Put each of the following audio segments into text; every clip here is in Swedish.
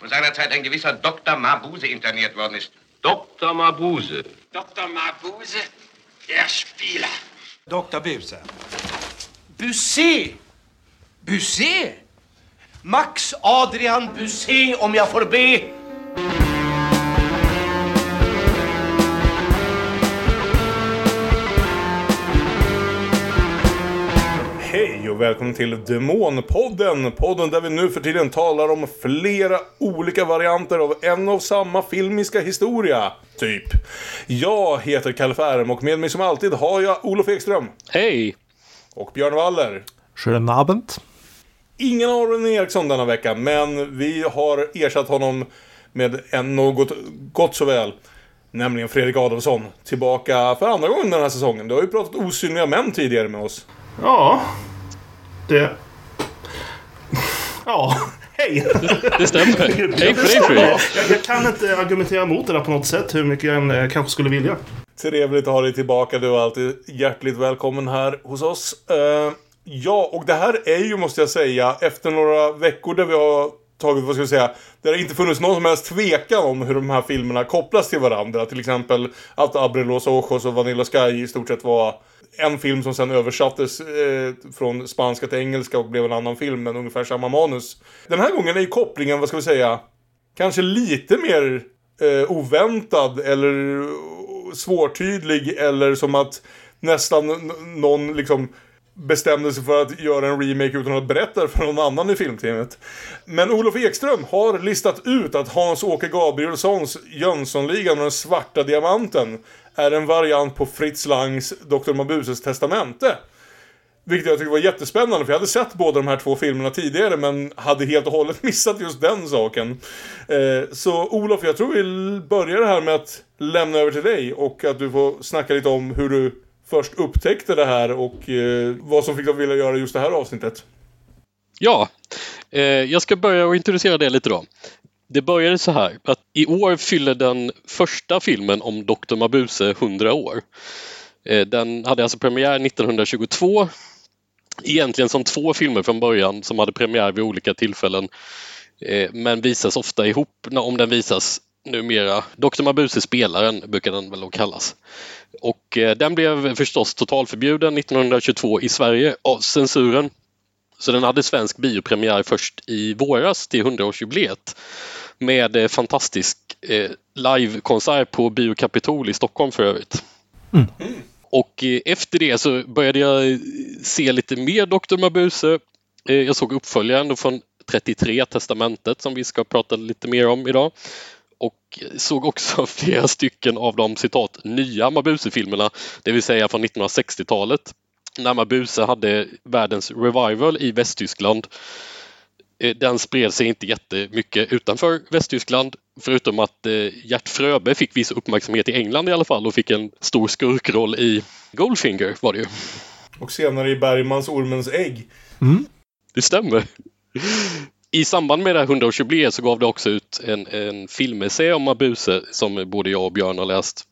wo seinerzeit ein gewisser Dr. Mabuse interniert worden ist. Dr. Mabuse. Dr. Mabuse, der Spieler. Dr. Buse. Busé! Busé! Max Adrian Busé, om jag får be. Hej och välkommen till Demonpodden! Podden där vi nu för tiden talar om flera olika varianter av en och samma filmiska historia. Typ. Jag heter Kalle Färm och med mig som alltid har jag Olof Ekström. Hej! Och Björn Waller. Schönen Abend. Ingen Aron Eriksson denna vecka, men vi har ersatt honom med en något gott så väl. Nämligen Fredrik Adolfsson. Tillbaka för andra gången den här säsongen. Du har ju pratat osynliga män tidigare med oss. Ja, det... Ja, hej! Det stämmer. Hej på dig! Jag, jag kan inte argumentera emot det där på något sätt, hur mycket jag än eh, kanske skulle vilja. Trevligt att ha dig tillbaka. Du är alltid hjärtligt välkommen här hos oss. Eh, ja, och det här är ju, måste jag säga, efter några veckor där vi har tagit, vad ska vi säga, där det inte funnits någon som helst tvekan om hur de här filmerna kopplas till varandra. Till exempel att Abre los Ojos och Vanilla Sky i stort sett var en film som sen översattes eh, från spanska till engelska och blev en annan film, men ungefär samma manus. Den här gången är ju kopplingen, vad ska vi säga, kanske lite mer eh, oväntad eller svårtydlig eller som att nästan någon liksom bestämde sig för att göra en remake utan att berätta för någon annan i filmteamet. Men Olof Ekström har listat ut att Hans-Åke Gabrielssons Jönssonligan och den svarta diamanten är en variant på Fritz Langs Dr. Mabuses testamente. Vilket jag tyckte var jättespännande, för jag hade sett båda de här två filmerna tidigare, men hade helt och hållet missat just den saken. Eh, så Olof, jag tror vi börjar här med att lämna över till dig och att du får snacka lite om hur du först upptäckte det här och eh, vad som fick dig att vilja göra just det här avsnittet. Ja, eh, jag ska börja och introducera det lite då. Det började så här att i år fyller den första filmen om Dr. Mabuse 100 år. Eh, den hade alltså premiär 1922. Egentligen som två filmer från början som hade premiär vid olika tillfällen. Eh, men visas ofta ihop om den visas numera. Dr. Mabuse spelaren brukar den väl då kallas. Och eh, den blev förstås totalförbjuden 1922 i Sverige av censuren. Så den hade svensk biopremiär först i våras till 100-årsjubileet med eh, fantastisk eh, livekonsert på Bio Capitol i Stockholm för övrigt. Och eh, efter det så började jag eh, se lite mer Dr. Mabuse. Eh, jag såg uppföljaren från 33, Testamentet, som vi ska prata lite mer om idag. Och såg också flera stycken av de citat nya Mabuse-filmerna, det vill säga från 1960-talet. När Mabuse hade världens revival i Västtyskland. Eh, Den spred sig inte jättemycket utanför Västtyskland förutom att eh, Gert Fröbe fick viss uppmärksamhet i England i alla fall och fick en stor skurkroll i Goldfinger var det ju. Och senare i Bergmans Ormens ägg. Det stämmer. I samband med det här 100-årsjubileet så gav det också ut en, en filmessä om Mabuse som både jag och Björn har läst.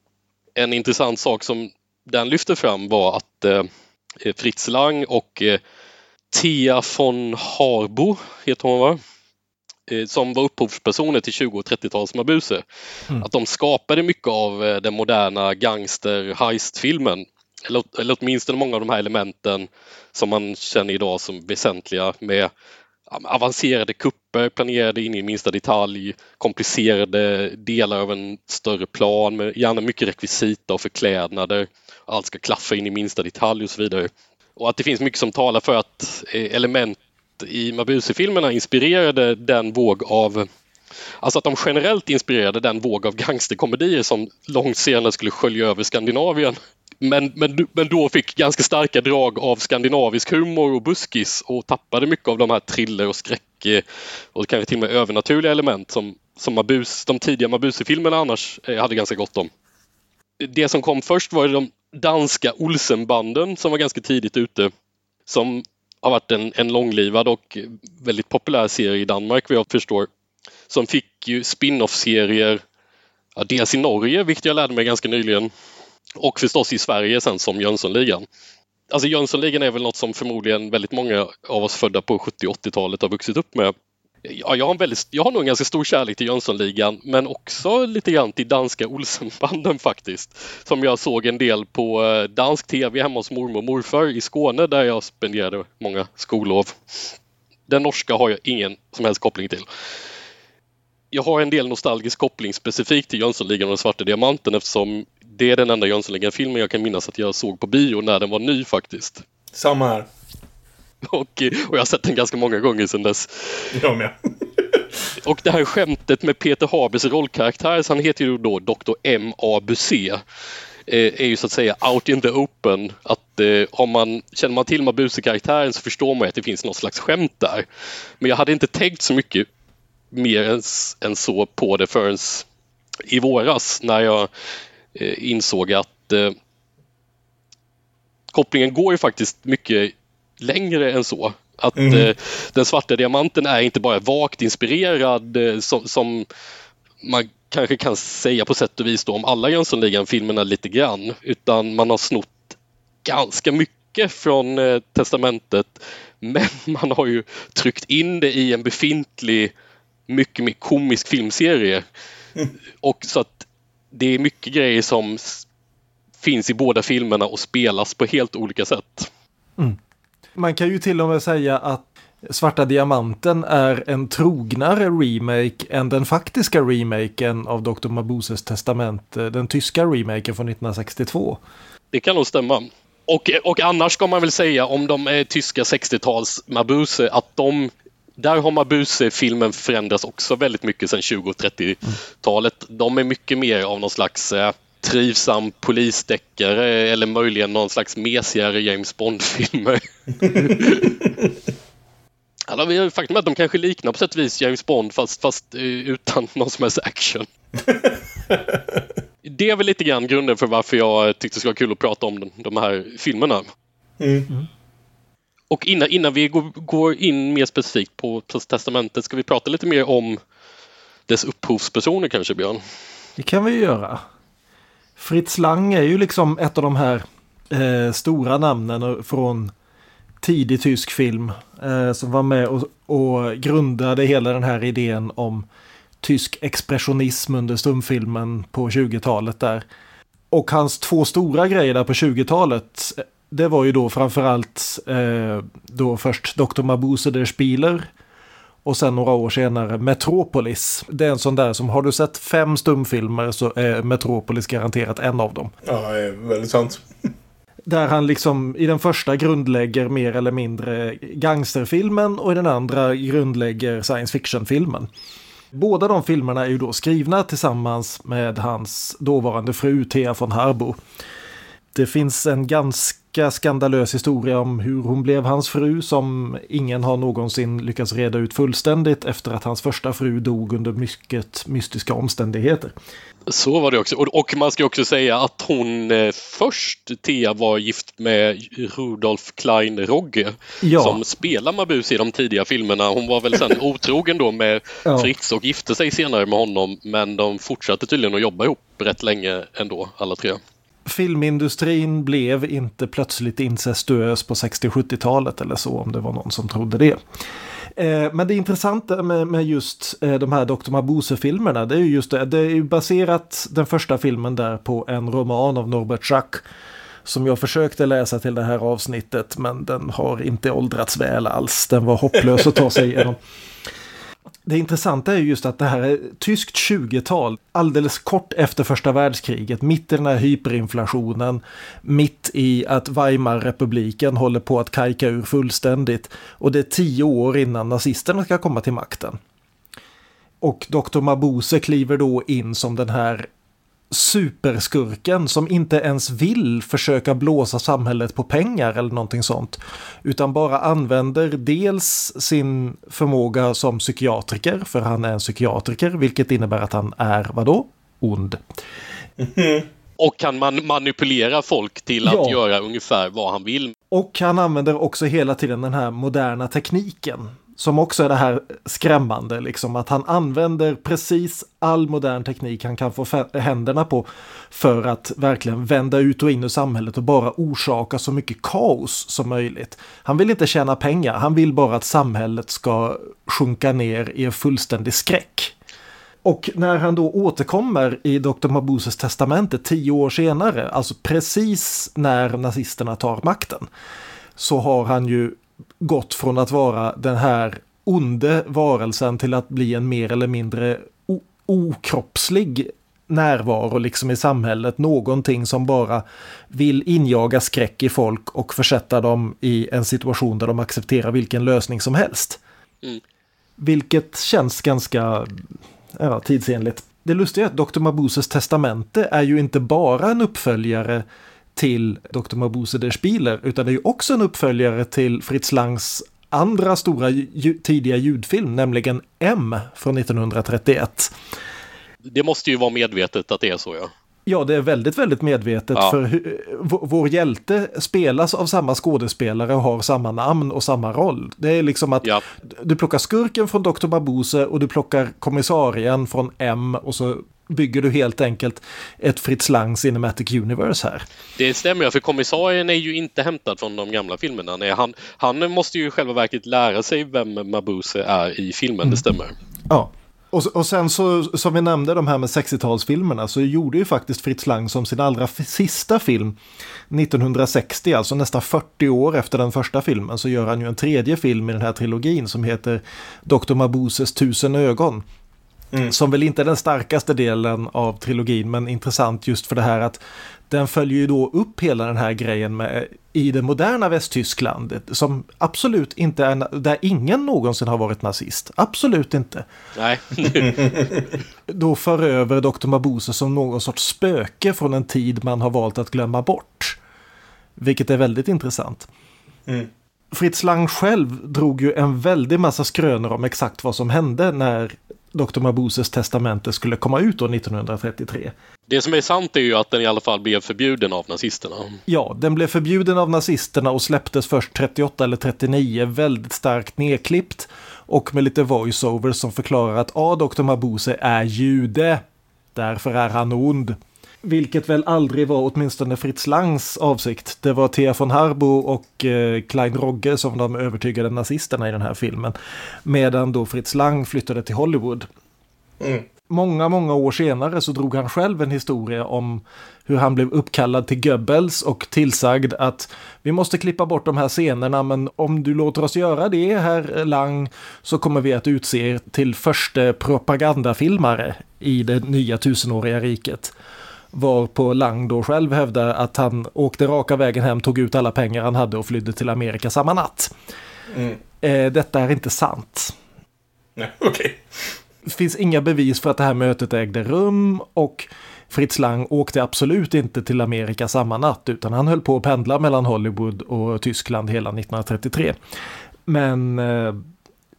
En intressant sak som den lyfte fram var att eh, Fritz Lang och eh, Thea von Harbo, heter hon va? Eh, som var upphovspersoner till 20 och 30-tals Mabuse. Att de skapade mycket av eh, den moderna gangster heist-filmen. Eller, eller åtminstone många av de här elementen som man känner idag som väsentliga med avancerade kupper planerade in i minsta detalj, komplicerade delar av en större plan med gärna mycket rekvisita och förklädnader. Allt ska klaffa in i minsta detalj och så vidare. Och att det finns mycket som talar för att eh, element i Mabuse-filmerna inspirerade den våg av Alltså att de generellt inspirerade den våg av gangsterkomedier som långt senare skulle skölja över Skandinavien. Men, men, men då fick ganska starka drag av skandinavisk humor och buskis och tappade mycket av de här thriller och skräck eh, och kanske till och med övernaturliga element som, som Mabus, de tidiga Mabuse-filmerna annars eh, hade ganska gott om. Det som kom först var de danska Olsenbanden som var ganska tidigt ute. Som har varit en, en långlivad och väldigt populär serie i Danmark vad jag förstår. Som fick ju spin-off-serier, ja, dels i Norge, vilket jag lärde mig ganska nyligen, och förstås i Sverige sen som Jönssonligan. Alltså Jönssonligan är väl något som förmodligen väldigt många av oss födda på 70 80-talet har vuxit upp med. Ja, jag, har en väldigt, jag har nog en ganska stor kärlek till Jönssonligan men också lite grann till danska Olsenbanden faktiskt. Som jag såg en del på eh, dansk tv hemma hos mormor och morfar i Skåne där jag spenderade många skollov. Den norska har jag ingen som helst koppling till. Jag har en del nostalgisk koppling specifikt till Jönssonligan och den svarta diamanten eftersom det är den enda Jönssonligan-filmen jag kan minnas att jag såg på bio när den var ny faktiskt. Samma här. Och, och jag har sett den ganska många gånger sedan dess. Jag med. Och det här skämtet med Peter Habers rollkaraktär, så han heter ju då Dr. M.A. Busé, eh, är ju så att säga out in the open. Att eh, har man, känner man till Mabuse-karaktären så förstår man att det finns något slags skämt där. Men jag hade inte tänkt så mycket mer än, än så på det förrän i våras när jag insåg att eh, kopplingen går ju faktiskt mycket längre än så. Att Mm. eh, den svarta diamanten är inte bara vagt inspirerad eh, som, som man kanske kan säga på sätt och vis då om alla Jönssonligan-filmerna lite grann. Utan man har snott ganska mycket från eh, testamentet. Men man har ju tryckt in det i en befintlig mycket mer komisk filmserie. Och så att det är mycket grejer som finns i båda filmerna och spelas på helt olika sätt. Man kan ju till och med säga att Svarta Diamanten är en trognare remake än den faktiska remaken av Dr. Mabuses testamente, den tyska remaken från 1962. Det kan nog stämma. Och, och annars ska man väl säga om de är tyska 60-tals Mabuse att de där har Mabuse-filmen förändrats också väldigt mycket sedan 20 och 30-talet. De är mycket mer av någon slags eh, trivsam polisdeckare eller möjligen någon slags mesigare James Bond-filmer. Alltså, vi har faktum är att de kanske liknar på sätt och vis James Bond fast, fast eh, utan någon som helst action. Det är väl lite grann grunden för varför jag tyckte det skulle vara kul att prata om de, de här filmerna. Och innan, innan vi går, går in mer specifikt på, testamentet ska vi prata lite mer om dess upphovspersoner kanske, Björn? Det kan vi ju göra. Fritz Lang är ju liksom ett av de här eh, stora namnen från tidig tysk film. Eh, som var med och, och grundade hela den här idén om tysk expressionism under stumfilmen på 20-talet där. Och hans två stora grejer där på 20-talet det var ju då framförallt eh, då först Dr. Mabuse der Spieler och sen några år senare Metropolis. Det är en sån där som har du sett fem stumfilmer så är Metropolis garanterat en av dem. Ja, det är väldigt sant. Där han liksom i den första grundlägger mer eller mindre gangsterfilmen och i den andra grundlägger science fiction-filmen. Båda de filmerna är ju då skrivna tillsammans med hans dåvarande fru Thea von Harbo. Det finns en ganska skandalös historia om hur hon blev hans fru som ingen har någonsin lyckats reda ut fullständigt efter att hans första fru dog under mycket mystiska omständigheter. Så var det också. Och, man ska också säga att hon eh, först, Thea, var gift med Rudolf Klein Rogge Ja. som spelar Mabuse i de tidiga filmerna. Hon var väl sen otrogen då med Ja. Fritz och gifte sig senare med honom men de fortsatte tydligen att jobba ihop rätt länge ändå, alla tre. Filmindustrin blev inte plötsligt incestuös på 60-70-talet eller så om det var någon som trodde det. Eh, Men det intressanta med, med just eh, de här Dr. Mabuse-filmerna det är ju just det, det är ju baserat den första filmen där på en roman av Norbert Schack som jag försökte läsa till det här avsnittet men den har inte åldrats väl alls. Den var hopplös att ta sig igenom. Det intressanta är just att det här är tyskt 20-tal, alldeles kort efter första världskriget, mitt i den här hyperinflationen, mitt i att Weimarrepubliken håller på att kajka ur fullständigt och det är tio år innan nazisterna ska komma till makten. Och Dr. Mabuse kliver då in som den här superskurken som inte ens vill försöka blåsa samhället på pengar eller någonting sånt. Utan bara använder dels sin förmåga som psykiatriker, för han är en psykiatriker, vilket innebär att han är vadå? Ond. Och kan man manipulera folk till att Ja. göra ungefär vad han vill. Och han använder också hela tiden den här moderna tekniken. Som också är det här skrämmande, liksom att han använder precis all modern teknik han kan få händerna på för att verkligen vända ut och in i samhället och bara orsaka så mycket kaos som möjligt. Han vill inte tjäna pengar, han vill bara att samhället ska sjunka ner i en fullständig skräck. Och när han då återkommer i Dr. Mabuses testamente tio år senare, alltså precis när nazisterna tar makten, så har han ju gått från att vara den här onde varelsen till att bli en mer eller mindre okroppslig närvaro liksom i samhället. Någonting som bara vill injaga skräck i folk och försätta dem i en situation där de accepterar vilken lösning som helst. Mm. Vilket känns ganska ja, tidsenligt. Det lustiga är att Dr. Mabuses testamente är ju inte bara en uppföljare till Dr. Mabuse der Spieler, utan det är ju också en uppföljare till Fritz Langs andra stora ju- tidiga ljudfilm, nämligen M från 1931. Det måste ju vara medvetet att det är så ja. Ja, det är väldigt, väldigt medvetet Ja. för hu- vår, vår hjälte spelas av samma skådespelare och har samma namn och samma roll. Det är liksom att Ja. du plockar skurken från Dr. Mabuse och du plockar kommissarien från M och så bygger du helt enkelt ett Fritz Lang Cinematic Universe här. Det stämmer för kommissarien är ju inte hämtad från de gamla filmerna. Nej, han, han måste ju i själva verket lära sig vem Mabuse är i filmen, det stämmer. Ja. Och, och sen så, som vi nämnde de här med 60-talsfilmerna, så gjorde ju faktiskt Fritz Lang som sin allra sista film 1960, alltså nästan 40 år efter den första filmen, så gör han ju en tredje film i den här trilogin som heter Dr. Mabuses tusen ögon. Som väl inte är den starkaste delen av trilogin, men intressant just för det här att den följer ju då upp hela den här grejen med i det moderna Västtyskland, som absolut inte är, där ingen någonsin har varit nazist. Absolut inte. Nej, Då för över Dr. Mabuse som någon sorts spöke från en tid man har valt att glömma bort. Vilket är väldigt intressant. Fritz Lang själv drog ju en väldig massa skrönor om exakt vad som hände när Dr. Mabuses testamente skulle komma ut år 1933. det som är sant är ju att den i alla fall blev förbjuden av nazisterna. Ja, den blev förbjuden av nazisterna och släpptes först 38 eller 39, väldigt starkt nedklippt. Och med lite voiceover som förklarar att ja, Dr. Mabuse är jude. Därför är han ond. Vilket väl aldrig var åtminstone Fritz Langs avsikt. Det var Thea von Harbo och eh, Klein Rogge som de övertygade nazisterna i den här filmen. Medan då Fritz Lang flyttade till Hollywood. Många, många år senare så drog han själv en historia om hur han blev uppkallad till Goebbels och tillsagd att vi måste klippa bort de här scenerna men om du låter oss göra det, herr Lang, så kommer vi att utse er till första propagandafilmare i det nya tusenåriga riket. Varpå Lang då själv hävdar att han åkte raka vägen hem, tog ut alla pengar han hade och flydde till Amerika samma natt. Eh, detta är inte sant. Nej, okej. Det finns inga bevis för att det här mötet ägde rum och Fritz Lang åkte absolut inte till Amerika samma natt utan han höll på att pendla mellan Hollywood och Tyskland hela 1933. Men eh,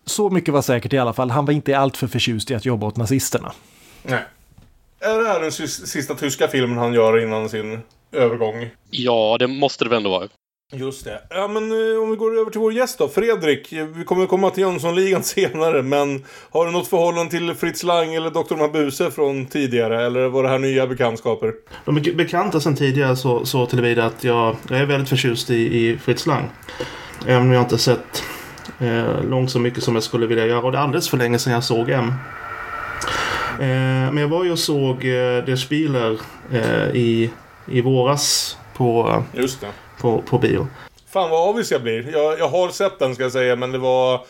så mycket var säkert i alla fall, han var inte alltför förtjust i att jobba åt nazisterna. Nej. Är det här den sis- sista tyska filmen han gör innan sin övergång? Ja, det måste det väl ändå vara. Just det. Ja, men eh, om vi går över till vår gäst då. Fredrik, eh, vi kommer komma till Jönssonligan senare, men har du något förhållande till Fritz Lang eller Dr. Mabuse från tidigare? Eller var det här nya bekantskaper? De är bekanta sedan tidigare så, så tillvida att jag, jag är väldigt förtjust i, i Fritz Lang. Även om jag inte sett eh, långt så mycket som jag skulle vilja göra. Och det är alldeles för länge sedan jag såg M. Eh, men jag var ju och såg eh, Der Spieler eh, i, i våras på, på, på bio. Fan vad avis jag blir. Jag, jag har sett den ska jag säga, men det var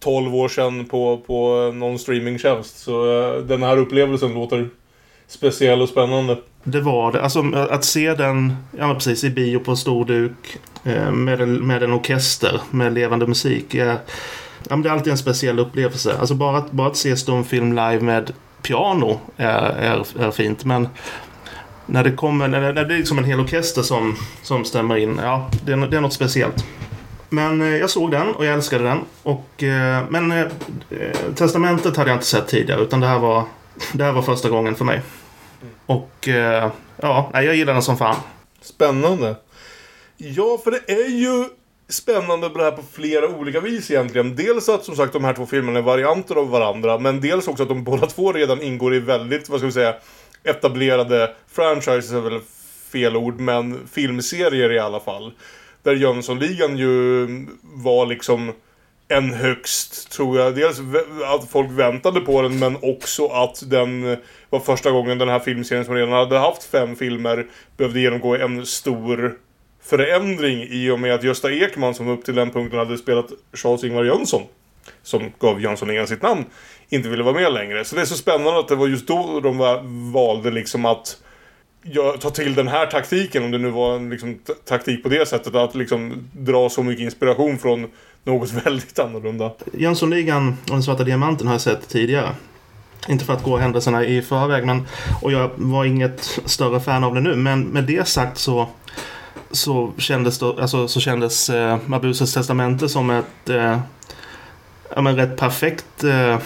12 år sedan på, på någon streamingtjänst. Så eh, den här upplevelsen låter speciell och spännande. Det var det. Alltså att se den ja, precis, i bio på stor duk med, en, med en orkester med levande musik. Ja, men det är alltid en speciell upplevelse. Alltså bara att, bara att se stumfilm live med piano är, är, är fint. Men när det kommer, när det, när det är liksom en hel orkester som, som stämmer in, ja, det är, det är något speciellt. Men eh, jag såg den och jag älskade den. Och, eh, men eh, Testamentet hade jag inte sett tidigare utan det här var, det här var första gången för mig. Och ja, jag gillar den som fan. Spännande. Ja, för det är ju spännande med det här på flera olika vis egentligen. Dels att som sagt de här två filmerna är varianter av varandra, men dels också att de båda två redan ingår i väldigt, vad ska vi säga, etablerade franchises är väl fel ord, men filmserier i alla fall. Där Jönssonligan ju var liksom en högst, tror jag. Dels att folk väntade på den, men också att den var första gången den här filmserien som redan hade haft fem filmer behövde genomgå en stor förändring i och med att Gösta Ekman som upp till den punkten hade spelat Charles-Ingvar Jönsson som gav Jönssonligan sitt namn inte ville vara med längre. Så det är så spännande att det var just då de valde liksom att ta till den här taktiken, om det nu var en liksom, taktik på det sättet, att liksom dra så mycket inspiration från något väldigt annorlunda. Jönssonligan och den svarta diamanten har jag sett tidigare. Inte för att gå händelserna i förväg, men, och jag var inget större fan av det nu. Men med det sagt så, så kändes, då, alltså, så kändes eh, Mabuses testamente som ett eh, ja, men rätt perfekt eh,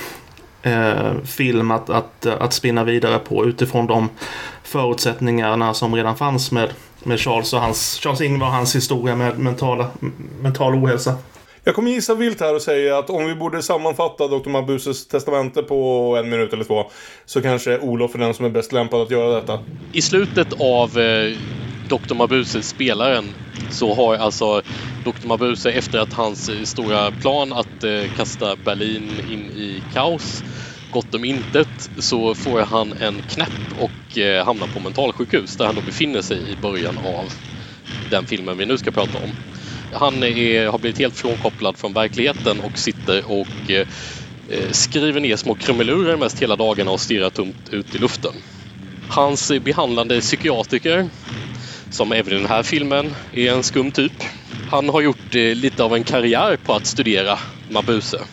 eh, film att, att, att spinna vidare på utifrån de förutsättningarna som redan fanns med, med Charles och hans, Charles Ingvar och hans historia med mentala, mental ohälsa. Jag kommer gissa vilt här och säga att om vi borde sammanfatta Dr. Mabuses testamente på en minut eller två så kanske Olof är den som är bäst lämpad att göra detta. I slutet av eh, Dr. Mabuse, spelaren, så har alltså Dr. Mabuse efter att hans stora plan att eh, kasta Berlin in i kaos gått om intet så får han en knäpp och eh, hamnar på mentalsjukhus där han då befinner sig i början av den filmen vi nu ska prata om. Han är, har blivit helt frånkopplad från verkligheten och sitter och eh, eh skriver ner små krumelurer mest hela dagarna och stirrar tomt ut i luften. Hans behandlande psykiatriker, som även i den här filmen är en skum typ, han har gjort eh, lite av en karriär på att studera Mabuse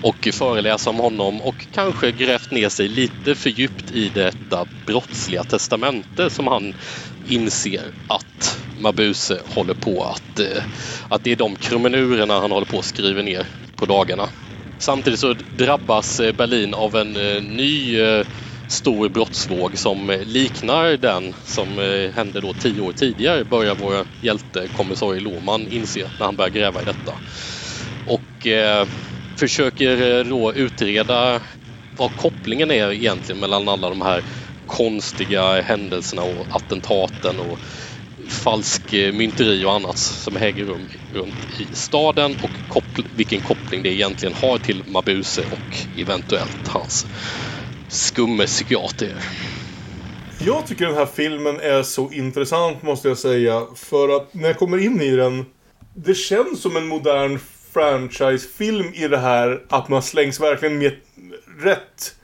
och föreläsa om honom och kanske grävt ner sig lite för djupt i detta brottsliga testamente som han inser att Mabuse håller på att, eh, att det är de krumenurerna han håller på att skriva ner på dagarna. Samtidigt så drabbas eh, Berlin av en eh, ny eh, stor brottsvåg som eh, liknar den som eh, hände då tio år tidigare börjar vår hjälte kommissarie Lohman inse när han börjar gräva i detta. Och eh, försöker då utreda vad kopplingen är egentligen mellan alla de här konstiga händelserna och attentaten och falsk mynteri och annat som äger rum runt i staden och koppl vilken koppling det egentligen har till Mabuse och eventuellt hans skumme psykiater. Jag tycker den här filmen är så intressant måste jag säga. För att när jag kommer in i den, det känns som en modern franchisefilm i det här att man slängs verkligen med rätt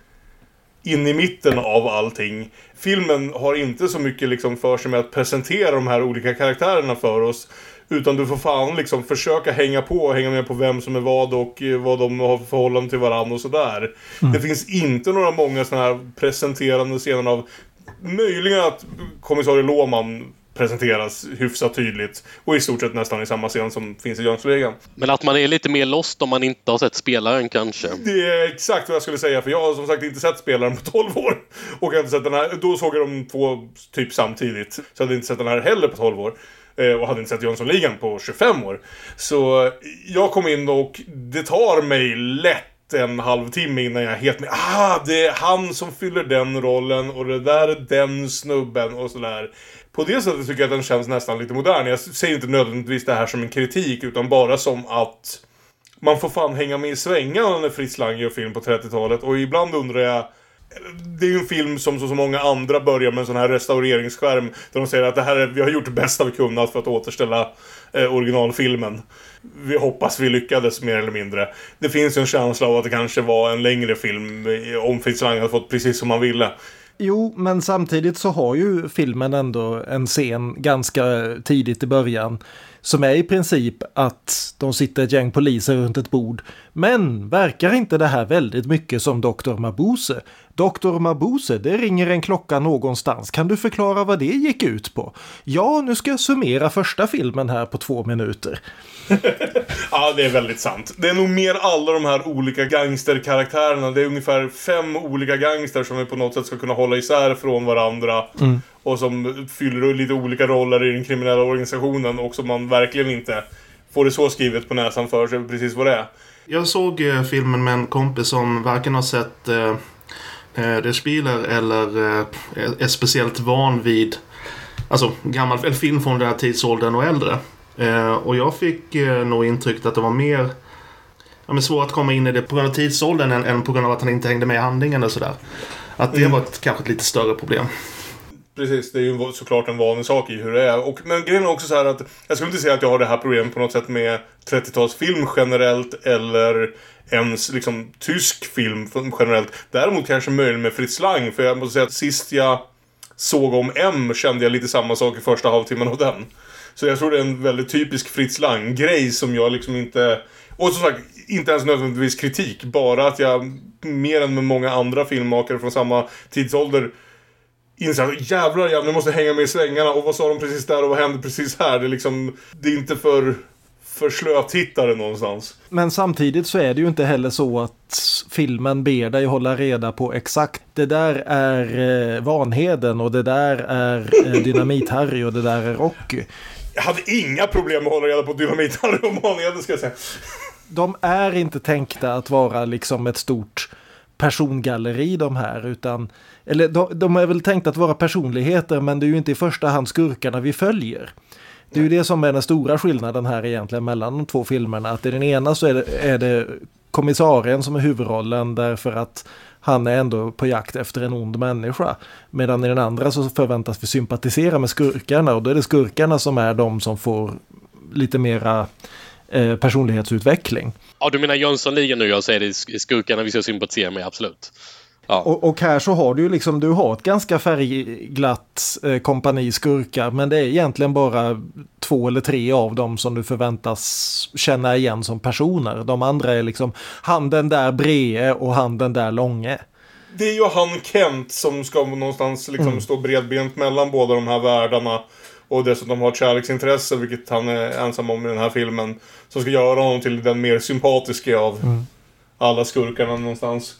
in i mitten av allting. Filmen har inte så mycket liksom för sig med att presentera de här olika karaktärerna för oss. Utan du får fan liksom försöka hänga på och hänga med på vem som är vad och eh, vad de har för förhållande till varandra och sådär. Mm. Det finns inte några många sådana här presenterande scener av möjligen att kommissarie Låman presenteras hyfsat tydligt. Och i stort sett nästan i samma scen som finns i Jönssonligan. Men att man är lite mer lost om man inte har sett spelaren kanske? Det är exakt vad jag skulle säga, för jag har som sagt inte sett spelaren på 12 år. Och jag har inte sett den här, då såg jag de två typ samtidigt. Så jag hade inte sett den här heller på 12 år. Eh, och hade inte sett Jönssonligan på 25 år. Så eh, jag kom in och det tar mig lätt en halvtimme innan jag är helt med. Ah, det är han som fyller den rollen och det där är den snubben och sådär på det sättet tycker jag att den känns nästan lite modern. Jag säger inte nödvändigtvis det här som en kritik utan bara som att man får fan hänga med i svängarna när Fritz Lang gör film på 30-talet och ibland undrar jag det är ju en film som så, många andra börjar med en sån här restaureringsskärm där de säger att det här är, vi har gjort det bästa vi kunnat för att återställa eh, originalfilmen. Vi hoppas vi lyckades mer eller mindre. Det finns ju en känsla av att det kanske var en längre film eh, om Fritz Lang hade fått precis som han ville. Jo, men samtidigt så har ju filmen ändå en scen ganska tidigt i början som är i princip att de sitter ett gäng poliser runt ett bord. Men verkar inte det här väldigt mycket som Dr. Mabuse? Dr. Mabuse, det ringer en klocka någonstans. Kan du förklara vad det gick ut på? Ja, nu ska jag summera första filmen här på två minuter. ja, det är väldigt sant. Det är nog mer alla de här olika gangsterkaraktärerna. Det är ungefär fem olika gangster som vi på något sätt ska kunna hålla isär från varandra. Mm. Och som fyller lite olika roller i den kriminella organisationen och som man verkligen inte får det så skrivet på näsan för sig precis vad det är. Jag såg eh, filmen med en kompis som varken har sett eh, eh, Der Spieler eller eh, är, speciellt van vid alltså, gammal, eller film från den här tidsåldern och äldre. Eh, och jag fick nog intrycket att det var mer ja, men svårt att komma in i det på grund av tidsåldern än, än på grund av att han inte hängde med i handlingen och sådär. Att det Mm. var ett, kanske ett lite större problem. Precis, det är ju såklart en vanlig sak i hur det är. Och, men grejen är också så här att jag skulle inte säga att jag har det här problemet på något sätt med 30-talsfilm generellt eller ens liksom tysk film generellt. Däremot kanske möjligen med Fritz Lang, för jag måste säga att sist jag såg om M kände jag lite samma sak i första halvtimmen av den. Så jag tror det är en väldigt typisk Fritz Lang-grej som jag liksom inte... Och som sagt, inte ens nödvändigtvis kritik. Bara att jag, mer än med många andra filmmakare från samma tidsålder, inser att jävlar, jag nu måste hänga med i svängarna. Och vad sa de precis där och vad hände precis här? Det är liksom, det är inte för, för slötittare någonstans. Men samtidigt så är det ju inte heller så att filmen ber dig hålla reda på exakt det där är eh, Vanheden och det där är eh, Dynamit-Harry och det där är Rocky. Jag hade inga problem med att hålla reda på Dynamit-Harry och Manheden ska jag säga. De är inte tänkta att vara liksom ett stort persongalleri de här utan eller de, de är väl tänkta att vara personligheter men det är ju inte i första hand skurkarna vi följer. Det är ju det som är den stora skillnaden här egentligen mellan de två filmerna. Att i den ena så är det, är det kommissarien som är huvudrollen därför att han är ändå på jakt efter en ond människa. Medan i den andra så förväntas vi sympatisera med skurkarna och då är det skurkarna som är de som får lite mera eh, personlighetsutveckling. Ja, du menar Jönssonligan nu, jag säger det är skurkarna vi ska sympatisera med, absolut. Ja. Och, och här så har du ju liksom, du har ett ganska färgglatt eh, kompani skurkar, men det är egentligen bara två eller tre av dem som du förväntas känna igen som personer. De andra är liksom han den där brede och han den där långe. Det är ju han Kent som ska någonstans liksom stå bredbent mellan båda de här världarna. Och dessutom har ett kärleksintresse, vilket han är ensam om i den här filmen. Som ska göra honom till den mer sympatiska av alla skurkarna någonstans.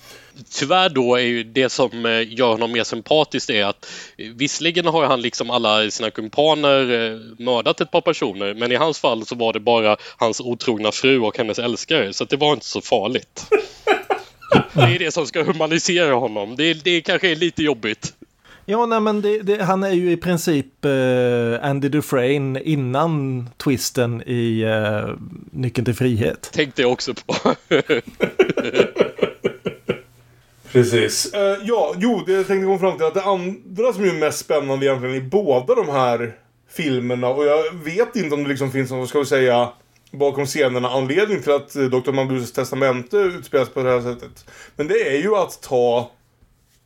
Tyvärr då är ju det som eh, gör honom mer sympatisk är att eh, visserligen har han liksom alla sina kumpaner eh, mördat ett par personer men i hans fall så var det bara hans otrogna fru och hennes älskare så att det var inte så farligt. Det är det som ska humanisera honom. Det, det kanske är lite jobbigt. Ja, nej men det, det, han är ju i princip eh, Andy Dufresne innan twisten i eh, Nyckeln till frihet. Tänkte jag också på. Precis. Eh, ja, jo, det jag tänkte komma fram till att det andra som är mest spännande egentligen i båda de här filmerna och jag vet inte om det liksom finns någon, ska vi säga, bakom scenerna anledning till att eh, Dr. Mabuses testamente utspelas på det här sättet. Men det är ju att ta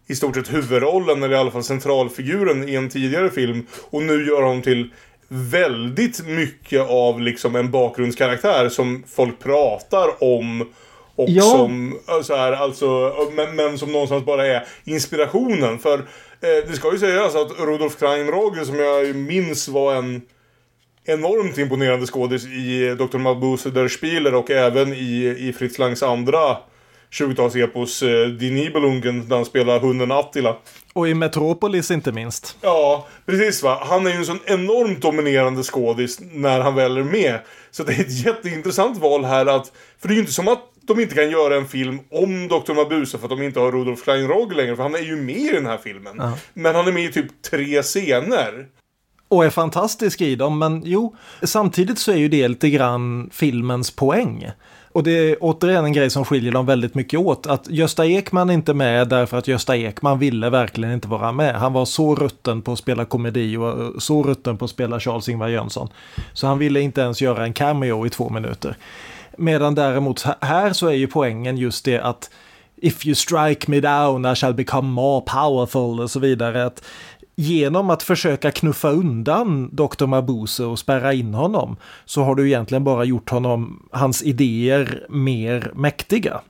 i stort sett huvudrollen, eller i alla fall centralfiguren i en tidigare film och nu gör honom till väldigt mycket av liksom en bakgrundskaraktär som folk pratar om och Ja. som så här, alltså, men, men som någonstans bara är inspirationen. För eh, det ska ju sägas att Rudolf Kleinroger som jag minns var en enormt imponerande skådis i Dr. Mabuse der Spieler och även i, i Fritz Langs andra 20-talsepos eh, Die Nibelungen där han spelar hunden Attila. Och i Metropolis inte minst. Ja, precis va. Han är ju en sån enormt dominerande skådis när han väl är med. Så det är ett jätteintressant val här att... För det är ju inte som att de inte kan göra en film om Dr. Mabuse för att de inte har Rudolf Kleinroger längre. För han är ju med i den här filmen. Men han är med i typ tre scener. Och är fantastisk i dem, men jo, samtidigt så är ju det lite grann filmens poäng. Och det är återigen en grej som skiljer dem väldigt mycket åt. Att Gösta Ekman är inte med därför att Gösta Ekman ville verkligen inte vara med. Han var så rutten på att spela komedi och eh, så rutten på att spela Charles-Ingvar Jönsson. Så han ville inte ens göra en cameo i två minuter. Medan däremot här så är ju poängen just det att If you strike me down I shall become more powerful och så vidare. Att genom att försöka knuffa undan Dr. Mabuse och spärra in honom så har du egentligen bara gjort honom, hans idéer mer mäktiga.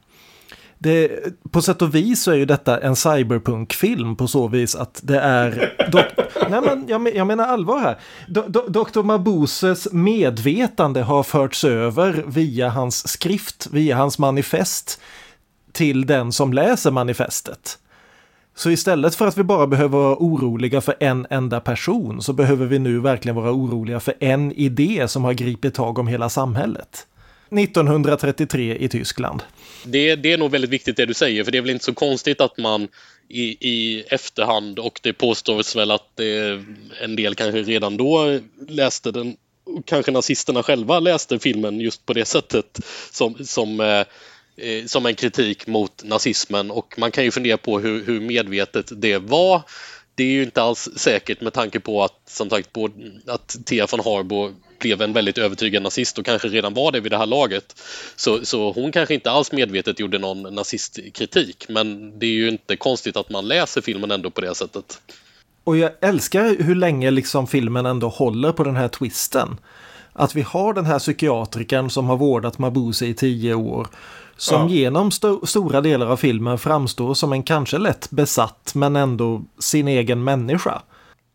Det, på sätt och vis så är ju detta en cyberpunk-film på så vis att det är... Nej men jag, jag menar allvar här. Do, do, Dr. Mabuses medvetande har förts över via hans skrift, via hans manifest till den som läser manifestet. Så istället för att vi bara behöver vara oroliga för en enda person så behöver vi nu verkligen vara oroliga för en idé som har gripit tag om hela samhället. 1933 i Tyskland. Det, det är nog väldigt viktigt det du säger, för det är väl inte så konstigt att man i, i efterhand och det påstås väl att det, en del kanske redan då läste den kanske nazisterna själva läste filmen just på det sättet som, som, eh, Eh, som en kritik mot nazismen och man kan ju fundera på hur, hur medvetet det var. Det är ju inte alls säkert med tanke på att som sagt att Thea von Harbo blev en väldigt övertygad nazist och kanske redan var det vid det här laget. Så, så hon kanske inte alls medvetet gjorde någon nazistkritik men det är ju inte konstigt att man läser filmen ändå på det sättet. Och jag älskar hur länge liksom filmen ändå håller på den här twisten. Att vi har den här psykiatrikern som har vårdat Mabuse i tio år. Som ja. genom st stora delar av filmen framstår som en kanske lätt besatt men ändå sin egen människa.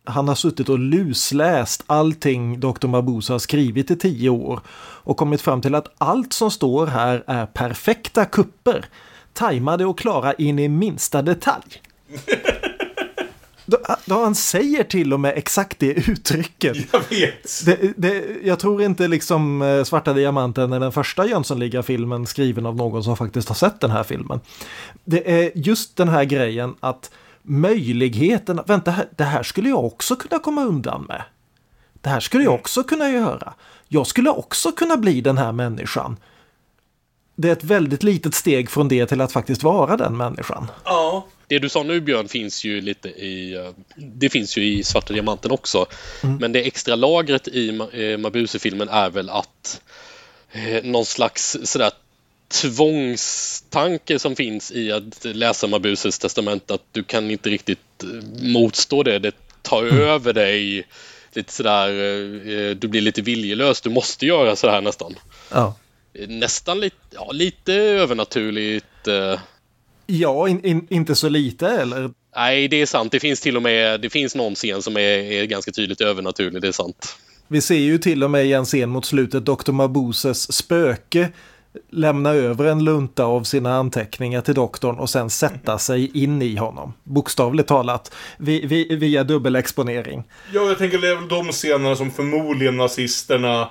Han har suttit och lusläst allting Dr. Mabuse har skrivit i tio år och kommit fram till att allt som står här är perfekta kupper. Tajmade och klara in i minsta detalj. Då, då han säger till och med exakt det uttrycket. Jag vet. Det, det, jag tror inte liksom eh, Svarta Diamanten är den första Jönssonliga-filmen skriven av någon som faktiskt har sett den här filmen. Det är just den här grejen att möjligheten, vänta, det här skulle jag också kunna komma undan med. Det här skulle jag också kunna göra. Jag skulle också kunna bli den här människan. Det är ett väldigt litet steg från det till att faktiskt vara den människan. Ja. Det du sa nu Björn finns ju lite i eh, Det finns ju i Svarta Diamanten också. Mm. Men det extra lagret i eh, Mabuse-filmen är väl att eh, någon slags sådär tvångstanke som finns i att läsa Mabuses testament att du kan inte riktigt motstå det. Det tar mm. över dig lite sådär, du blir lite viljelös, du måste göra sådär nästan. Ja. Nästan lite, ja, lite övernaturligt Ja, in, in, inte så lite eller? Nej, det är sant. Det finns till och med det finns någon scen som är, är ganska tydligt övernaturlig, det är sant. Vi ser ju till och med i en scen mot slutet Dr. Mabuses spöke lämna över en lunta av sina anteckningar till doktorn och sen sätta sig in i honom. Bokstavligt talat, via, via dubbelexponering. Ja, jag tänker det är väl de scenerna som förmodligen nazisterna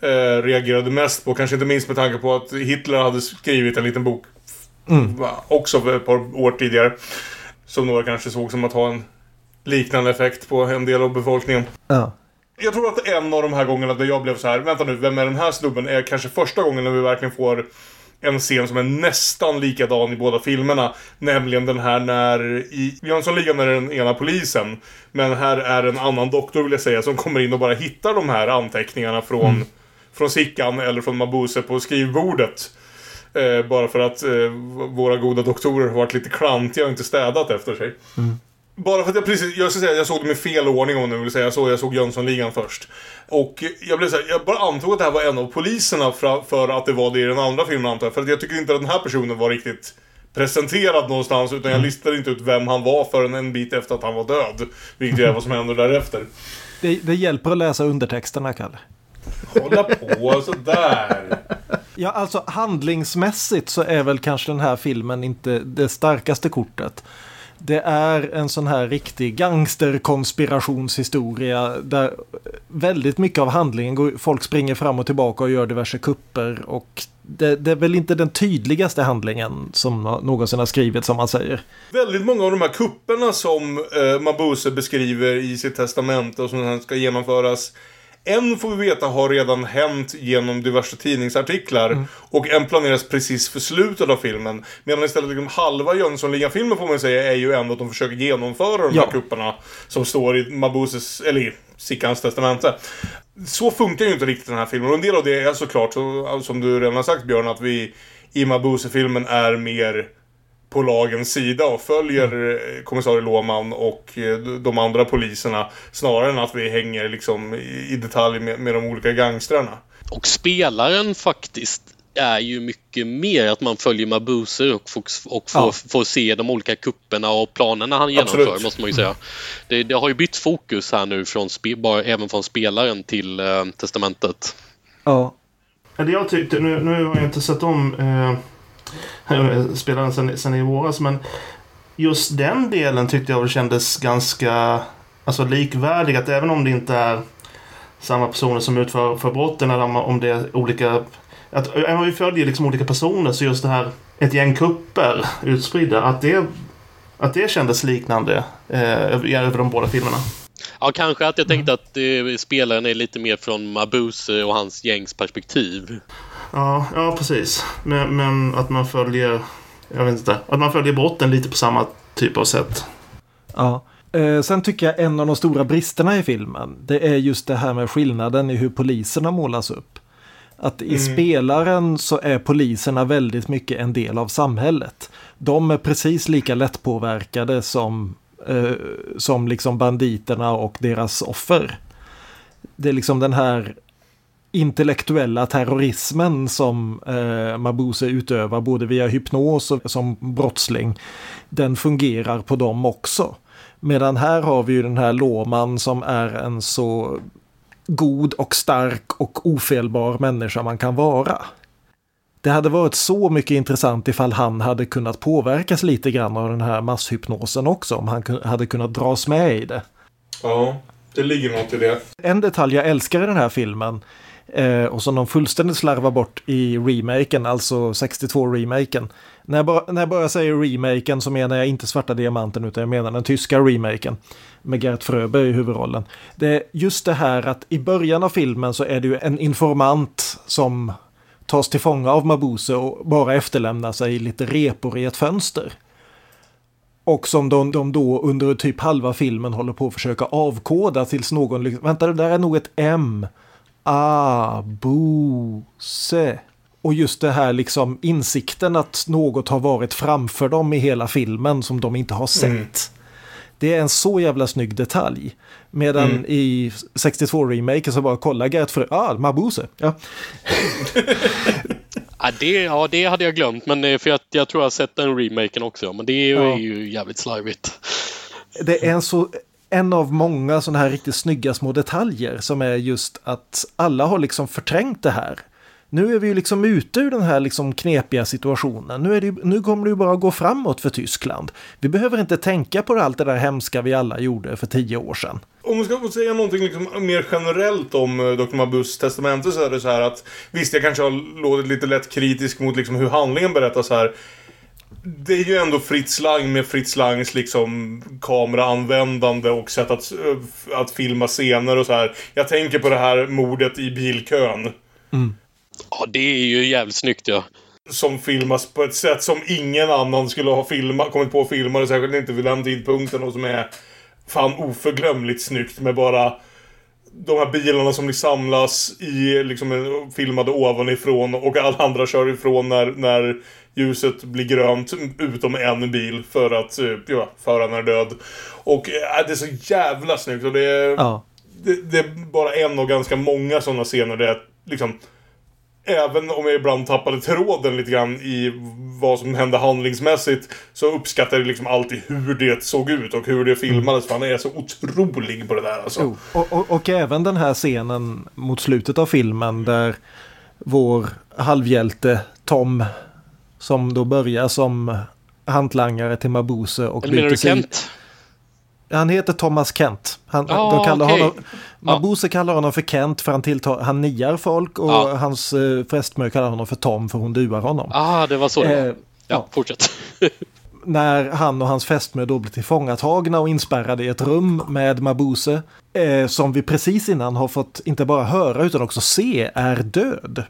eh, reagerade mest på. Kanske inte minst med tanke på att Hitler hade skrivit en liten bok Mm. Också för ett par år tidigare. Som några kanske såg som att ha en liknande effekt på en del av befolkningen. Ja. Jag tror att en av de här gångerna där jag blev så här, vänta nu, vem är den här snubben? Är kanske första gången när vi verkligen får en scen som är nästan likadan i båda filmerna. Nämligen den här när i Jönssonligan är den ena polisen. Men här är en annan doktor vill jag säga som kommer in och bara hittar de här anteckningarna från, mm. från Sickan eller från Mabuse på skrivbordet. Eh, bara för att eh, våra goda doktorer har varit lite klantiga och inte städat efter sig. Mm. Bara för att jag precis, jag ska säga jag såg dem i fel ordning om nu vill säga. Såg, jag såg Jönssonligan först. Och jag blev så här, jag bara antog att det här var en av poliserna för, för att det var det i den andra filmen antar jag. För att jag tycker inte att den här personen var riktigt presenterad någonstans utan jag mm. listade inte ut vem han var förrän en bit efter att han var död. Vilket är vad som händer därefter. Det, det hjälper att läsa undertexterna, Kalle. Hålla på sådär. Ja, alltså handlingsmässigt så är väl kanske den här filmen inte det starkaste kortet. Det är en sån här riktig gangsterkonspirationshistoria där väldigt mycket av handlingen går, folk springer fram och tillbaka och gör diverse kupper och det, det, är väl inte den tydligaste handlingen som någonsin har skrivits som man säger. Väldigt många av de här kupperna som eh, Mabuse beskriver i sitt testament och som ska genomföras en får vi veta har redan hänt genom diverse tidningsartiklar. Mm. Och en planeras precis för slutet av filmen. Medan istället liksom halva Jönssonligan-filmen får man säga är ju ändå att de försöker genomföra de ja. här kupperna. Som står i Mabuses, eller i Sickans testamente. Så funkar ju inte riktigt den här filmen. Och en del av det är såklart, så, som du redan har sagt Björn, att vi i Mabuse-filmen är mer på lagens sida och följer mm. kommissarie Låman och eh, de andra poliserna snarare än att vi hänger liksom i detalj med, med de olika gangstrarna. Och spelaren faktiskt är ju mycket mer att man följer Mabuse och, får, och får, ja. får se de olika kupperna och planerna han genomför Absolut. måste man ju säga. Det, det, har ju bytt fokus här nu från bara, även från spelaren till eh, testamentet. Ja. Det jag tyckte, nu, nu har jag inte sett om eh spelaren sen, sen i våras. Men just den delen tyckte jag väl kändes ganska alltså, likvärdig. Att även om det inte är samma personer som utför för brotten eller om- det är olika... Att, även om vi följer liksom olika personer så just det här ett gäng kupper utspridda. Att det, att det kändes liknande eh, över, över de båda filmerna. Ja, kanske att jag tänkte att eh, spelaren är lite mer från Mabuse och hans gängs perspektiv. Ja, ja precis. Men, men att man följer... Jag vet inte. Att man följer brotten lite på samma typ av sätt. Ja. Eh, sen tycker jag en av de stora bristerna i filmen, det är just det här med skillnaden i hur poliserna målas upp. Att i spelaren så är poliserna väldigt mycket en del av samhället. De är precis lika lättpåverkade som, eh, som liksom banditerna och deras offer. Det är liksom den här intellektuella terrorismen som eh, Mabuse utövar både via hypnos och som brottsling. Den fungerar på dem också. Medan här har vi ju den här Låman som är en så god och stark och ofelbar människa man kan vara. Det hade varit så mycket intressant ifall han hade kunnat påverkas lite grann av den här masshypnosen också. Om han hade kunnat dras med i det. Ja, det ligger något i det. En detalj jag älskar i den här filmen eh, och som de fullständigt slarvar bort i remaken, alltså 62-remaken. När jag, bara, när jag bara säger remaken så menar jag inte Svarta Diamanten utan jag menar den tyska remaken med Gert Fröberg i huvudrollen. Det är just det här att i början av filmen så är det ju en informant som tas till fånga av Mabuse och bara efterlämnar sig lite repor i ett fönster. Och som de, de då under typ halva filmen håller på att försöka avkoda tills någon vänta det där är nog ett M. Ah, Bose. Och just det här liksom insikten att något har varit framför dem i hela filmen som de inte har sett. Det är en så jävla snygg detalj. Medan i 62-remaken så bara kolla Gert för ah, Mabuse. Ja. Ja det, ja, det hade jag glömt, men eh, för jag, jag tror jag har sett den remaken också. Men det är ju, Ja. är ju jävligt slarvigt. Det är en, så, en av många sådana här riktigt snygga små detaljer som är just att alla har liksom förträngt det här. Nu är vi ju liksom ute ur den här liksom knepiga situationen. Nu, är det, nu kommer det ju bara gå framåt för Tyskland. Vi behöver inte tänka på allt det där hemska vi alla gjorde för tio år sedan. Om man ska få säga någonting liksom mer generellt om eh, Dr. Mabus testamente så är det så här att visst, jag kanske har låtit lite lätt kritisk mot liksom hur handlingen berättas här. Det är ju ändå Fritz Lang med Fritz Langs liksom kameraanvändande och sätt att, eh, att filma scener och så här. Jag tänker på det här mordet i bilkön. Ja, det är ju jävligt snyggt ja. Som filmas på ett sätt som ingen annan skulle ha filmat, kommit på att filma det, särskilt inte vid den tidpunkten och som är fan oförglömligt snyggt med bara de här bilarna som liksom samlas i, liksom, filmade ovanifrån och alla andra kör ifrån när, när ljuset blir grönt, utom en bil för att eh, ja, föraren är död. Och äh, det är så jävla snyggt och det är, Ja. det, det är bara en av ganska många sådana scener där liksom Även om jag ibland tappade tråden lite grann i vad som hände handlingsmässigt så uppskattade jag liksom alltid hur det såg ut och hur det filmades. För han är så otrolig på det där alltså. Jo, och, och, och även den här scenen mot slutet av filmen där vår halvhjälte Tom som då börjar som hantlangare till Mabuse och Eller menar du sig- Kent? Han heter Thomas Kent. Han, Ah, de kallar okej. honom, Mabuse kallar honom för Kent för han, tilltar, han niar folk och Ja. hans eh, fästmö kallar honom för Tom för hon duar honom. Ah, det var så det var. Eh, Ja, ja. fortsätt. när han och hans fästmö då blir tillfångatagna och inspärrade i ett rum med Mabuse. Eh, som vi precis innan har fått inte bara höra utan också se är död.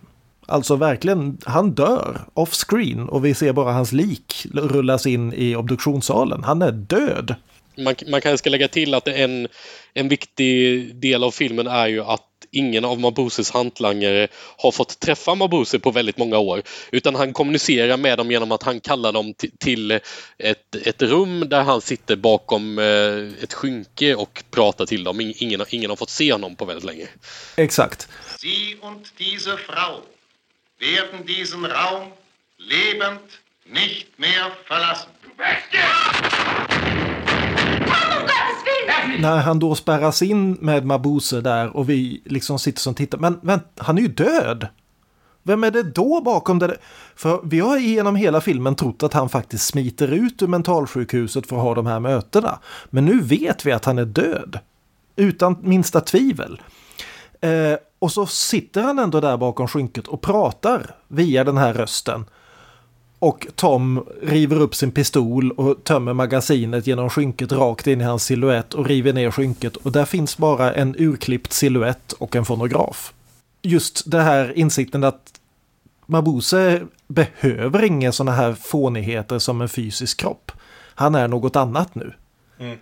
Alltså verkligen, han dör off screen och vi ser bara hans lik rullas in i obduktionssalen. Han är död. Man, man kanske ska lägga till att en, en viktig del av filmen är ju att ingen av Mabuses hantlangare har fått träffa Mabuse på väldigt många år. Utan han kommunicerar med dem genom att han kallar dem ti- till ett, ett rum där han sitter bakom eh, ett skynke och pratar till dem. In- Ingen, ingen har fått se honom på väldigt länge. Exakt. Sie und diese Frau werden diesen Raum lebend nicht mehr verlassen. När han då spärras in med Mabuse där och vi liksom sitter som tittar. Men, men han är ju död! Vem är det då bakom det? För vi har genom hela filmen trott att han faktiskt smiter ut ur mentalsjukhuset för att ha de här mötena. Men nu vet vi att han är död. Utan minsta tvivel. Eh, och så sitter han ändå där bakom skynket och pratar via den här rösten. Och Tom river upp sin pistol och tömmer magasinet genom skynket rakt in i hans siluett och river ner skynket. Och där finns bara en urklippt siluett och en fonograf. Just det här insikten att Mabuse behöver inga sådana här fånigheter som en fysisk kropp. Han är något annat nu. Mm.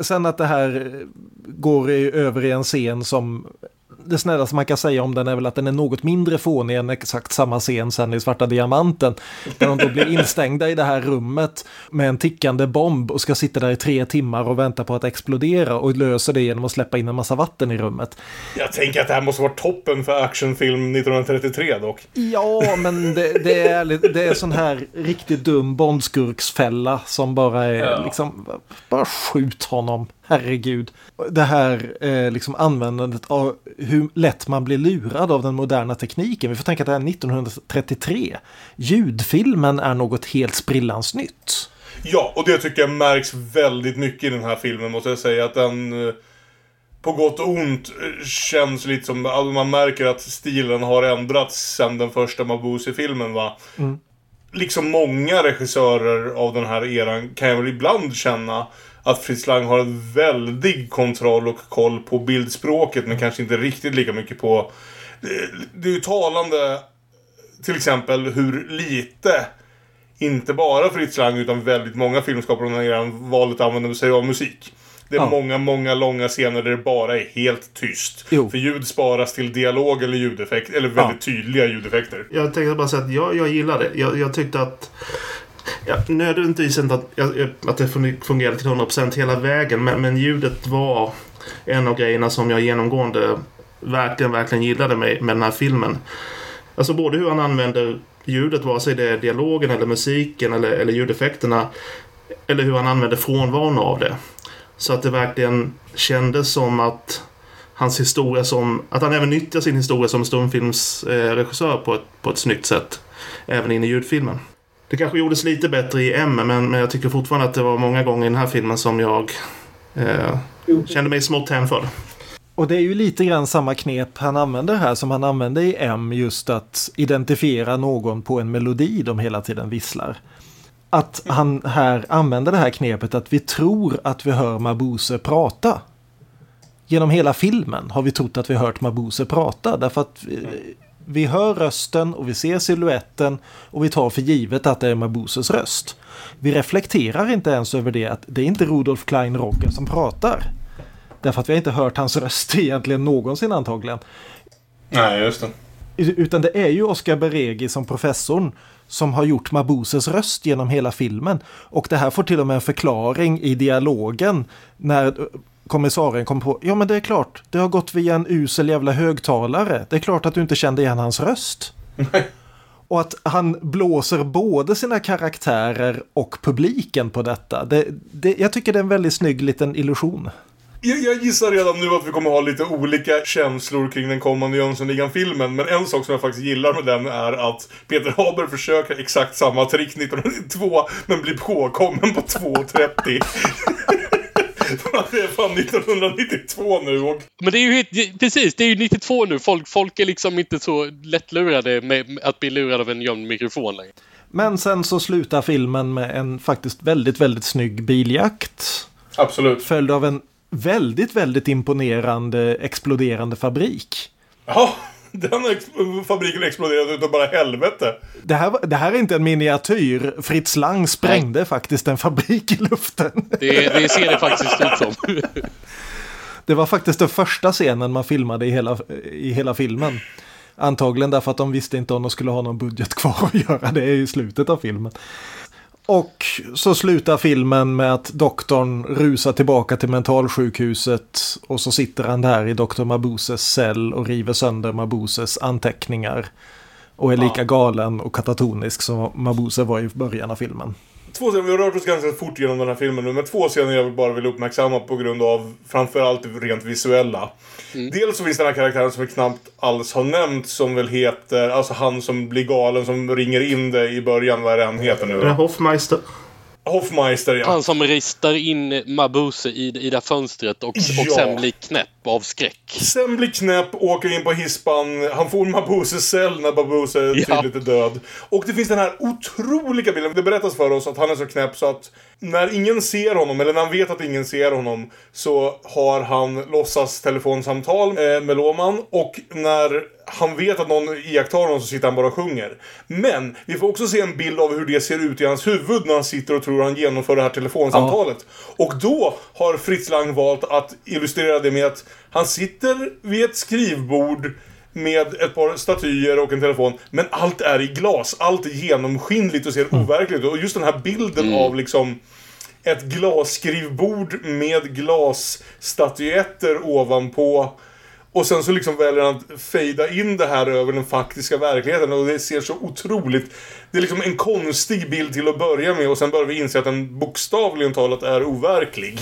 Sen att det här går över i en scen som det snällaste man kan säga om den är väl att den är något mindre fånig än exakt samma scen sen i Svarta Diamanten. Där de då blir instängda i det här rummet med en tickande bomb och ska sitta där i tre timmar och vänta på att explodera och löser det genom att släppa in en massa vatten i rummet. Jag tänker att det här måste vara toppen för actionfilm 1933 dock. Ja, men det, det är, det är sån här riktigt dum bondskurksfälla som bara är ja. liksom, bara skjut honom herregud. Det här eh, liksom användandet av hur lätt man blir lurad av den moderna tekniken. Vi får tänka att det är 1933. Ljudfilmen är något helt sprillans nytt. Ja, och det tycker jag märks väldigt mycket i den här filmen måste jag säga. Att den eh, på gott och ont eh, känns lite som, alltså man märker att stilen har ändrats sen den första Mabuse-filmen va. Mm. Liksom många regissörer av den här eran kan jag väl ibland känna att Fritz Lang har en väldig kontroll och koll på bildspråket men kanske inte riktigt lika mycket på... Det, det är ju talande till exempel hur lite inte bara Fritz Lang utan väldigt många filmskapare under eran valt att använda sig av musik. Det är ja. många, många långa scener där det bara är helt tyst. Jo. För ljud sparas till dialog eller ljudeffekt, eller väldigt ja. tydliga ljudeffekter. Jag tänkte bara säga att jag, jag gillar det. Jag, jag tyckte att Ja, nödvändigtvis inte att, att det fungerade till 100% hela vägen men, men ljudet var en av grejerna som jag genomgående verkligen, verkligen gillade med, med den här filmen. Alltså både hur han använder ljudet, vare sig det är dialogen eller musiken eller, eller ljudeffekterna. Eller hur han använder frånvaron av det. Så att det verkligen kändes som att hans historia som... Att han även nyttjar sin historia som stumfilmsregissör på ett, på ett snyggt sätt. Även in i ljudfilmen. Det kanske gjordes lite bättre i M, men, men jag tycker fortfarande att det var många gånger i den här filmen som jag eh, kände mig smått hänförd. Och det är ju lite grann samma knep han använder här som han använde i M, just att identifiera någon på en melodi de hela tiden visslar. Att han här använder det här knepet att vi tror att vi hör Mabuse prata. Genom hela filmen har vi trott att vi hört Mabuse prata därför att vi hör rösten och vi ser siluetten och vi tar för givet att det är Mabuses röst. Vi reflekterar inte ens över det att det är inte Rudolf Klein Roggen som pratar. Därför att vi har inte hört hans röst egentligen någonsin antagligen. Nej, just det. Utan det är ju Oscar Beregi som professorn som har gjort Mabuses röst genom hela filmen. Och det här får till och med en förklaring i dialogen när kommissarien kom på, ja men det är klart, det har gått via en usel jävla högtalare. Det är klart att du inte kände igen hans röst. och att han blåser både sina karaktärer och publiken på detta. Det, det, jag tycker det är en väldigt snygg liten illusion. Jag, jag gissar redan nu att vi kommer ha lite olika känslor kring den kommande Jönssonligan-filmen. Men en sak som jag faktiskt gillar med den är att Peter Haber försöker exakt samma trick 1992 men blir påkommen på 2.30. det är fan 1992 nu och... Men det är ju precis, det är ju 92 nu. Folk, folk är liksom inte så lättlurade med att bli lurade av en gömd mikrofon längre. Men sen så slutar filmen med en faktiskt väldigt, väldigt snygg biljakt. Absolut. Följd av en väldigt, väldigt imponerande exploderande fabrik. Ja. Den ex fabriken exploderade utav bara helvete. Det här, det här är inte en miniatyr. Fritz Lang sprängde Nej. faktiskt en fabrik i luften. Det, det ser det faktiskt ut som. det var faktiskt den första scenen man filmade i hela, i hela filmen. Antagligen därför att de visste inte om de skulle ha någon budget kvar att göra det i slutet av filmen. Och så slutar filmen med att doktorn rusar tillbaka till mentalsjukhuset och så sitter han där i doktor Mabuses cell och river sönder Mabuses anteckningar. Och är lika galen och katatonisk som Mabuse var i början av filmen. Två scener, vi har rört oss ganska fort genom den här filmen nu, men två scener jag bara vill uppmärksamma på grund av framförallt rent visuella. Dels så finns den här karaktären som vi knappt alls har nämnt som väl heter, alltså han som blir galen som ringer in det i början, vad är det han heter nu? Hoffmeister. Hoffmeister ja. Han som ristar in Mabuse i, i det fönstret och, och Ja. sen blir knäpp av skräck. Sen blir knäpp, åker in på hispan, han får Mabuses cell när Mabuse Ja. tydligt är död. Och det finns den här otroliga bilden, det berättas för oss att han är så knäpp så att när ingen ser honom, eller när han vet att ingen ser honom, så har han låtsas telefonsamtal eh, med Loman och när han vet att någon iakttar honom så sitter han bara och sjunger. Men vi får också se en bild av hur det ser ut i hans huvud när han sitter och tror han genomför det här telefonsamtalet. Och då har Fritz Lang valt att illustrera det med att han sitter vid ett skrivbord med ett par statyer och en telefon. Men allt är i glas. Allt är genomskinligt och ser overkligt ut. Och just den här bilden av liksom ett glasskrivbord med glasstatyetter ovanpå. Och sen så liksom väljer han att fejda in det här över den faktiska verkligheten och det ser så otroligt... Det är liksom en konstig bild till att börja med och sen börjar vi inse att den bokstavligen talat är overklig.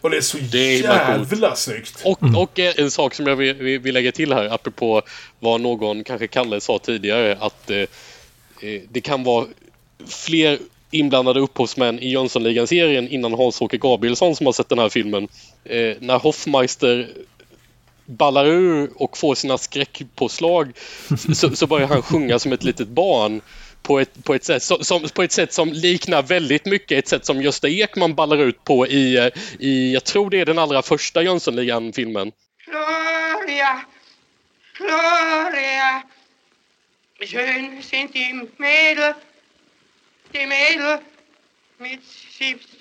Och det är så Det är jävla snyggt. Och, och eh, en sak som jag vill, vill, vill lägga till här apropå vad någon, kanske Kalle sa tidigare, att eh, eh, det kan vara fler inblandade upphovsmän i Jönssonligan-serien innan Hans-Åke Gabrielsson som har sett den här filmen. Eh, när Hoffmeister ballar ur och får sina skräckpåslag så, så börjar han sjunga som ett litet barn på ett, på, ett sätt, som, på ett sätt som liknar väldigt mycket ett sätt som Gösta Ekman ballar ut på i, i jag tror det är den allra första Jönssonligan-filmen. Gloria, Gloria, schön sind die Mädel, die Mädel mit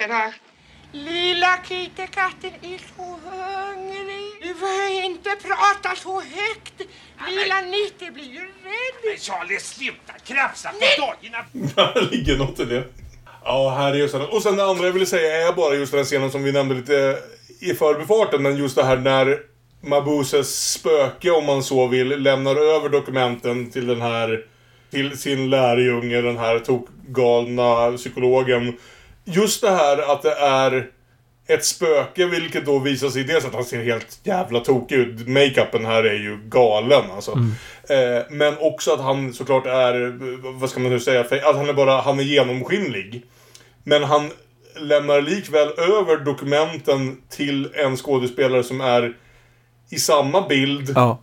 Nacht. Lilla kittekatten är så hungrig. Får inte prata så högt. Lilla Nitte blir ju rädd. Charlie, sluta krafsa på dojorna! Det ligger något i det. Ja, här är just det. Och sen det andra jag ville säga är bara just den scenen som vi nämnde lite i förbifarten. Men just det här när Mabuses spöke, om man så vill, lämnar över dokumenten till den här... Till sin lärjunge, den här tokgalna psykologen. Just det här att det är ett spöke, vilket då visar sig dels att han ser helt jävla tokig ut. Makeupen här är ju galen alltså. Eh, men också att han såklart är, vad ska man nu säga, att han är bara, han är genomskinlig. Men han lämnar likväl över dokumenten till en skådespelare som är i samma bild Ja.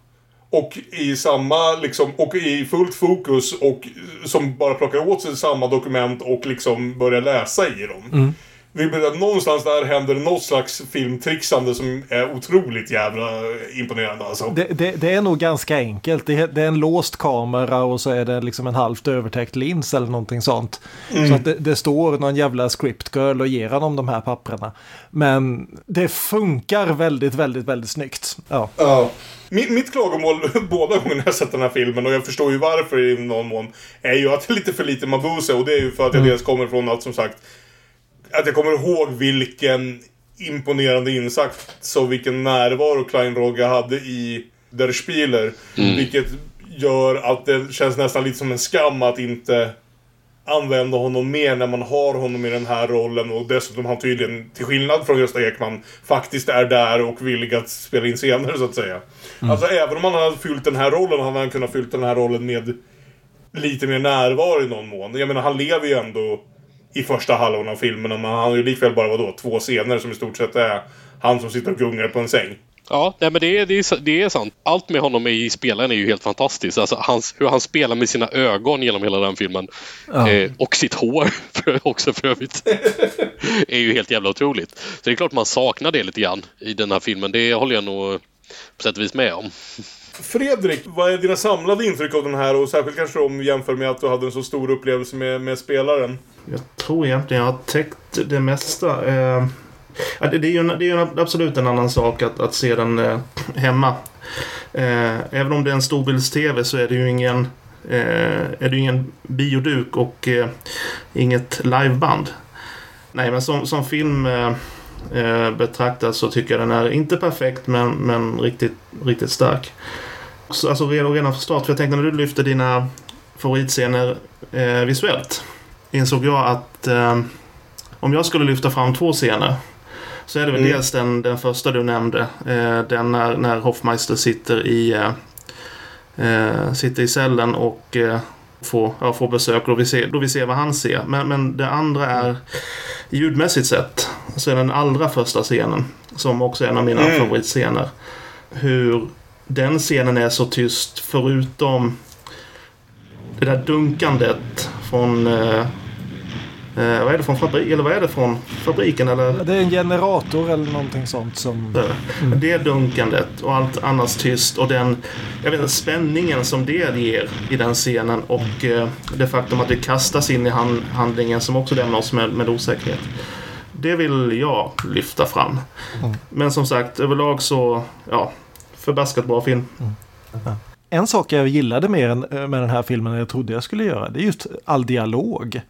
och i samma, liksom, och i fullt fokus och som bara plockar åt sig samma dokument och liksom börjar läsa i dem. Vi menar att någonstans där händer något slags filmtrixande som är otroligt jävla imponerande alltså. Det, det, det är nog ganska enkelt. Det, det är en låst kamera och så är det liksom en halvt övertäckt lins eller någonting sånt. Så att det, det står någon jävla script girl och ger honom de här papperna. Men det funkar väldigt, väldigt, väldigt snyggt. Ja. Ja. Mitt, mitt klagomål båda gångerna jag sett den här filmen, och jag förstår ju varför i någon mån, är ju att det är lite för lite Mabuse. Och det är ju för att jag dels kommer från att, som sagt, att jag kommer ihåg vilken imponerande insats och vilken närvaro Klein Rogge hade i Der Spieler. Vilket gör att det känns nästan lite som en skam att inte använda honom mer när man har honom i den här rollen och dessutom han tydligen, till skillnad från Gösta Ekman, faktiskt är där och villig att spela in senare så att säga. Alltså även om han hade fyllt den här rollen hade han kunnat fyllt den här rollen med lite mer närvaro i någon mån. Jag menar han lever ju ändå i första halvan av filmen men han har ju likväl bara vadå, två scener som i stort sett är han som sitter och gungar på en säng. Ja, nej, men det är, det, är, det är sant. Allt med honom i spelaren är ju helt fantastiskt. Alltså, hans, hur han spelar med sina ögon genom hela den filmen. Eh, och sitt hår för, också för övrigt. är ju helt jävla otroligt. Så det är klart man saknar det lite grann i den här filmen. Det håller jag nog på sätt och vis med om. Fredrik, vad är dina samlade intryck av den här och särskilt kanske om jämför med att du hade en så stor upplevelse med, med spelaren? Jag tror egentligen jag har täckt det mesta. Eh, det, det är ju, en, det är ju en, absolut en annan sak att, att se den eh, hemma. Eh, även om det är en storbilds-tv så är det ju ingen, eh, är det ingen bioduk och eh, inget liveband. Nej, men som, som film eh, eh, betraktad så tycker jag den är inte perfekt men, men riktigt, riktigt stark. Så, alltså redan, redan från start, för jag tänkte när du lyfter dina favoritscener eh, visuellt. insåg jag att eh, om jag skulle lyfta fram två scener så är det väl Mm. dels den, den första du nämnde. Eh, den när, när Hoffmeister sitter i, eh, eh, sitter i cellen och eh, får, ja, får besök då vi, ser, då vi ser vad han ser. Men, men det andra är ljudmässigt sett så är den allra första scenen som också är en av mina Mm. favoritscener. Hur den scenen är så tyst förutom det där dunkandet från eh, Eh, vad är det från fabrik eller vad är det från fabriken eller? Det är en generator eller någonting sånt som... Mm. Det dunkandet och allt annars tyst och den jag vet, inte, spänningen som det ger i den scenen och eh, det faktum att vi kastas in i hand, handlingen som också lämnar oss med, med osäkerhet. Det vill jag lyfta fram. Men som sagt, överlag så, ja, förbaskat bra film. En sak jag gillade mer eh, med den här filmen än jag trodde jag skulle göra, det är just all dialog.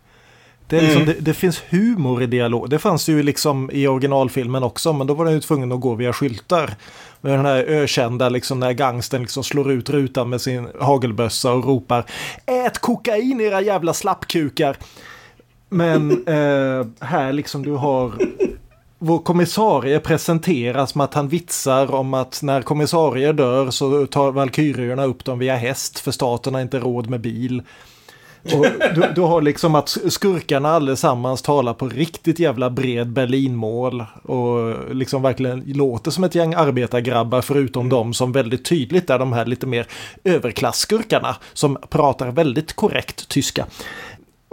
Det, liksom, Mm. det, det finns humor i dialog. Det fanns ju liksom i originalfilmen också, men då var den ju tvungen att gå via skyltar. Med den här ökända, liksom när gangstern liksom slår ut rutan med sin hagelbössa och ropar Ät kokain era jävla slappkukar! Men eh, här liksom du har vår kommissarie presenteras som att han vitsar om att när kommissarier dör så tar valkyrierna upp dem via häst för staten har inte råd med bil. Och du, du har liksom att skurkarna allesammans talar på riktigt jävla bred Berlinmål och liksom verkligen låter som ett gäng arbetargrabbar förutom de som väldigt tydligt är de här lite mer överklassskurkarna som pratar väldigt korrekt tyska.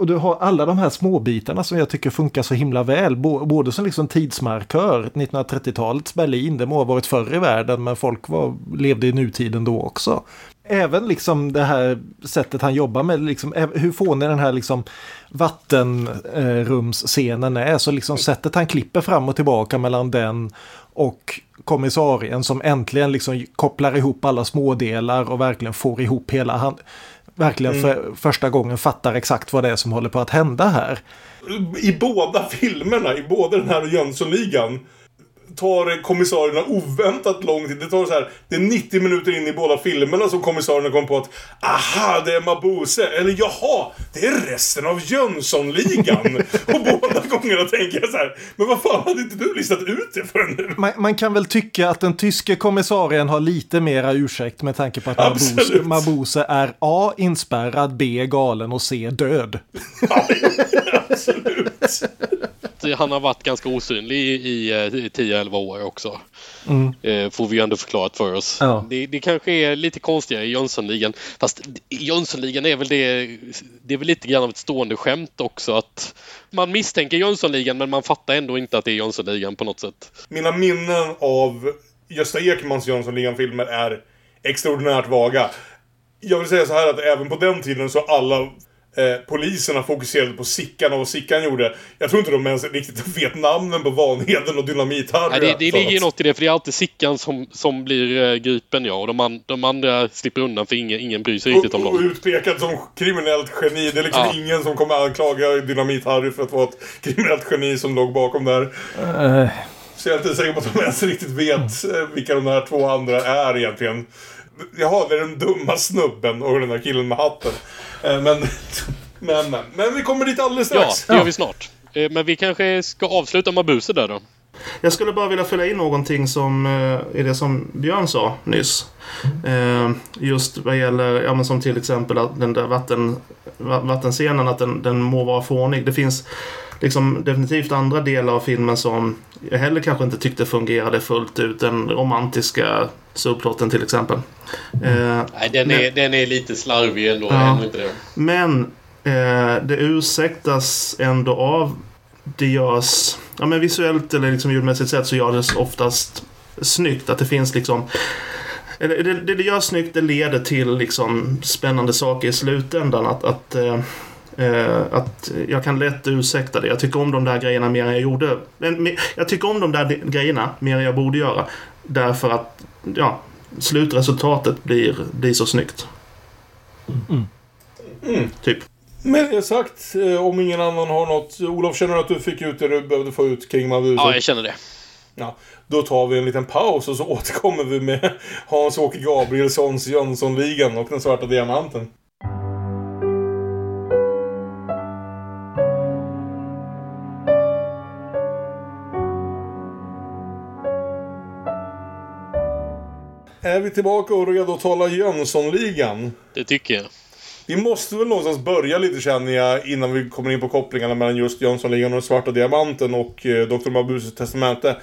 Och du har alla de här småbitarna som jag tycker funkar så himla väl. Både som liksom tidsmarkör, 1930-talets Berlin, det må ha varit förr i världen men folk var, levde i nutiden då också. Även liksom det här sättet han jobbar med, liksom, hur fånig den här liksom vattenrumsscenen eh, är. Så liksom sättet han klipper fram och tillbaka mellan den och kommissarien som äntligen liksom kopplar ihop alla smådelar och verkligen får ihop hela han verkligen för första gången fattar exakt vad det är som håller på att hända här. I båda filmerna, i både den här och Jönssonligan, tar kommissarierna oväntat lång tid. Det tar så här, det är 90 minuter in i båda filmerna som kommissarierna kommer på att aha, det är Mabuse. Eller jaha, det är resten av Jönssonligan. och båda gångerna tänker jag så här, men vad fan hade inte du listat ut det förrän nu? Man, man kan väl tycka att den tyske kommissarien har lite mera ursäkt med tanke på att Mabuse. Mabuse är A. inspärrad, B. galen och C. död. Absolut. Han har varit ganska osynlig i, i, eh, i 10-11 år också. Eh, får vi ju ändå förklarat för oss. Ja. Det, det kanske är lite konstigare i Jönssonligan. Fast Jönssonligan är väl det, det är väl lite grann av ett stående skämt också att man misstänker Jönssonligan men man fattar ändå inte att det är Jönssonligan på något sätt. Mina minnen av Gösta Ekmans Jönssonligan-filmer är extraordinärt vaga. Jag vill säga så här att även på den tiden så alla eh, poliserna fokuserade på Sickan och vad Sickan gjorde. Jag tror inte de ens riktigt vet namnen på Vanheden och Dynamit-Harry. Nej, det, det ligger ju något i det för det är alltid Sickan som, som blir eh, gripen ja och de, an, de andra slipper undan för ingen, ingen bryr sig riktigt om och, och dem. utpekad som kriminellt geni. Det är liksom Ja. ingen som kommer anklaga Dynamit-Harry för att vara ett kriminellt geni som låg bakom där. Eh, Så jag är inte säker på att de ens riktigt vet eh, vilka de här två andra är egentligen. Jaha, det är den dumma snubben och den där killen med hatten. Eh, Men, men, men, men vi kommer dit alldeles Ja, strax. det gör vi snart. Eh, Men vi kanske ska avsluta Mabuse där då. Jag skulle bara vilja fylla in någonting som eh, i det som Björn sa nyss. Just vad gäller, ja men som till exempel att den där vatten, va- vattenscenen, att den, den må vara fånig. Det finns liksom definitivt andra delar av filmen som jag heller kanske inte tyckte fungerade fullt ut. Den romantiska subplotten till exempel. Eh, Nej, den är, den är lite slarvig ändå. Ja. inte det? men eh, det ursäktas ändå av det görs, ja men visuellt eller liksom ljudmässigt sett så görs det oftast snyggt. Att det finns liksom eller det, det det görs snyggt, det leder till liksom spännande saker i slutändan. Att, att, eh, att jag kan lätt ursäkta det. Jag tycker om de där grejerna mer än jag gjorde. Men, men Jag tycker om de där grejerna mer än jag borde göra. Därför att ja, slutresultatet blir, blir så snyggt. Typ. Med det sagt, eh, om ingen annan har något. Olof, känner du att du fick ut det du behövde få ut kring Mabuse? Ja, jag känner det. Ja, då tar vi en liten paus och så återkommer vi med Hans-Åke Gabrielssons Jönssonligan och den svarta diamanten. Är vi tillbaka och redo att tala Jönssonligan? Det tycker jag. Vi måste väl någonstans börja lite känner jag innan vi kommer in på kopplingarna mellan just Jönssonligan och svarta diamanten och eh, Dr. Mabuses testamente.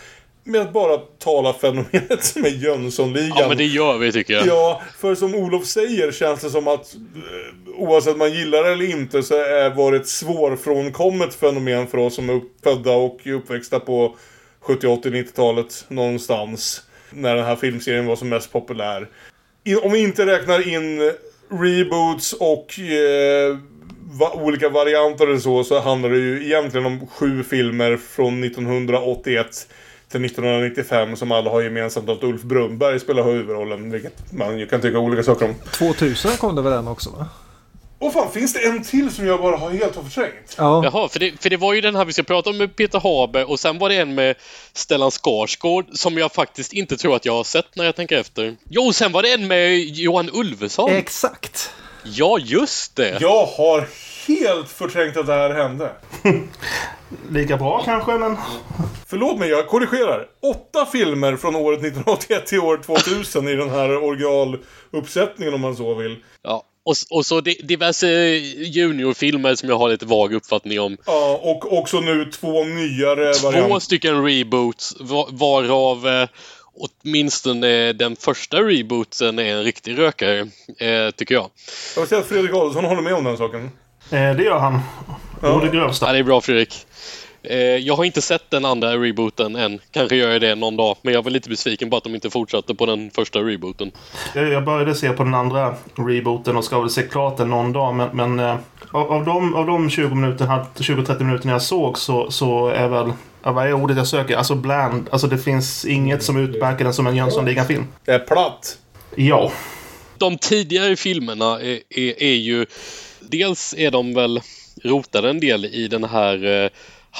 Med att bara tala fenomenet som är Jönssonligan. Ja, men det gör vi tycker jag. Ja, för som Olof säger känns det som att eh, oavsett man gillar det eller inte så är var det ett svårfrånkommet fenomen för oss som är uppfödda och uppväxta på 70, 80, 90-talet någonstans. När den här filmserien var som mest populär. I- Om vi inte räknar in reboots och eh, va- olika varianter eller så, så handlar det ju egentligen om sju filmer från 1981 till 1995 som alla har gemensamt att Ulf Brunnberg spelar huvudrollen, vilket man ju kan tycka olika saker om. 2000 kom det väl den också va? Och fan, finns det en till som jag bara har helt har förträngt? Ja. Jaha, för det, för det var ju den här vi ska prata om med Peter Haber och sen var det en med Stellan Skarsgård som jag faktiskt inte tror att jag har sett när jag tänker efter. Jo, sen var det en med Johan Ulveson. Exakt. ja, just det. Jag har helt förträngt att det här hände. Lika bra kanske, men... Förlåt mig, jag korrigerar. Åtta filmer från året 1981 till år 2000 i den här originaluppsättningen om man så vill. Ja. Och, och så di- diverse juniorfilmer som jag har lite vag uppfattning om. Ja, och också nu två nyare Två varianter. stycken reboots, va- varav eh, åtminstone den första rebooten är en riktig rökare, eh, tycker jag. Jag vill säga att Fredrik Adolfsson håller med om den saken. Eh, det gör han. Och det grövsta. Ja, det är bra Fredrik. Eh, jag har inte sett den andra rebooten än. Kanske gör jag det någon dag. Men jag var lite besviken på att de inte fortsatte på den första rebooten. Jag, jag började se på den andra rebooten och ska väl se klart den någon dag. Men, men eh, av, av, de, av de 20 minuterna, 20-30 minuterna jag såg så, så är väl... Ja, vad är ordet jag söker? Alltså bland. Alltså det finns inget som utmärker den som en Jönssonligan-film. Det är platt. Ja. De tidigare filmerna är, är, är ju... Dels är de väl rotade en del i den här eh,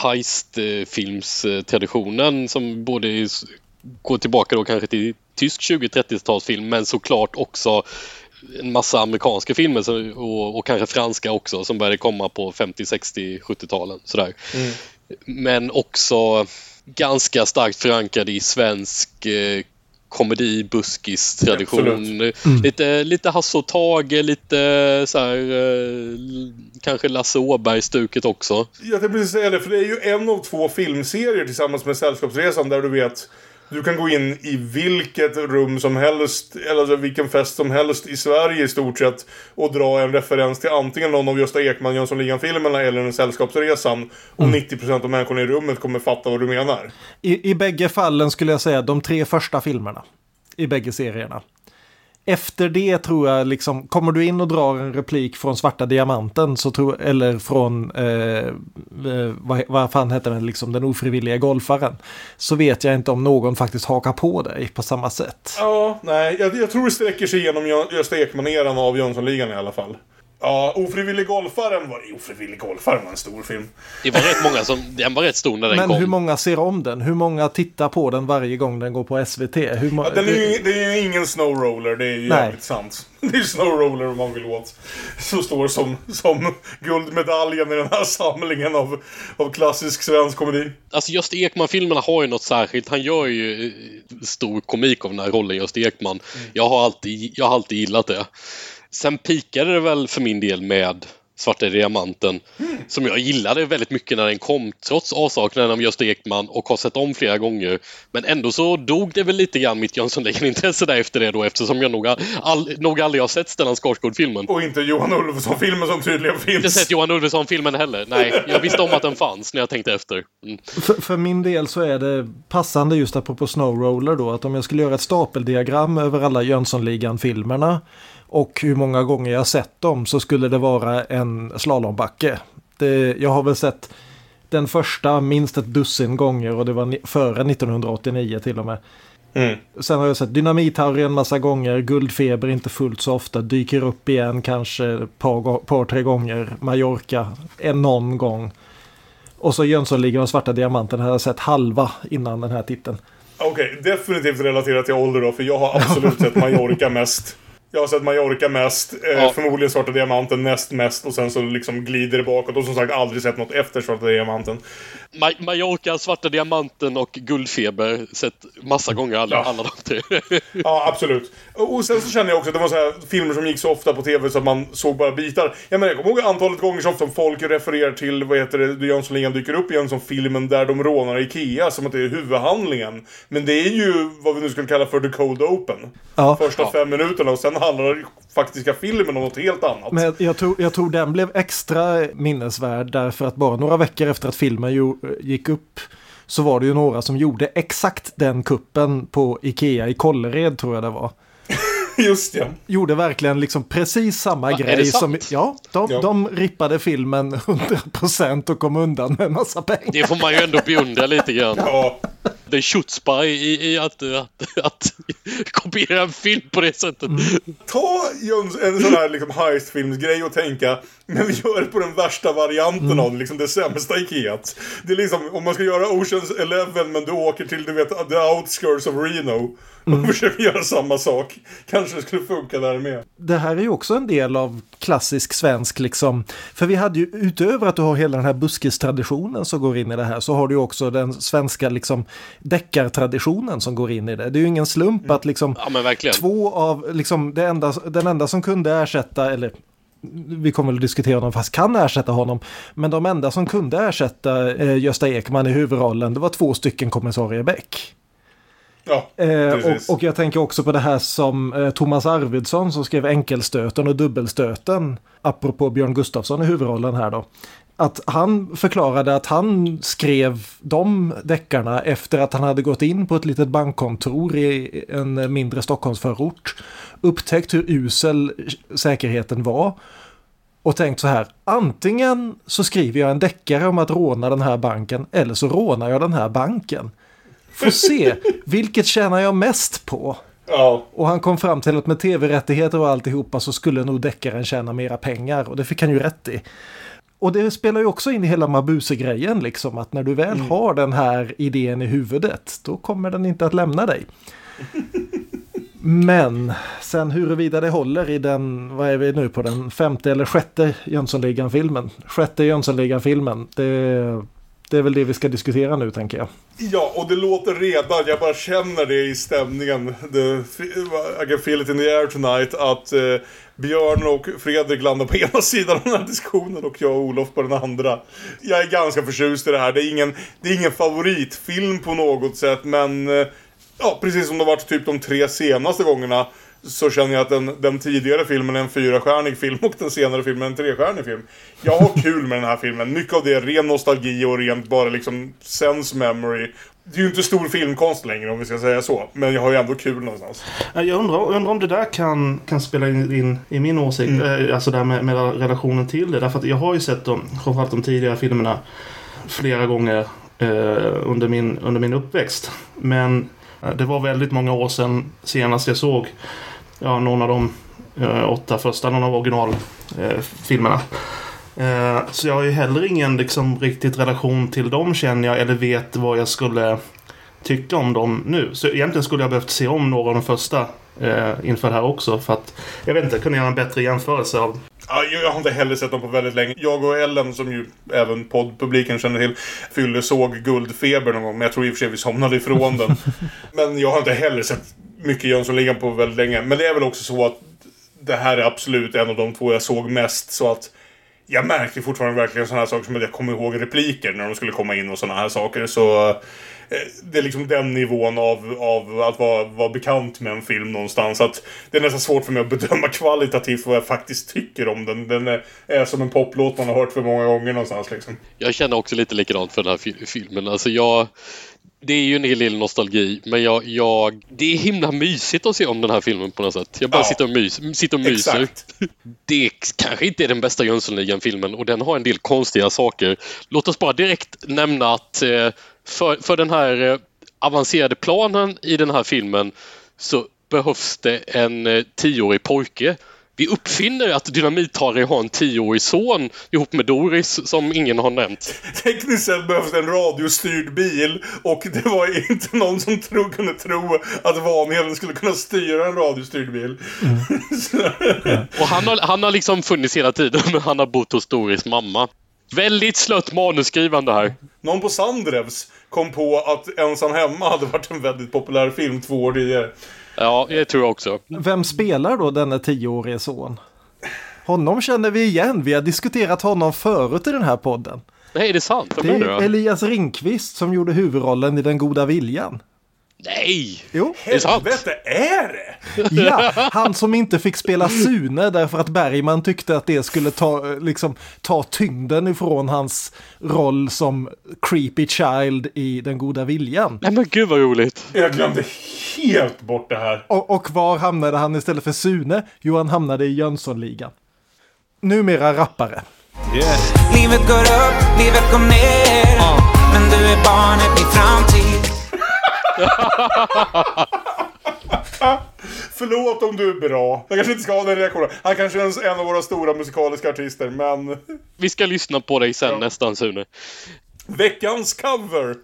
heist-filmstraditionen som både går tillbaka då kanske till tysk 20-30-talsfilm men såklart också en massa amerikanska filmer och, och kanske franska också som började komma på 50, 60, 70-talen. Sådär. Men också ganska starkt förankrade i svensk eh, komedi, buskis, tradition. Absolut. Lite, lite Hasse och Tage, lite så här, eh, kanske Lasse Åberg-stuket också. Jag tänkte precis säga det, för det är ju en av två filmserier tillsammans med Sällskapsresan där du vet du kan gå in i vilket rum som helst, eller alltså vilken fest som helst i Sverige i stort sett och dra en referens till antingen någon av Gösta Ekman Jönssonligan-filmerna eller en Sällskapsresan. Och 90% av människorna i rummet kommer fatta vad du menar. I, I bägge fallen skulle jag säga de tre första filmerna. I bägge serierna. Efter det tror jag liksom, kommer du in och drar en replik från Svarta Diamanten så tror, eller från, eh, eh, vad, vad fan heter den, liksom den ofrivilliga golfaren. Så vet jag inte om någon faktiskt hakar på dig på samma sätt. Ja, nej, jag, jag tror det sträcker sig genom Gösta Ekman-eran av Jönssonligan i alla fall. Ja, Ofrivillig golfaren var... Ofrivillig golfaren var en stor film. Det var rätt många som, den var rätt stor när den Men kom. hur många ser om den? Hur många tittar på den varje gång den går på SVT? Hur Ja, den är ju, det är ju ingen snowroller, det är ju Nej. jävligt sant. Det är snowroller om man vill åt. Som står som, som guldmedaljen i den här samlingen av, av klassisk svensk komedi. Alltså Gösta Ekman-filmerna har ju något särskilt. Han gör ju eh, stor komik av den här rollen, Gösta Ekman. Jag, har alltid, jag har alltid gillat det. Sen pikade det väl för min del med Svarta Diamanten. Som jag gillade väldigt mycket när den kom, trots avsaknaden av Gösta Ekman och har sett om flera gånger. Men ändå så dog det väl lite grann mitt Jönssonligan-intresse där efter det då eftersom jag nog, all, nog aldrig har sett Stellan Skarsgård-filmen. Och inte Johan Ulveson-filmen som tydligen Inte finns. sett Johan Ulveson-filmen heller. Nej, jag visste om att den fanns när jag tänkte efter. Mm. För, för min del så är det passande just apropå Snowroller då att om jag skulle göra ett stapeldiagram över alla Jönssonligan-filmerna och hur många gånger jag sett dem så skulle det vara en slalombacke. Det, jag har väl sett den första minst ett dussin gånger och det var före 1989 till och med. Mm. Sen har jag sett Dynamit-Harry en massa gånger, Guldfeber inte fullt så ofta, dyker upp igen kanske ett par, par tre gånger, Mallorca en någon gång. Och så Jönssonligan och Svarta Diamanten har jag sett halva innan den här titeln. Okej, definitivt relaterat till ålder då, för jag har absolut sett Mallorca mest. Jag har sett Mallorca mest, eh, Ja. förmodligen Svarta Diamanten näst mest och sen så liksom glider det bakåt. Och som sagt aldrig sett något efter Svarta Diamanten. Ma- Mallorca, Svarta Diamanten och Guldfeber. Sett massa gånger alla, Ja. alla de tre. Ja, absolut. Och sen så känner jag också att det var så här filmer som gick så ofta på tv så att man såg bara bitar. Jag menar, jag kommer ihåg antalet gånger så ofta som folk refererar till, vad heter det, Jönssonligan dyker upp igen som filmen där de rånar Ikea, som att det är huvudhandlingen. Men det är ju vad vi nu skulle kalla för the cold open. Ja. Första fem minuterna och sen handlar faktiska filmen om något helt annat. Men jag, jag, tror, jag tror den blev extra minnesvärd därför att bara några veckor efter att filmen ju, gick upp så var det ju några som gjorde exakt den kuppen på Ikea i Kållered tror jag det var. Just ja. Gjorde verkligen liksom precis samma är grej det som... Ja, de, Ja. de rippade filmen 100% och kom undan med en massa pengar. Det får man ju ändå beundra lite grann. Ja, Det är chutzpah i, i att, att, att kopiera en film på det sättet. ta Jöns, en sån här liksom heistfilmsgrej och tänka men vi gör det på den värsta varianten av det, liksom det sämsta Ikeat. Det är liksom, om man ska göra Oceans Eleven men du åker till, du vet, the outskirts of Reno och försöker göra samma sak. Kanske det skulle funka där med. det här är ju också en del av klassisk svensk liksom. För vi hade ju utöver att du har hela den här buskistraditionen som går in i det här så har du ju också den svenska liksom deckartraditionen som går in i det. Det är ju ingen slump att liksom Ja två av liksom det enda, den enda som kunde ersätta eller vi kommer väl diskutera honom fast kan ersätta honom. Men de enda som kunde ersätta eh, Gösta Ekman i huvudrollen det var två stycken kommissarie Beck. Ja, Eh, och, och jag tänker också på det här som eh, Thomas Arvidsson som skrev enkelstöten och dubbelstöten. Apropå Björn Gustafsson i huvudrollen här då. Att han förklarade att han skrev de deckarna efter att han hade gått in på ett litet bankkontor i en mindre Stockholmsförort. Upptäckt hur usel säkerheten var. Och tänkt så här, antingen så skriver jag en deckare om att råna den här banken eller så rånar jag den här banken. Får se, vilket tjänar jag mest på? Ja, Och han kom fram till att med tv-rättigheter och alltihopa så skulle nog deckaren tjäna mera pengar och det fick han ju rätt i. Och det spelar ju också in i hela Mabuse-grejen liksom att när du väl har den här idén i huvudet då kommer den inte att lämna dig. Men sen huruvida det håller i den, vad är vi nu på den femte eller sjätte Jönssonligan-filmen? Sjätte Jönssonligan-filmen, det, det är väl det vi ska diskutera nu tänker jag. ja, och det låter redan, jag bara känner det i stämningen. The, I can feel it in the air tonight att eh, Björn och Fredrik landar på ena sidan av den här diskussionen och jag och Olof på den andra. Jag är ganska förtjust i det här. Det är ingen, det är ingen favoritfilm på något sätt, men eh, ja, precis som det har varit typ de tre senaste gångerna så känner jag att den, den tidigare filmen är en fyrastjärnig film och den senare filmen är en trestjärnig film. Jag har kul med den här filmen. Mycket av det är ren nostalgi och rent bara liksom sense memory. Det är ju inte stor filmkonst längre om vi ska säga så. Men jag har ju ändå kul någonstans. Ja, Jag undrar, undrar om det där kan, kan spela in, in i min åsikt. Eh, Alltså det här med, med relationen till det. Därför att jag har ju sett de, framförallt de tidigare filmerna flera gånger eh, under, min, under min uppväxt. Men eh, det var väldigt många år sedan senast jag såg ja, någon av de eh, åtta första, någon av originalfilmerna. Eh. Eh, Så jag har ju heller ingen liksom, riktigt relation till dem känner jag, eller vet vad jag skulle tycka om dem nu. Så egentligen skulle jag behövt se om några av de första eh, inför det här också. För att, jag vet inte, kunna göra en bättre jämförelse av Ja, jag jag har inte heller sett dem på väldigt länge. Jag och Ellen, som ju även poddpubliken känner till, fyllde såg Guldfeber någon gång. Men jag tror i och för sig vi somnade ifrån den. Men jag har inte heller sett mycket Jönssonligan på väldigt länge. Men det är väl också så att det här är absolut en av de två jag såg mest. Så att jag märkte fortfarande verkligen sådana här saker som att jag kommer ihåg repliker när de skulle komma in och sådana här saker. Så eh, det är liksom den nivån av, av att vara, vara bekant med en film någonstans. Att det är nästan svårt för mig att bedöma kvalitativt vad jag faktiskt tycker om den. Den är, är som en poplåt man har hört för många gånger någonstans liksom. Jag känner också lite likadant för den här filmen. Alltså jag, det är ju en hel del nostalgi, men jag, jag, det är himla mysigt att se om den här filmen på något sätt. Jag bara Ja. sitter och, mys, sitter och myser. Exakt. Det kanske inte är den bästa Jönssonligan-filmen och den har en del konstiga saker. Låt oss bara direkt nämna att eh, för, för den här eh, avancerade planen i den här filmen så behövs det en eh, tioårig pojke Vi uppfinner att Dynamit-Harry har en tioårig son ihop med Doris som ingen har nämnt. Tekniskt sett behövs en radiostyrd bil och det var inte någon som tro, kunde tro att Vanheden skulle kunna styra en radiostyrd bil. Så- Och han har, han har liksom funnits hela tiden, men han har bott hos Doris mamma. Väldigt slött manusskrivande här. Någon på Sandrevs kom på att Ensam Hemma hade varit en väldigt populär film två år tidigare. Ja, det tror jag också. Vem spelar då denne tioårige son? Honom känner vi igen. Vi har diskuterat honom förut i den här podden. Nej, är det sant? Vem Det är? Elias Ringqvist som gjorde huvudrollen i Den goda viljan. Nej! Jo, Är det sant? Helvete, är det? ja, han som inte fick spela Sune därför att Bergman tyckte att det skulle ta, eh, liksom, ta tyngden ifrån hans roll som creepy child i Den goda viljan. Nej men gud vad roligt. Jag glömde helt bort det här. Och, och var hamnade han istället för Sune? Jo, han hamnade i Jönssonligan. Numera rappare. Livet går upp, livet går ner Men du är barnet, min framtid Förlåt om du är bra. Jag kanske inte ska ha den reaktionen. Han kanske är en- av våra stora musikaliska artister, men... Vi ska lyssna på dig sen nästan Sune. Veckans cover!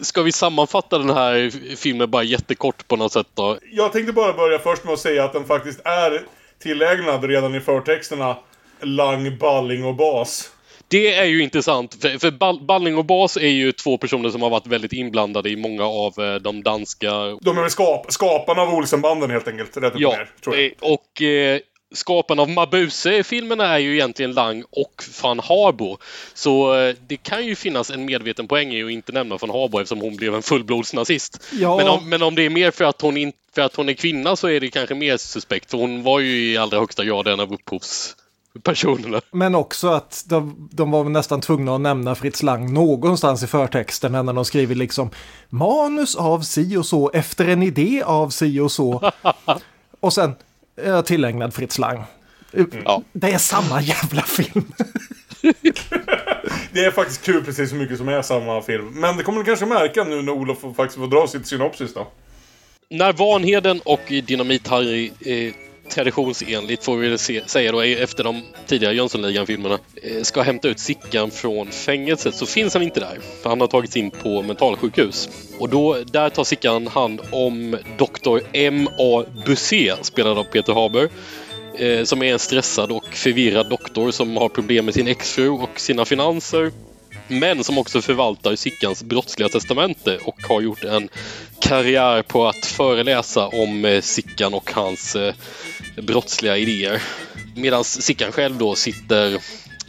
Ska vi sammanfatta den här filmen bara jättekort på något sätt då? Jag tänkte bara börja först med att säga att den faktiskt är tillägnad redan i förtexterna Lang, Balling och Bas. Det är ju intressant, för, för Ball- Balling och Bas är ju två personer som har varit väldigt inblandade i många av eh, de danska... De är väl skap skaparna av Olsenbanden helt enkelt, rätt Ja, ner, tror jag. eh, och eh, skaparna av Mabuse-filmerna är ju egentligen Lang och van Harbo. Så eh, det kan ju finnas en medveten poäng i att inte nämna van Harbo eftersom hon blev en fullblodsnazist. Ja. Men, om, men om det är mer för att, hon in, för att hon är kvinna så är det kanske mer suspekt, för hon var ju i allra högsta grad en av upphovspersonerna. Men också att de, de var nästan tvungna att nämna Fritz Lang någonstans i förtexten när de skriver liksom manus av si och så efter en idé av si och så. och sen eh, tillägnad Fritz Lang. Ja. Det är samma jävla film. Det är faktiskt kul precis så mycket som är samma film. Men det kommer du kanske märka nu när Olof faktiskt får dra sitt synopsis då. När Vanheden och Dynamit-Harry eh, traditionsenligt, får vi väl se, säga då, efter de tidigare Jönssonligan-filmerna, eh, ska hämta ut Sickan från fängelset så finns han inte där. För han har tagits in på mentalsjukhus. Och då, där tar Sickan hand om Dr. M.A. Busé spelad av Peter Haber. Eh, som är en stressad och förvirrad doktor som har problem med sin exfru och sina finanser. Men som också förvaltar Sickans brottsliga testamente och har gjort en karriär på att föreläsa om eh, Sickan och hans brottsliga idéer. Medan Sickan själv då sitter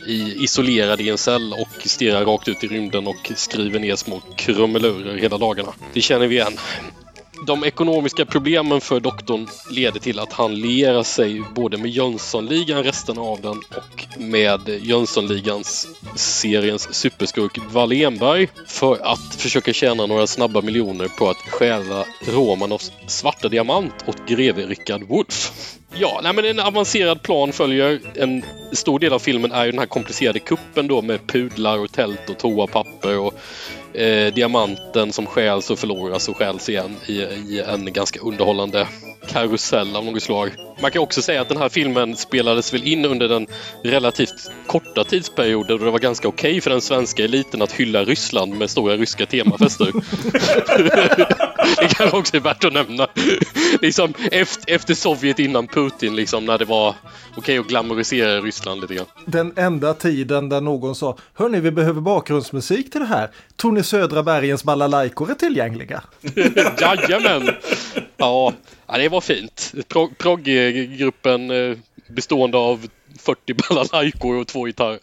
i, isolerad i en cell och stirrar rakt ut i rymden och skriver ner små krumelurer hela dagarna. Det känner vi igen. De ekonomiska problemen för doktorn leder till att han lierar sig både med Jönssonligan, resten av den, och med Jönssonligans seriens superskurk Wallenberg för att försöka tjäna några snabba miljoner på att stjäla Romanovs svarta diamant åt greve Richard Wolff. Ja, nej men en avancerad plan följer. En stor del av filmen är ju den här komplicerade kuppen då med pudlar och tält och toapapper och eh, diamanten som stjäls och förloras och stjäls igen i, i en ganska underhållande karusell av något slag. Man kan också säga att den här filmen spelades väl in under den relativt korta tidsperioden då det var ganska okej för den svenska eliten att hylla Ryssland med stora ryska temafester. det kanske också är värt att nämna. liksom efter, efter Sovjet innan Putin, liksom när det var okej att glamorisera Ryssland lite grann. Den enda tiden där någon sa Hörni, vi behöver bakgrundsmusik till det här. Tror ni Södra bergens balalaikor är tillgängliga? Jajamän! Ja, ja, det var fint. Pro- Progggruppen eh, bestående av 40 balalaikor och två gitarrer.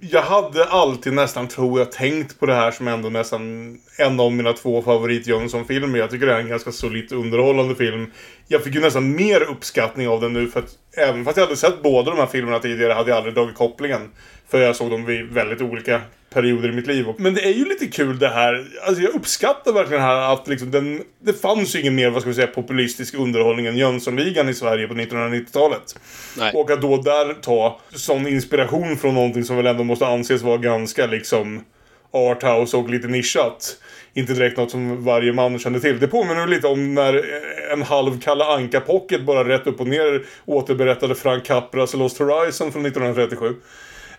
Jag hade alltid nästan, tror jag, tänkt på det här som ändå nästan en av mina två favorit Jönsson-filmer. Jag tycker det är en ganska solitt underhållande film. Jag fick ju nästan mer uppskattning av den nu för att även fast jag hade sett båda de här filmerna tidigare hade jag aldrig dragit kopplingen. För jag såg dem vid väldigt olika perioder i mitt liv. Men det är ju lite kul det här. Alltså jag uppskattar verkligen här att liksom den... Det fanns ju ingen mer, vad ska vi säga, populistisk underhållning än Jönssonligan i Sverige på 1990-talet. Nej. Och att då där ta sån inspiration från någonting som väl ändå måste anses vara ganska liksom arthouse och lite nischat. Inte direkt något som varje man kände till. Det påminner lite om när en halv Kalle Anka pocket bara rätt upp och ner återberättade Frank Capras Lost Horizon från 1937.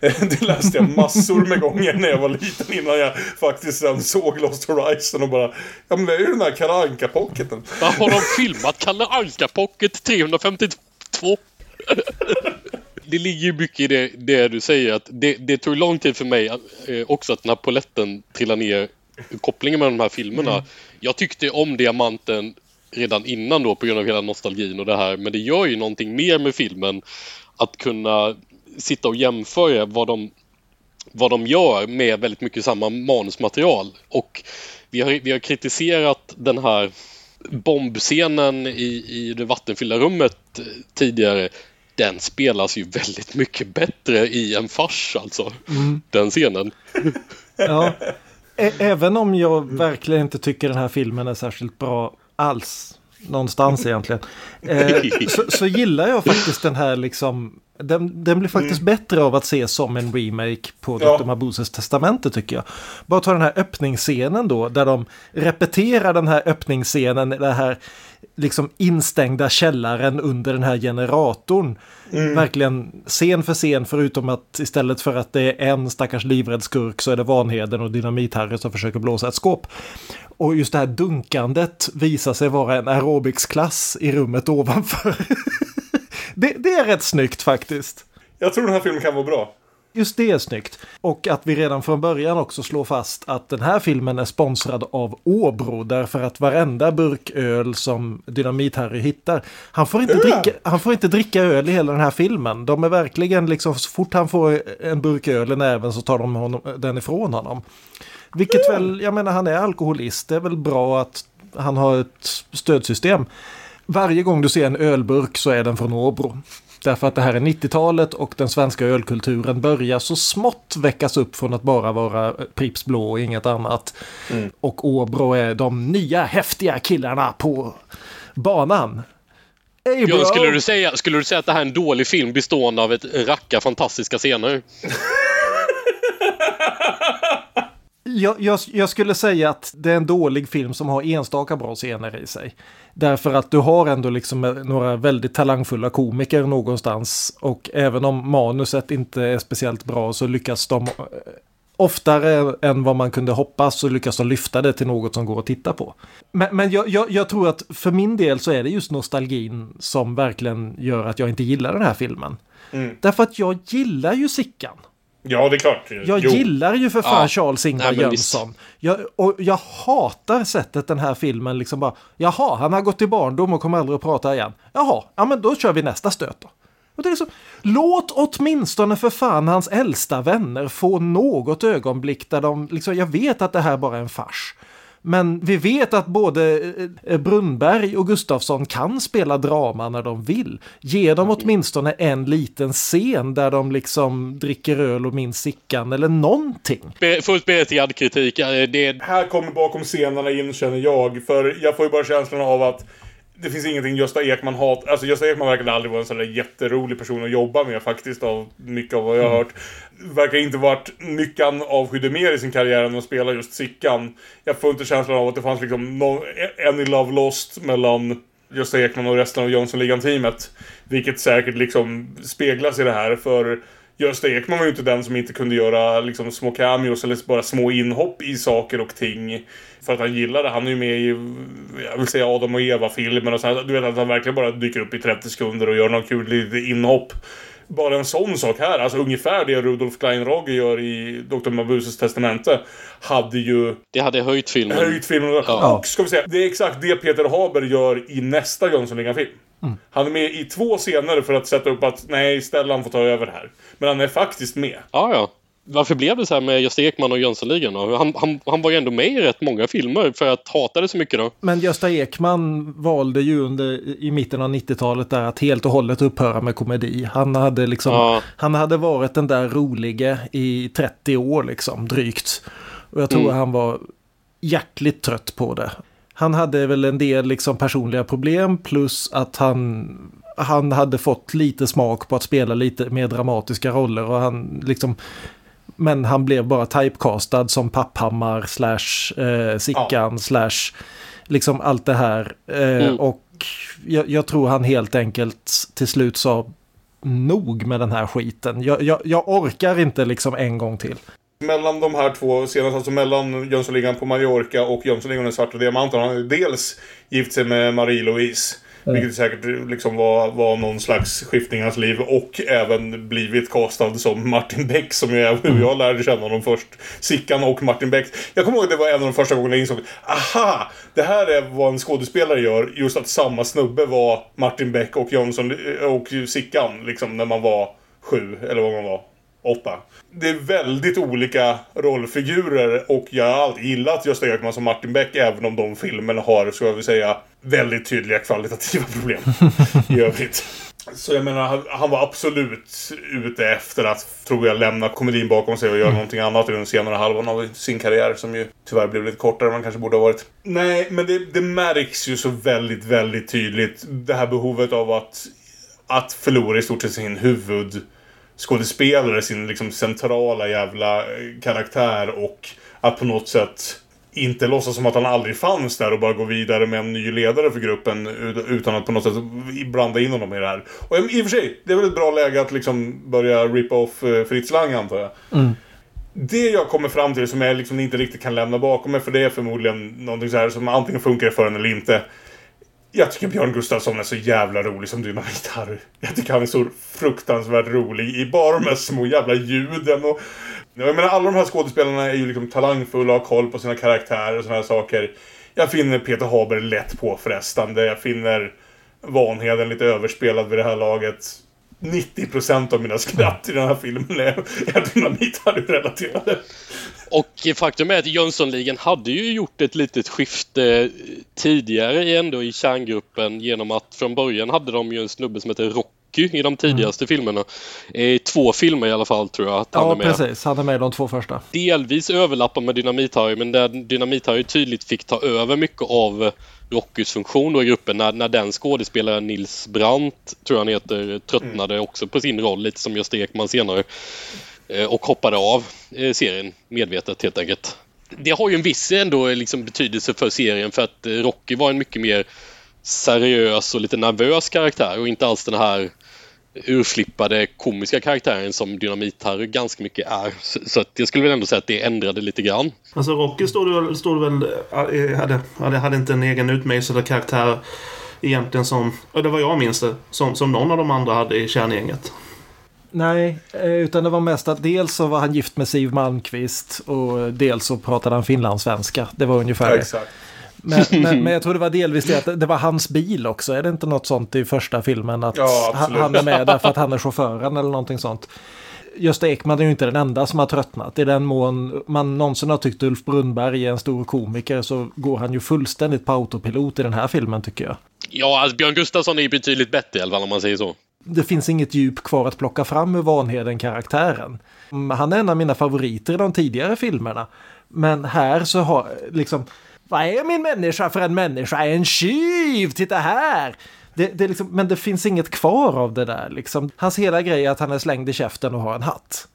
Det läste jag massor med gånger när jag var liten innan jag faktiskt sen såg Lost Horizon och bara Ja men det är ju den här Kalle Anka pocketen. Där har de filmat Kalle Anka Pocket 352. det ligger ju mycket i det, det du säger att det, det tog lång tid för mig eh, också att den här poletten trillar ner kopplingen med de här filmerna. Mm. Jag tyckte om Diamanten redan innan då på grund av hela nostalgin och det här men det gör ju någonting mer med filmen att kunna sitta och jämföra vad de, vad de gör med väldigt mycket samma manusmaterial. Och vi har, vi har kritiserat den här bombscenen i, i det vattenfyllda rummet tidigare. Den spelas ju väldigt mycket bättre i en fars alltså. Den scenen. Ja. Ä- Även om jag verkligen inte tycker den här filmen är särskilt bra alls. Någonstans egentligen. Eh, så, så gillar jag faktiskt den här liksom. Den, den blir faktiskt bättre av att se som en remake på Ja. Dr. Mabuse testamente tycker jag. Bara ta den här öppningsscenen då. Där de repeterar den här öppningsscenen. Det här liksom instängda källaren under den här generatorn. Verkligen scen för scen förutom att istället för att det är en stackars livrädd skurk så är det Vanheden och Dynamit-Harry som försöker blåsa ett skåp. Och just det här dunkandet visar sig vara en aerobicsklass i rummet ovanför. det, det är rätt snyggt faktiskt. Jag tror den här filmen kan vara bra. Just det är snyggt. Och att vi redan från början också slår fast att den här filmen är sponsrad av Åbro därför att varenda burk öl som Dynamit-Harry hittar, han får, inte dricka, han får inte dricka öl i hela den här filmen. De är verkligen liksom, så fort han får en burk öl i näven så tar de honom, den ifrån honom. Vilket väl, jag menar han är alkoholist, det är väl bra att han har ett stödsystem. Varje gång du ser en ölburk så är den från Åbro. Därför att det här är 90-talet och den svenska ölkulturen börjar så smått väckas upp från att bara vara Pripps Blå och inget annat. Och Åbro är de nya häftiga killarna på banan. Hey! Ja, skulle, du säga, skulle du säga att det här är en dålig film bestående av ett racka fantastiska scener? Jag, jag, jag skulle säga att det är en dålig film som har enstaka bra scener i sig. Därför att du har ändå liksom några väldigt talangfulla komiker någonstans. Och även om manuset inte är speciellt bra så lyckas de eh, oftare än vad man kunde hoppas så lyckas de lyfta det till något som går att titta på. Men, men jag, jag, jag tror att för min del så är det just nostalgin som verkligen gör att jag inte gillar den här filmen. Därför att jag gillar ju Sickan. Ja, det är klart. Jag Jo. gillar ju för fan Ja. Charles Ingvar Nej, men Jönsson. Jag, och jag hatar sättet den här filmen liksom bara, jaha, han har gått i barndom och kommer aldrig att prata igen. Jaha, ja men då kör vi nästa stöt då. Och det är så, låt åtminstone för fan hans äldsta vänner få något ögonblick där de, liksom, jag vet att det här bara är en fars. Men vi vet att både eh, Brunnberg och Gustafsson kan spela drama när de vill. Ge dem åtminstone en liten scen där de liksom dricker öl och minns Sickan eller någonting. Be- Fullt berättigad kritik. Eh, Det, Här kommer bakom scenerna in känner jag. För jag får ju bara känslan av att det finns ingenting Gösta Ekman hat. Alltså Gösta Ekman verkar aldrig vara en sån där jätterolig person att jobba med faktiskt. Av mycket av vad jag har hört. Verkar inte varit mycket han avskydde mer i sin karriär än att spela just Sickan. Jag får inte känslan av att det fanns liksom no, en i Love Lost mellan Gösta Ekman och resten av Jönssonligan-teamet. Vilket säkert liksom speglas i det här. För Gösta Ekman var ju inte den som inte kunde göra liksom små cameos eller bara små inhopp i saker och ting. För att han gillade. Han är ju med i, jag vill säga Adam och Eva-filmer och så här. Du vet att han verkligen bara dyker upp i 30 sekunder och gör någon kul litet inhopp. Bara en sån sak här, alltså ungefär det Rudolf Kleinrogge gör i Dr. Mabuses testamente. Hade ju det hade höjt filmen. höjt filmen. Ja. Och ska vi säga, det är exakt det Peter Haber gör i nästa Jönssonligan-film. Han är med i två scener för att sätta upp att nej, Stellan får ta över här. Men han är faktiskt med. Ja, ja. Varför blev det så här med Gösta Ekman och Jönssonligan då? Han, han, han var ju ändå med i rätt många filmer för att hata det så mycket då. Men Gösta Ekman valde ju under, i mitten av 90-talet där att helt och hållet upphöra med komedi. Han hade liksom, Ja. han hade varit den där rolige i 30 år liksom, drygt. Och jag tror Mm. han var hjärtligt trött på det. Han hade väl en del liksom personliga problem plus att han, han hade fått lite smak på att spela lite mer dramatiska roller och han liksom Men han blev bara typecastad som Papphammar slash eh, Sickan slash liksom allt det här. Eh, Och jag, jag tror han helt enkelt till slut sa nog med den här skiten. Jag, jag, jag orkar inte liksom en gång till. Mellan de här två senast, alltså mellan Jönssonligan på Mallorca och Jönssonligan och den svarta diamanten, han har ju dels gift sig med Marie-Louise. Vilket säkert liksom var, var någon slags skiftning i hans liv. Och även blivit castad som Martin Beck som jag, hur jag lärde känna honom först. Sickan och Martin Beck. Jag kommer ihåg att det var en av de första gångerna jag insåg Aha! Det här är vad en skådespelare gör. Just att samma snubbe var Martin Beck och Jönsson och Sickan. Liksom när man var sju, eller vad man var. Åtta. Det är väldigt olika rollfigurer och jag har alltid gillat Gösta Ekman som Martin Beck även om de filmerna har, så jag vill säga, väldigt tydliga kvalitativa problem i övrigt. Så jag menar, han, var absolut ute efter att, tror jag, lämna komedin bakom sig och göra någonting annat i den senare halvan av sin karriär som ju tyvärr blev lite kortare än man kanske borde ha varit. Nej, men det, det märks ju så väldigt, väldigt tydligt det här behovet av att, att förlora i stort sett sin huvud skådespelare, sin liksom centrala jävla eh, karaktär och att på något sätt inte låtsas som att han aldrig fanns där och bara gå vidare med en ny ledare för gruppen ut- utan att på något sätt blanda in honom i det här. Och i och för sig, det är väl ett bra läge att liksom börja rip off eh, Fritz Lang antar jag. Det jag kommer fram till som jag liksom inte riktigt kan lämna bakom mig för det är förmodligen någonting så här som antingen funkar för en eller inte. Jag tycker Björn Gustafsson är så jävla rolig som dynamit gitarr. Jag tycker han är så fruktansvärt rolig i bara de här små jävla ljuden och... Jag menar alla de här skådespelarna är ju liksom talangfulla och har koll på sina karaktärer och såna här saker. Jag finner Peter Haber lätt påfrestande. Jag finner Vanheden lite överspelad vid det här laget. 90% av mina skratt i den här filmen är, är Dynamit-Harry-relaterade. Och faktum är att Jönssonligan hade ju gjort ett litet skifte tidigare ändå i kärngruppen genom att från början hade de ju en snubbe som heter Rocky i de tidigaste filmerna. I två filmer i alla fall tror jag att han Ja, är med. precis. Han är med i de två första. Delvis överlappar med Dynamit-Harry men där Dynamit-Harry tydligt fick ta över mycket av Rockys funktion då i gruppen när, när den skådespelaren Nils Brandt, tror jag han heter, tröttnade också på sin roll lite som Gösta Ekman senare. Eh, Och hoppade av eh, serien medvetet helt enkelt. Det har ju en viss ändå liksom betydelse för serien för att eh, Rocky var en mycket mer seriös och lite nervös karaktär och inte alls den här urflippade komiska karaktären som Dynamit-Harry ganska mycket är. Så, så att jag skulle väl ändå säga att det ändrade lite grann. Alltså Rocky stod stod väl äh, hade, hade, hade inte en egen utmejslad karaktär egentligen som, ja, det var jag minns det, som, som någon av de andra hade i kärngänget. Nej, eh, utan det var mest att dels så var han gift med Siw Malmkvist och dels så pratade han finlandssvenska. Det var ungefär det. Men, men, men jag tror det var delvis det att det var hans bil också. Är det inte något sånt i första filmen? Att Ja, han är med därför att han är chauffören eller någonting sånt. Gösta Ekman är ju inte den enda som har tröttnat. I den mån man någonsin har tyckt Ulf Brunnberg är en stor komiker så går han ju fullständigt på autopilot i den här filmen tycker jag. Ja, alltså Björn Gustafsson är ju betydligt bättre i alla fall om man säger så. Det finns inget djup kvar att plocka fram ur Vanheden-karaktären. Mm, Han är en av mina favoriter i de tidigare filmerna. Men här så har liksom... Vad är min människa för en människa? En tjuv! Titta här! Det, det liksom, men det finns inget kvar av det där. Liksom. Hans hela grej är att han är slängd i käften och har en hatt.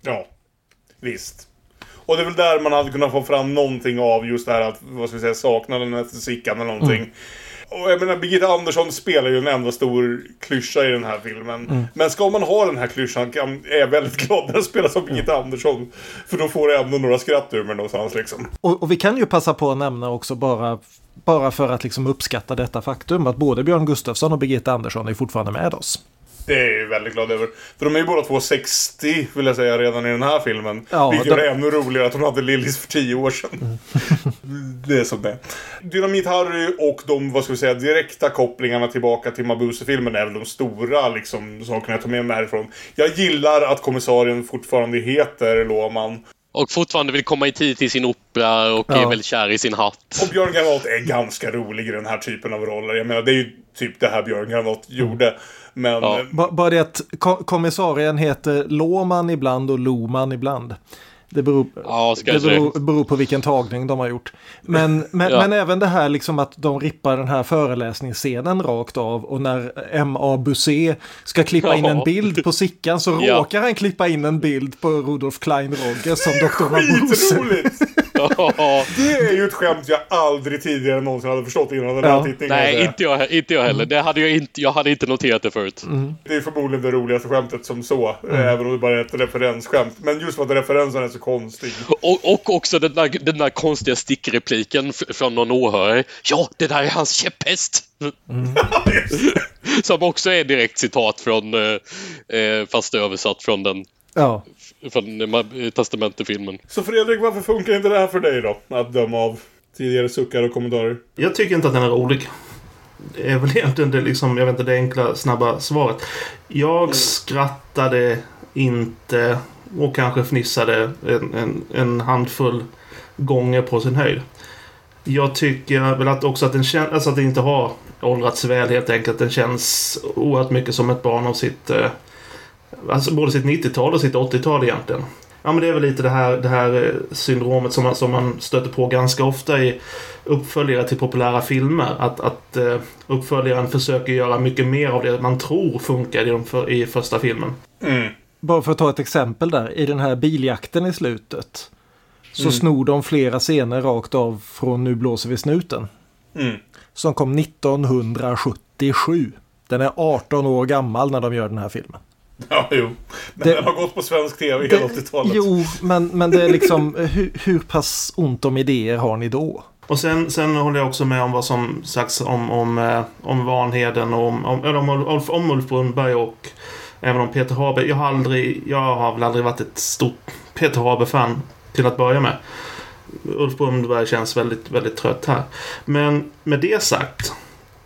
Ja, visst. Och det är väl där man hade kunnat få fram någonting av just det här att, vad ska vi säga, saknaden efter Sickan eller någonting. Och jag menar, Birgitta Andersson spelar ju en enda stor klyscha i den här filmen. Men ska man ha den här klyschan kan, är jag väldigt glad när den spelas av Birgitta Andersson. För då får jag ändå några skratt ur mig någonstans liksom. Och, och vi kan ju passa på att nämna också bara, bara för att liksom uppskatta detta faktum att både Björn Gustafsson och Birgitta Andersson är fortfarande med oss. Det är jag ju väldigt glad över. För de är ju båda två 60 vill jag säga redan i den här filmen. Ja, vilket gör det ännu roligare att hon hade Lillis för 10 år sedan. det är som det. Dynamit-Harry och de, vad ska vi säga, direkta kopplingarna tillbaka till Mabuse-filmen är väl de stora liksom, sakerna jag tar med mig härifrån. Jag gillar att kommissarien fortfarande heter Loman. Och fortfarande vill komma i tid till sin opera och Ja. är väldigt kär i sin hatt. Och Björn Granat är ganska rolig i den här typen av roller. Jag menar, det är ju typ det här Björn Granat gjorde. Men Ja. Ba- Bara det att ko- kommissarien heter Låman ibland och Loman ibland. Det beror, Ja, det beror, beror på vilken tagning de har gjort. Men, men, Ja. men även det här liksom att de rippar den här föreläsningsscenen rakt av och när M.A. Busé ska klippa in en bild på Sickan så Ja. råkar han klippa in en bild på Rudolf Klein-Rogge som Dr. Mabuse. Det är ju ett skämt jag aldrig tidigare någonsin hade förstått innan den här Ja. tittningen. Nej, inte jag, inte jag heller. Det hade jag, inte, jag hade inte noterat det förut. Det är förmodligen det roligaste skämtet som så. Mm. Även om det bara är ett referensskämt. Men just för att referensen är så konstig. Och, och också den där, den där konstiga stickrepliken från någon åhörare. Ja, det där är hans käpphäst! Som också är direkt citat från, eh, eh, fast översatt från den Ja. Eh, testamentefilmen. Så Fredrik, varför funkar inte det här för dig då? Att döma av tidigare suckar och kommentarer. Jag tycker inte att den är rolig. Det är väl egentligen det, liksom, jag vet inte, det enkla, snabba svaret. Jag skrattade inte och kanske fnissade en, en, en handfull gånger på sin höjd. Jag tycker väl att också att den känns, alltså att den inte har åldrats väl helt enkelt. Den känns oerhört mycket som ett barn av sitt, eh, alltså både sitt 90-tal och sitt 80-tal egentligen. Ja men det är väl lite det här, det här eh, syndromet som man, som man stöter på ganska ofta i uppföljare till populära filmer. Att, att eh, uppföljaren försöker göra mycket mer av det man tror funkar i, de för, i första filmen. Bara för att ta ett exempel där. I den här biljakten i slutet. Så Mm. snor de flera scener rakt av från Nu blåser vi snuten. Mm. Som kom 1977. Den är 18 år gammal när de gör den här filmen. Ja, jo. Men Det- den har gått på svensk tv hela Det, 80-talet. jo, men, men det är liksom hur, hur pass ont om idéer har ni då? Och sen, sen håller jag också med om vad som sagts om, om, eh, om Vanheden och om, om, eller om, Ulf, om Ulf Brunnberg och även om Peter Haber. Jag har aldrig, jag har väl aldrig varit ett stort Peter Haber-fan till att börja med. Ulf Brunnberg känns väldigt, väldigt trött här. Men med det sagt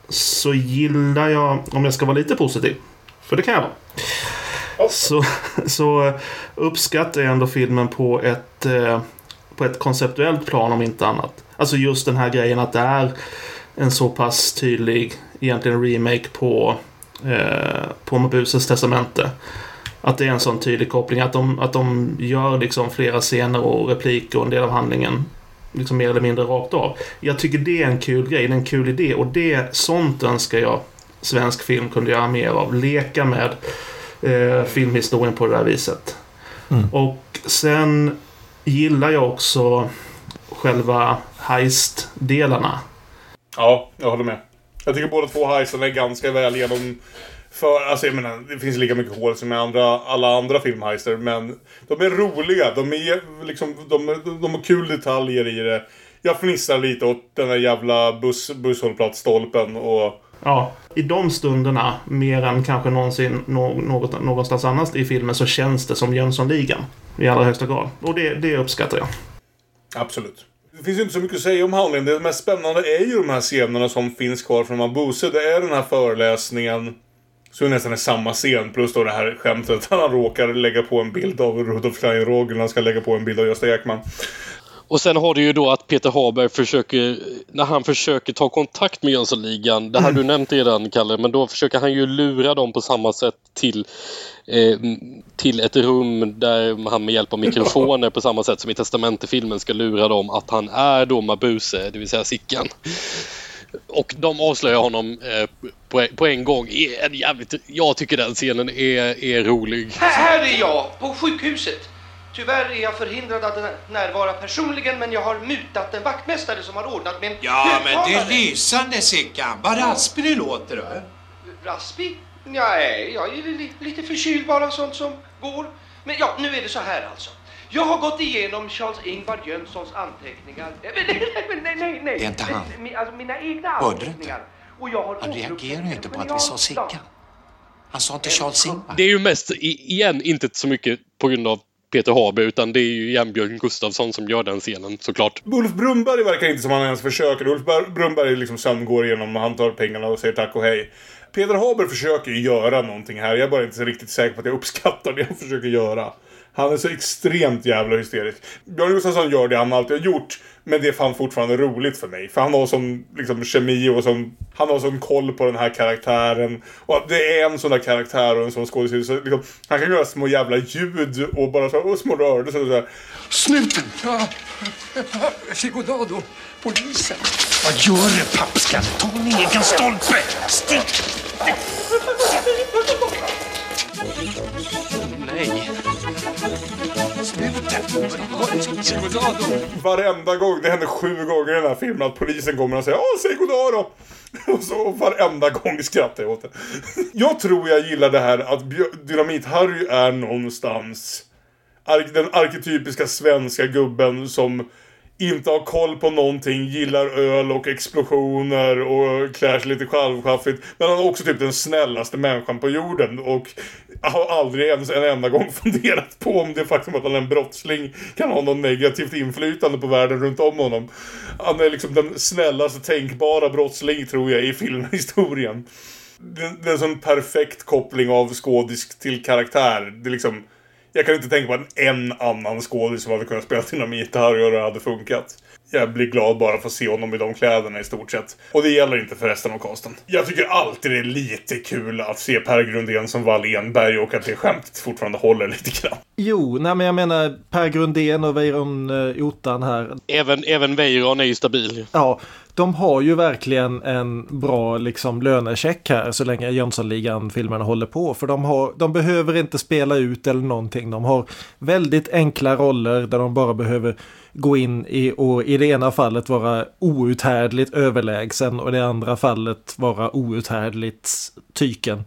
så gillar jag, om jag ska vara lite positiv, för det kan jag vara. Så, så uppskattar jag ändå filmen på ett, eh, på ett konceptuellt plan om inte annat. Alltså just den här grejen att det är en så pass tydlig egentligen remake på, eh, på Mabuses testamente. Att det är en sån tydlig koppling. Att de, att de gör liksom flera scener och repliker och en del av handlingen liksom mer eller mindre rakt av. Jag tycker det är en kul grej, det är en kul idé och det, sånt önskar jag svensk film kunde göra mer av. Leka med eh, filmhistorien på det där viset. Och sen gillar jag också själva heist-delarna. Ja, jag håller med. Jag tycker båda två heistarna är ganska väl genom... För, alltså jag menar, det finns lika mycket hål som i andra, alla andra filmheister, men de är roliga. De är liksom, de, de, de har kul detaljer i det. Jag fnissar lite åt den där jävla buss, busshållplatsstolpen och... Ja, i de stunderna, mer än kanske någonsin något, någonstans annars i filmen, så känns det som Jönssonligan. I allra högsta grad. Och det, det uppskattar jag. Absolut. Det finns ju inte så mycket att säga om handlingen. Det mest spännande är ju de här scenerna som finns kvar från Mabuse. Det är den här föreläsningen. Så är det nästan är samma scen. Plus då det här skämtet han råkar lägga på en bild av Rudolf Klein-Rogge när han ska lägga på en bild av Gösta Ekman. Och sen har du ju då att Peter Haber försöker, när han försöker ta kontakt med Jönssonligan, det har du nämnt redan Kalle, men då försöker han ju lura dem på samma sätt till, eh, till ett rum där han med hjälp av mikrofoner på samma sätt som i testamentefilmen ska lura dem att han är då Mabuse, det vill säga Sickan. Och de avslöjar honom eh, på, på en gång. En jävligt, jag tycker den scenen är, är rolig. Här, här är jag, på sjukhuset. Tyvärr är jag förhindrad att närvara personligen men jag har mutat en vaktmästare som har ordnat med en Ja, men det är högtalare. lysande Sickan. Vad raspig du låter du. Raspig? Nej, jag är li lite förkyld bara, sånt som går. Men ja, nu är det så här alltså. Jag har gått igenom Charles-Ingvar Jönssons anteckningar. Eh, Nej, nej, nej. Det är inte han. Eh, Alltså mina egna anteckningar. Och jag har Han reagerar ju inte på att vi sa Sickan. Han sa inte Charles Ingvar. Det är ju mest, igen, inte så mycket på grund av Peter Haber utan det är ju Jan-Björn Gustafsson som gör den scenen såklart. Ulf Brunnberg verkar inte som han ens försöker. Ulf Bar- Brunnberg liksom sömngår igenom, han tar pengarna och säger tack och hej. Peter Haber försöker ju göra någonting här. Jag är bara inte så riktigt säker på att jag uppskattar det han försöker göra. Han är så extremt jävla hysterisk. Björn Gustafsson gör det han alltid har gjort. Men det är fan fortfarande roligt för mig. För han har sån liksom, kemi och sån, han har sån koll på den här karaktären. Och det är en sån där karaktär och en sån skådespelare. Så, liksom, han kan göra små jävla ljud och bara så, och små rörelser. Och så där. Snuten! Ja, Chigodado, polisen. Vad gör du, pappskatt? Ta en egen stolpe! Stick! Nej. Varenda gång, det händer sju gånger i den här filmen att polisen kommer och säger Åh, säg goddag då! Och så varenda gång skrattar jag åt det. Jag tror jag gillar det här att Dynamit-Harry är någonstans den arketypiska svenska gubben som inte har koll på någonting, gillar öl och explosioner och klär sig lite självchaffigt. Men han är också typ den snällaste människan på jorden och har aldrig ens en enda gång funderat på om det faktum att han är en brottsling kan ha något negativt inflytande på världen runt om honom. Han är liksom den snällaste tänkbara brottsling tror jag i filmhistorien. Det, det är en sån perfekt koppling av skådisk till karaktär. Det är liksom... Jag kan inte tänka på en, en annan skådis som hade kunnat spela Dynamit Harry och det hade funkat. Jag blir glad bara för att se honom i de kläderna i stort sett. Och det gäller inte för resten av casten. Jag tycker alltid det är lite kul att se Per Grundén som Wall Enberg och att det skämtet fortfarande håller lite grann. Jo, nej men jag menar Per Grundén och Weiron uh, Ottan här. Även, även Weiron är ju stabil. Ja, de har ju verkligen en bra liksom lönecheck här så länge Jönssonligan-filmerna håller på. För de, har, de behöver inte spela ut eller någonting. De har väldigt enkla roller där de bara behöver gå in i och i det ena fallet vara outhärdligt överlägsen och i det andra fallet vara outhärdligt tyken.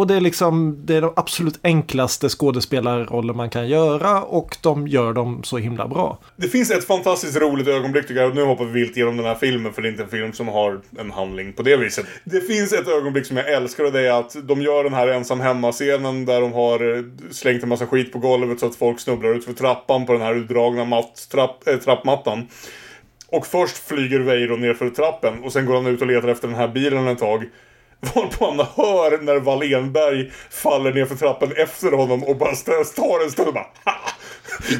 Och det är liksom det är de absolut enklaste skådespelarroller man kan göra och de gör dem så himla bra. Det finns ett fantastiskt roligt ögonblick tycker jag. Nu hoppar vi vilt genom den här filmen för det är inte en film som har en handling på det viset. Det finns ett ögonblick som jag älskar och det är att de gör den här ensam hemma-scenen där de har slängt en massa skit på golvet så att folk snubblar ut för trappan på den här utdragna matt, trapp, äh, trappmattan. Och först flyger Veiro ner för trappen och sen går han ut och letar efter den här bilen ett tag. Varpå han hör när Wallenberg faller ner för trappen efter honom och bara tar en stund och bara ha!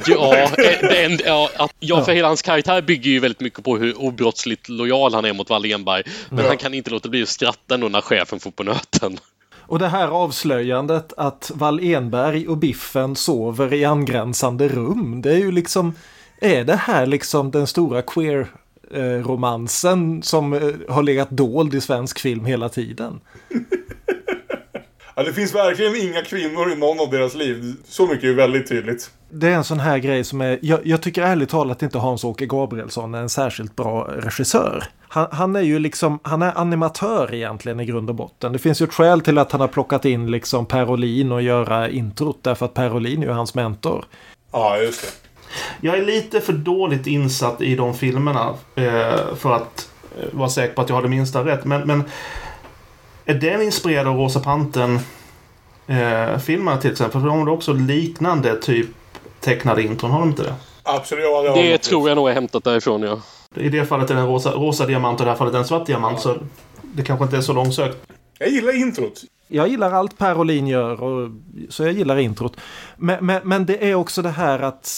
Ja, eh, en, ja, att, ja, för hela hans karaktär bygger ju väldigt mycket på hur obrottsligt lojal han är mot Wallenberg. Men Ja. han kan inte låta bli att skratta ändå när chefen får på nöten. Och det här avslöjandet att Wall Enberg och Biffen sover i angränsande rum. Det är ju liksom, är det här liksom den stora queer romansen som eh, har legat dold i svensk film hela tiden? Ja, det finns verkligen inga kvinnor i någon av deras liv. Så mycket är väldigt tydligt. Det är en sån här grej som är, jag, jag tycker ärligt talat inte Hans-Åke Gabrielsson är en särskilt bra regissör. Han, han är ju liksom, han är animatör egentligen i grund och botten. Det finns ju ett skäl till att han har plockat in liksom Per Olin och göra introt därför att Per Olin är ju hans mentor. Ja, just det. Jag är lite för dåligt insatt i de filmerna eh, för att eh, vara säker på att jag har det minsta rätt. Men, men är den inspirerad av Rosa Pantern eh, filmerna till exempel? För de har också liknande typ tecknade intron, har de inte det? Absolut, ja, det Det tror jag nog är hämtat därifrån, ja. I det fallet är det en rosa, rosa diamant och i det här fallet en svart diamant. Så det kanske inte är så långsökt. Jag gillar introt. Jag gillar allt Per Olin gör, och, så jag gillar introt. Men, men, men det är också det här att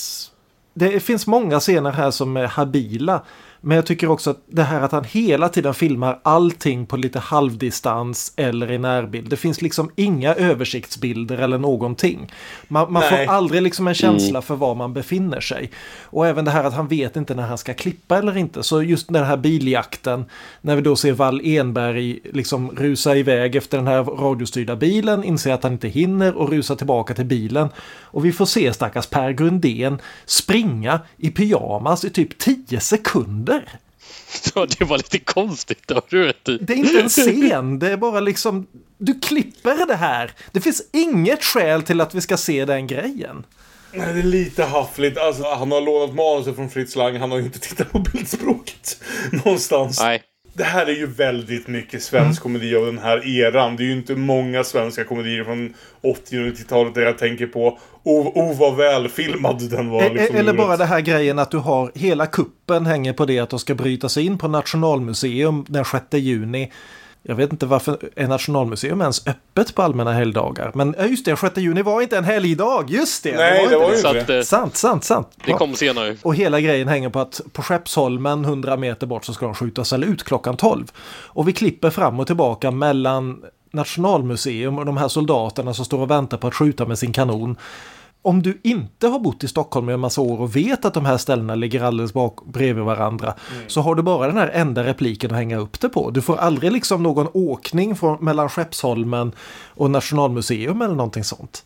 det finns många scener här som är habila. Men jag tycker också att det här att han hela tiden filmar allting på lite halvdistans eller i närbild. Det finns liksom inga översiktsbilder eller någonting. Man, man får aldrig liksom en känsla Mm. för var man befinner sig. Och även det här att han vet inte när han ska klippa eller inte. Så just den här biljakten, när vi då ser Wall Enberg liksom rusa iväg efter den här radiostyrda bilen, inser att han inte hinner och rusa tillbaka till bilen. Och vi får se stackars Per Grundén springa i pyjamas i typ 10 sekunder. Ja. Det var lite konstigt, det har du rätt i. Det är inte en scen, det är bara liksom... Du klipper det här. Det finns inget skäl till att vi ska se den grejen. Nej, det är lite haffligt. Alltså, han har lånat manuset från Fritz Lang. Han har ju inte tittat på bildspråket någonstans. Nej. Det här är ju väldigt mycket svensk komedi av den här eran. Det är ju inte många svenska komedier från 80 och 90-talet där jag tänker på oh, oh vad välfilmad den var. E- Liksom, Eller bara det här grejen att du har hela kuppen hänger på det att de ska bryta sig in på Nationalmuseum den 6 juni. Jag vet inte varför är Nationalmuseum ens öppet på allmänna helgdagar. Men just det, 6 juni var inte en helgdag. Just det! Nej, det var Så inte att, det. eh, Sant, sant, sant. det kom senare. Och hela grejen hänger på att på Skeppsholmen 100 meter bort så ska de skjutas ut klockan 12. Och vi klipper fram och tillbaka mellan Nationalmuseum och de här soldaterna som står och väntar på att skjuta med sin kanon. Om du inte har bott i Stockholm i en massa år och vet att de här ställena ligger alldeles bak bredvid varandra så har du bara den här enda repliken att hänga upp det på. Du får aldrig liksom någon åkning från, mellan Skeppsholmen och Nationalmuseum eller någonting sånt.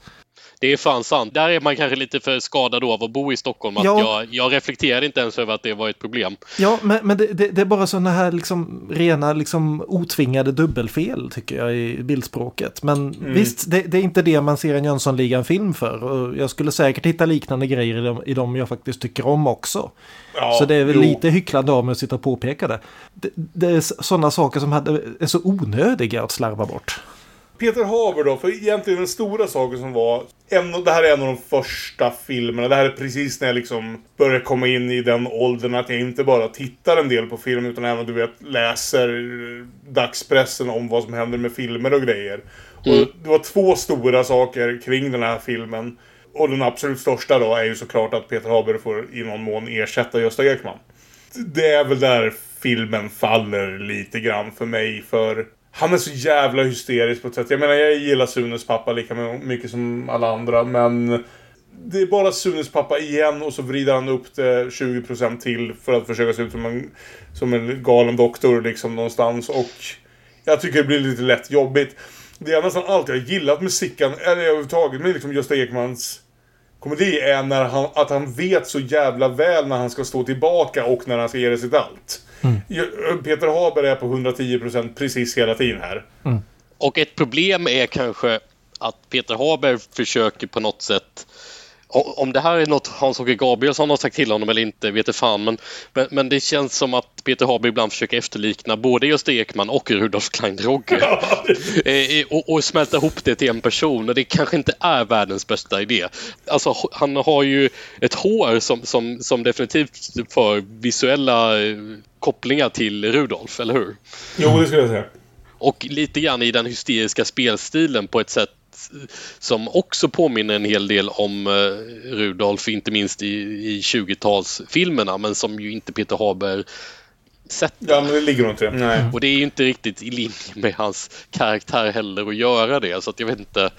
Det är fan sant. Där är man kanske lite för skadad av att bo i Stockholm. Att Ja. jag, jag reflekterade inte ens över att det var ett problem. Ja, men, men det, det, det är bara sådana här liksom rena liksom otvingade dubbelfel tycker jag i bildspråket. Men Mm. visst, det, det är inte det man ser en Jönssonligan-film för. Och jag skulle säkert hitta liknande grejer i de, i de jag faktiskt tycker om också. Ja, så det är väl jo. lite hycklande av mig att sitta och påpeka det. Det, det är sådana saker som hade, är så onödiga att slarva bort. Peter Haber då, för egentligen den stora saken som var... En, det här är en av de första filmerna. Det här är precis när jag liksom börjar komma in i den åldern att jag inte bara tittar en del på film utan även du vet läser dagspressen om vad som händer med filmer och grejer. Mm. Och det var två stora saker kring den här filmen. Och den absolut största då är ju såklart att Peter Haber får i någon mån ersätta Gösta Ekman. Det är väl där filmen faller lite grann för mig för han är så jävla hysterisk på ett sätt. Jag menar jag gillar Sunes pappa lika mycket som alla andra men det är bara Sunes pappa igen och så vrider han upp det 20% till för att försöka se ut som en, som en galen doktor liksom någonstans och jag tycker det blir lite lätt jobbigt. Det är nästan allt jag gillat med Sickan, eller överhuvudtaget med liksom Gösta Ekmans komedi är när han, att han vet så jävla väl när han ska stå tillbaka och när han ska ge det sitt allt. Ju- Peter Haber är på 110% precis hela tiden här. Och ett problem är kanske att Peter Haber försöker på något sätt om det här är något Hans-Åke Gabrielsson har sagt till honom eller inte vet jag fan men, men, men det känns som att Peter Haber ibland försöker efterlikna både Gösta Ekman och Rudolf Klein-Drogge. Eh, och, och smälta ihop det till en person och det kanske inte är världens bästa idé. Alltså han har ju ett hår som, som, som definitivt för visuella eh, kopplingar till Rudolf, eller hur? Jo, det skulle jag säga. Och lite grann i den hysteriska spelstilen på ett sätt som också påminner en hel del om eh, Rudolf, inte minst i, i 20-talsfilmerna, men som ju inte Peter Haber sätter. Ja, men det ligger nog inte det. Nej. Och det är ju inte riktigt i linje med hans karaktär heller att göra det. Så att jag vet inte.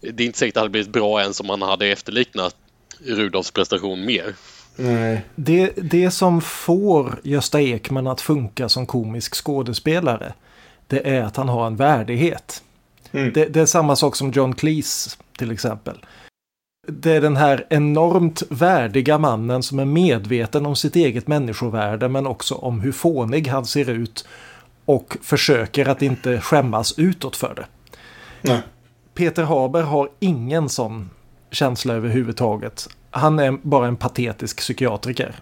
Det är inte säkert att det hade blivit bra ens om man hade efterliknat Rudolfs prestation mer. Nej. Det, det som får Gösta Ekman att funka som komisk skådespelare det är att han har en värdighet. Mm. Det, det är samma sak som John Cleese till exempel. Det är den här enormt värdiga mannen som är medveten om sitt eget människovärde men också om hur fånig han ser ut och försöker att inte skämmas utåt för det. Nej. Peter Haber har ingen sån känsla överhuvudtaget. Han är bara en patetisk psykiatriker.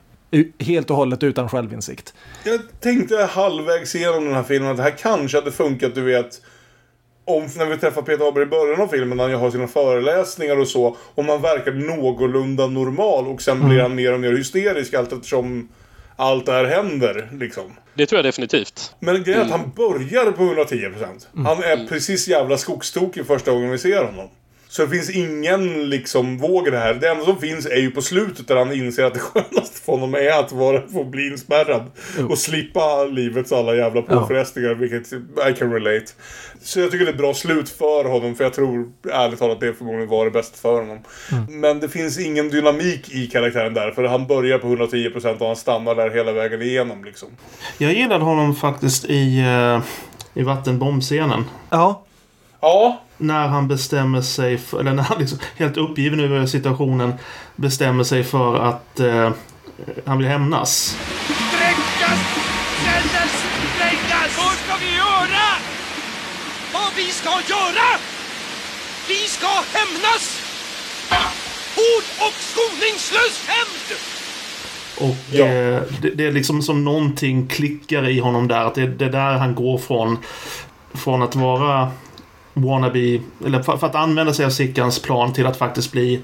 Helt och hållet utan självinsikt. Jag tänkte halvvägs igenom den här filmen att det här kanske hade funkat, du vet. Om när vi träffar Peter Haber i början av filmen när han har sina föreläsningar och så. Om han verkar någorlunda normal och sen blir han mer och mer hysterisk allt eftersom allt det här händer. Liksom. Det tror jag definitivt. Men grejen är att han börjar på 110%. Han är precis jävla skogstokig första gången vi ser honom. Så det finns ingen liksom våg i det här. Det enda som finns är ju på slutet där han inser att det skönaste för honom är att vara, få bli inspärrad. Och slippa livets alla jävla påfrestningar, vilket I can relate. Så jag tycker det är ett bra slut för honom, för jag tror ärligt talat det förmodligen var det bästa för honom. Men det finns ingen dynamik i karaktären där, för han börjar på 110% och han stannar där hela vägen igenom liksom. Jag gillade honom faktiskt i, uh, i vattenbombscenen. Ja. Ja. När han bestämmer sig för, eller när han liksom helt uppgiven över situationen bestämmer sig för att eh, han vill hämnas. Dränkas! Ställas! Dränkas! Vad ska vi göra? Vad vi ska göra? Vi ska hämnas! Hård och skoningslös hämnd! Och eh, det, det är liksom som någonting klickar i honom där. Att det, det är där han går från, från att vara wannabe, eller för, för att använda sig av Sickans plan till att faktiskt bli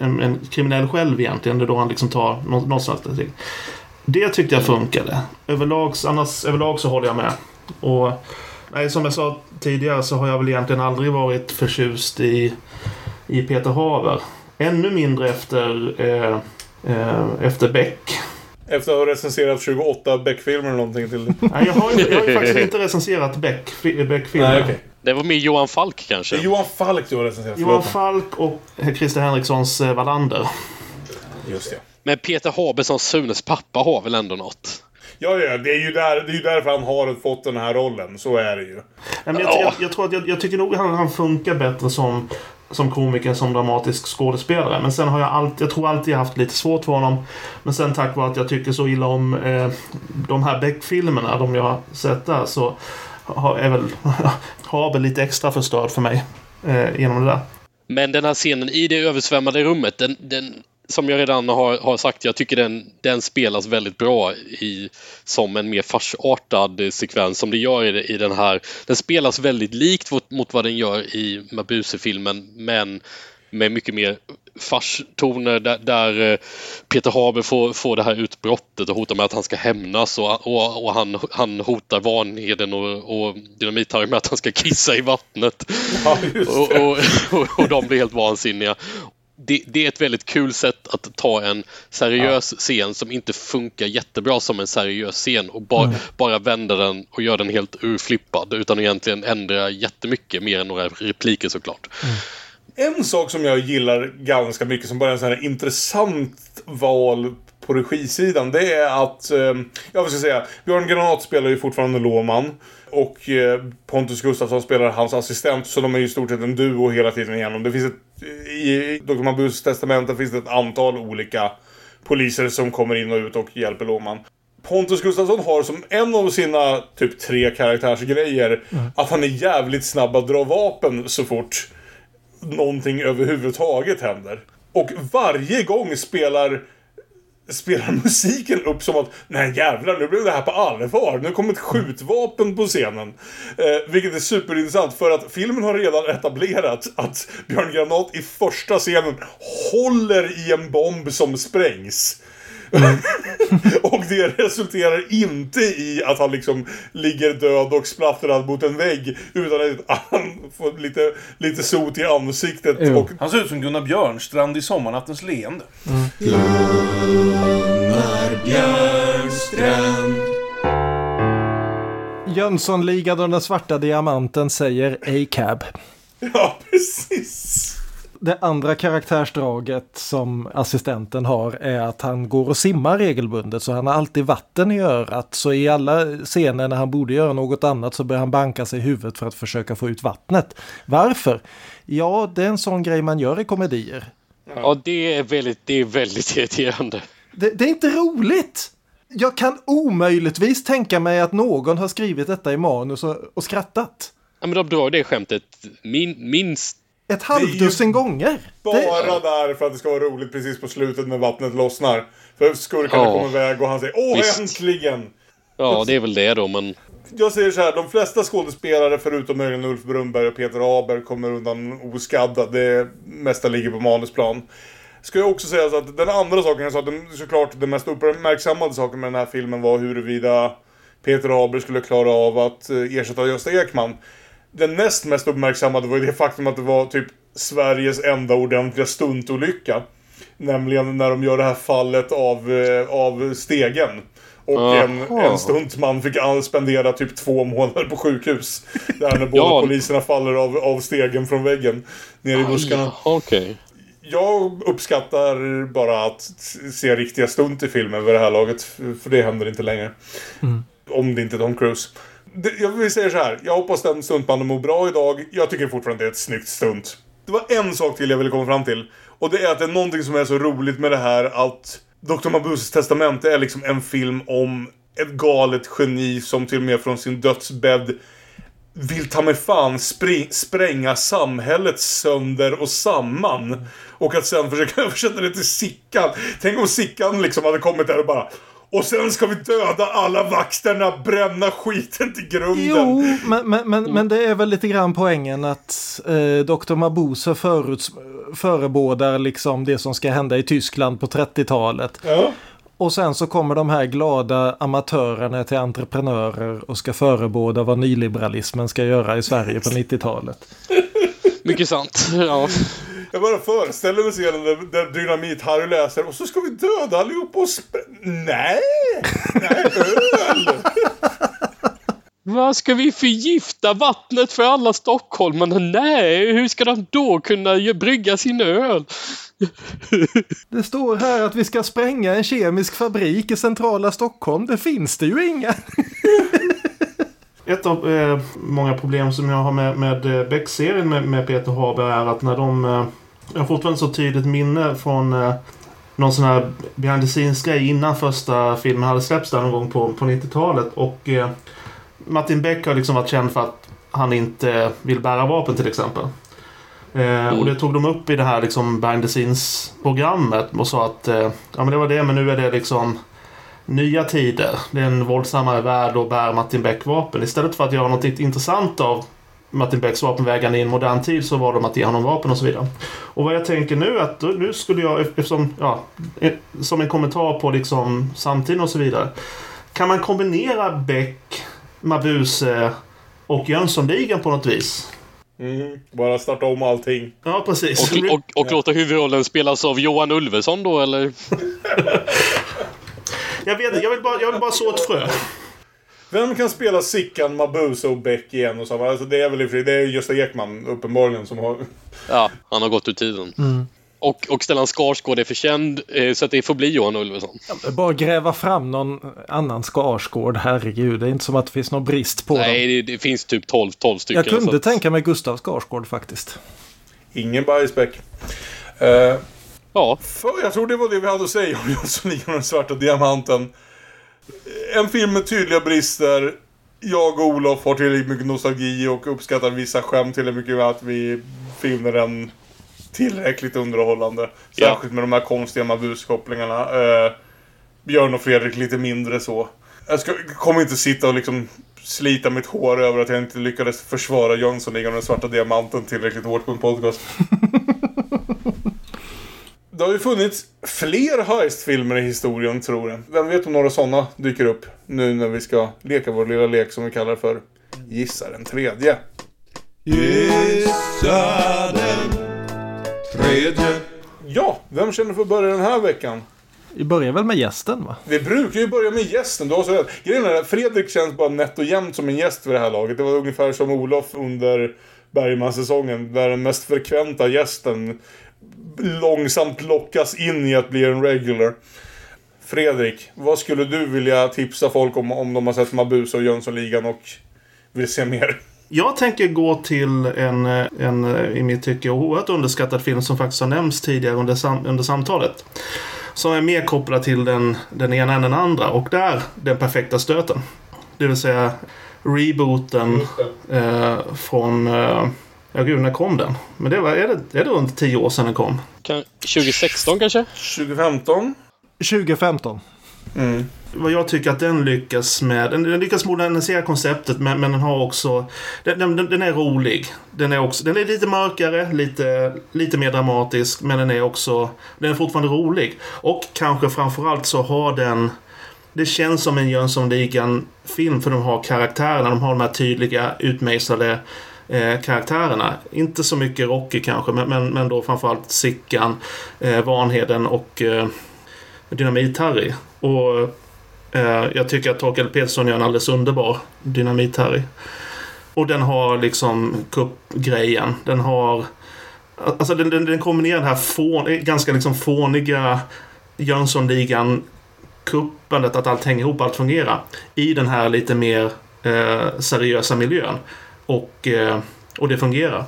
en, en kriminell själv egentligen. Det är då han liksom tar något, där. Det tyckte jag funkade. Överlag, annars, överlag så håller jag med. Och Nej, som jag sa tidigare så har jag väl egentligen aldrig varit förtjust i, i Peter Haber. Ännu mindre efter, eh, eh, efter Beck. Efter att ha recenserat 28 Beck-filmer eller någonting till. Nej, jag har ju, jag har ju faktiskt inte recenserat Beck, fi- Beck-filmer. Nej, okej. Det var med Johan Falk kanske? Det är Johan Falk du har recenserat. Johan. Falk och Christer Henrikssons eh, Wallander. Just det. Men Peter Haber som Sunes pappa har väl ändå något? Ja, ja, det är ju där, det är därför han har fått den här rollen. Så är det ju. Nej, men jag, jag, jag, tror att jag, jag tycker nog han, han funkar bättre som, som komiker som dramatisk skådespelare. Men sen har jag alltid, jag tror alltid jag haft lite svårt för honom. Men sen tack vare att jag tycker så illa om eh, de här Beck-filmerna, de jag har sett där, så har, är väl kabel lite extra förstörd för mig eh, genom det där. Men den här scenen i det översvämmade rummet, den, den som jag redan har, har sagt, jag tycker den, den spelas väldigt bra i, som en mer farsartad sekvens som det gör i, i den här. Den spelas väldigt likt mot, mot vad den gör i Mabuse-filmen men med mycket mer farstoner där, där eh, Peter Haber får, får det här utbrottet och hotar med att han ska hämnas och, och, och han, han hotar Vanheden och, och Dynamit-Harry med att han ska kissa i vattnet. Ja, och, och, och, och de blir helt vansinniga. Det, det är ett väldigt kul sätt att ta en seriös scen som inte funkar jättebra som en seriös scen och bara, Mm. bara vända den och göra den helt urflippad utan egentligen ändra jättemycket mer än några repliker såklart. En sak som jag gillar ganska mycket som bara är en sån här intressant val på regisidan. Det är att, eh, ja vad ska jag säga, Björn Granat spelar ju fortfarande Låman. Och eh, Pontus Gustafsson spelar hans assistent. Så de är ju i stort sett en duo hela tiden igenom. Det finns ett, i Dr. Mabus testamente finns det ett antal olika poliser som kommer in och ut och hjälper Låman. Pontus Gustafsson har som en av sina typ tre karaktärsgrejer att han är jävligt snabb att dra vapen så fort någonting överhuvudtaget händer. Och varje gång spelar spelar musiken upp som att nej jävlar nu blev det här på allvar. Nu kommer ett skjutvapen på scenen. Eh, vilket är superintressant för att filmen har redan etablerat att Björn Granat i första scenen håller i en bomb som sprängs. och det resulterar inte i att han liksom ligger död och splattrad mot en vägg. Utan att han får lite, lite sot i ansiktet. Och han ser ut som Gunnar Björnstrand i Sommarnattens leende. Jönssonligan och den svarta diamanten säger A-cab. Ja, precis. Det andra karaktärsdraget som assistenten har är att han går och simmar regelbundet så han har alltid vatten i örat. Så i alla scener när han borde göra något annat så börjar han banka sig i huvudet för att försöka få ut vattnet. Varför? Ja, det är en sån grej man gör i komedier. Ja, det är väldigt, det är väldigt irriterande. Det, det är inte roligt! Jag kan omöjligtvis tänka mig att någon har skrivit detta i manus och, och skrattat. Ja, men de drar det skämtet min, minst Ett halvdussin gånger. Bara Det- där för att det ska vara roligt precis på slutet när vattnet lossnar. För skurkarna Ja. kommer iväg och han säger Åh Visst. äntligen! Ja, det är väl det då, men Jag säger så här, de flesta skådespelare förutom möjligen Ulf Brunnberg och Peter Haber kommer undan oskadda. Det mesta ligger på manusplan. Ska jag också säga så att den andra saken jag sa, den, såklart den mest uppmärksammade saken med den här filmen var huruvida Peter Haber skulle klara av att eh, ersätta Gösta Ekman. Den näst mest uppmärksammade var ju det faktum att det var typ Sveriges enda ordentliga stuntolycka. Nämligen när de gör det här fallet av, eh, av stegen. Och en, en stuntman fick spendera typ två månader på sjukhus. Där när båda Ja. poliserna faller av, av stegen från väggen. Ner i buskarna. Okej. Jag uppskattar bara att se riktiga stunt i filmen vid det här laget. För det händer inte längre. Om det inte är Tom Cruise. Det, jag vill säga så här. Jag hoppas den stuntmannen mår bra idag. Jag tycker fortfarande det är ett snyggt stunt. Det var en sak till jag ville komma fram till. Och det är att det är någonting som är så roligt med det här att Dr. Mabuses testamente är liksom en film om ett galet geni som till och med från sin dödsbädd vill ta mig fan spring, spränga samhället sönder och samman. Och att sen försöka översätta det till Sickan. Tänk om Sickan liksom hade kommit där och bara och sen ska vi döda alla vakterna, bränna skiten till grunden. Jo, men, men, men, men det är väl lite grann poängen att eh, Dr. Mabuse föruts, förebådar liksom det som ska hända i Tyskland på 30-talet. Ja. Och sen så kommer de här glada amatörerna till entreprenörer och ska förebåda vad nyliberalismen ska göra i Sverige på 90-talet. Mycket sant. Ja. Jag bara föreställer mig scenen där, där Dynamit-Harry läser och så ska vi döda allihop och Nej! Nej, öl! Vad ska vi förgifta vattnet för alla stockholmarna? Nej, hur ska de då kunna brygga sin öl? Det står här att vi ska spränga en kemisk fabrik i centrala Stockholm. Det finns det ju inga. Ett av eh, många problem som jag har med, med eh, Beck-serien med, med Peter Haber är att när de... Eh, jag har fortfarande så tydligt minne från eh, någon sån här behind the scenes-grej innan första filmen hade släppts där någon gång på, på 90-talet. Och eh, Martin Beck har liksom varit känd för att han inte vill bära vapen till exempel. Eh, Och det tog de upp i det här liksom behind the scenes-programmet och sa att eh, ja men det var det men nu är det liksom nya tider. Det är en våldsammare värld och bär Martin Beck vapen. Istället för att göra något intressant av Martin Becks vapenvägande i en modern tid så var de att ge honom vapen och så vidare. Och vad jag tänker nu att då- nu skulle jag, eftersom, ja, eh, som en kommentar på liksom samtiden och så vidare. Kan man kombinera Beck, Mabuse och Jönssonligan på något vis? Mm, bara starta om allting. Ja, precis. Och, och, och låta huvudrollen spelas av Johan Ulveson då, eller? Jag vet inte, jag vill bara, jag vill bara så ett frö. Vem kan spela Sickan, Mabuse och Beck igen och samma? Alltså det är väl i det är Gösta Ekman uppenbarligen som har... Ja, han har gått ur tiden. Och, och Stellan Skarsgård är för känd, eh, så att det får bli Johan Ulveson. Bara gräva fram någon annan Skarsgård, herregud. Det är inte som att det finns någon brist på dem. Nej, det, det finns typ 12, 12 stycken. Jag kunde så att- tänka mig Gustav Skarsgård faktiskt. Ingen bajsbäck. Uh, ja. För, jag tror det var det vi hade att säga om Jönssonligan och den svarta diamanten. En film med tydliga brister. Jag och Olof har tillräckligt mycket nostalgi och uppskattar vissa skämt tillräckligt mycket att vi finner den tillräckligt underhållande. Ja. Särskilt med de här konstiga Mabus-kopplingarna. Eh, Björn och Fredrik lite mindre så. Jag ska, kommer inte sitta och liksom slita mitt hår över att jag inte lyckades försvara Jönssonligan och den svarta diamanten tillräckligt hårt på en podcast. Det har ju funnits fler heistfilmer i historien, tror jag. Vem vet om några sådana dyker upp nu när vi ska leka vår lilla lek som vi kallar för Gissa den tredje. Gissa den tredje. Ja, vem känner för att börja den här veckan? Vi börjar väl med gästen va? Vi brukar ju börja med gästen, du har så rätt. Grejen är att Fredrik känns bara nätt och jämnt som en gäst vid det här laget. Det var ungefär som Olof under Bergman-säsongen, där den mest frekventa gästen långsamt lockas in i att bli en regular. Fredrik, vad skulle du vilja tipsa folk om om de har sett Mabuse och Jönssonligan och vill se mer? Jag tänker gå till en, en i mitt tycke oerhört underskattad film som faktiskt har nämnts tidigare under, sam, under samtalet. Som är mer kopplad till den, den ena än den andra och där den perfekta stöten. Det vill säga rebooten eh, från... Eh, ja gud, när kom den? Men det var, är, det, är det runt tio år sedan den kom? Kan, 2016 kanske? 2015? 2015. Mm. Vad jag tycker att den lyckas med. Den, den lyckas modernisera konceptet men, men den har också... Den, den, den är rolig. Den är, också, den är lite mörkare, lite, lite mer dramatisk men den är också... Den är fortfarande rolig. Och kanske framförallt så har den... Det känns som en Jönssonligan-film för de har karaktärerna. De har de här tydliga utmejslade eh, karaktärerna. Inte så mycket Rocky kanske men, men, men då framförallt Sickan, eh, Vanheden och eh, Dynamit-Harry. Och eh, jag tycker att Torkel Petersson gör en alldeles underbar Dynamit-Harry. Och den har liksom kuppgrejen. Den har... Alltså den, den, den kombinerar den här fån, ganska liksom fåniga Jönssonligan kuppandet, att allt hänger ihop, allt fungerar. I den här lite mer eh, seriösa miljön. Och, eh, och det fungerar.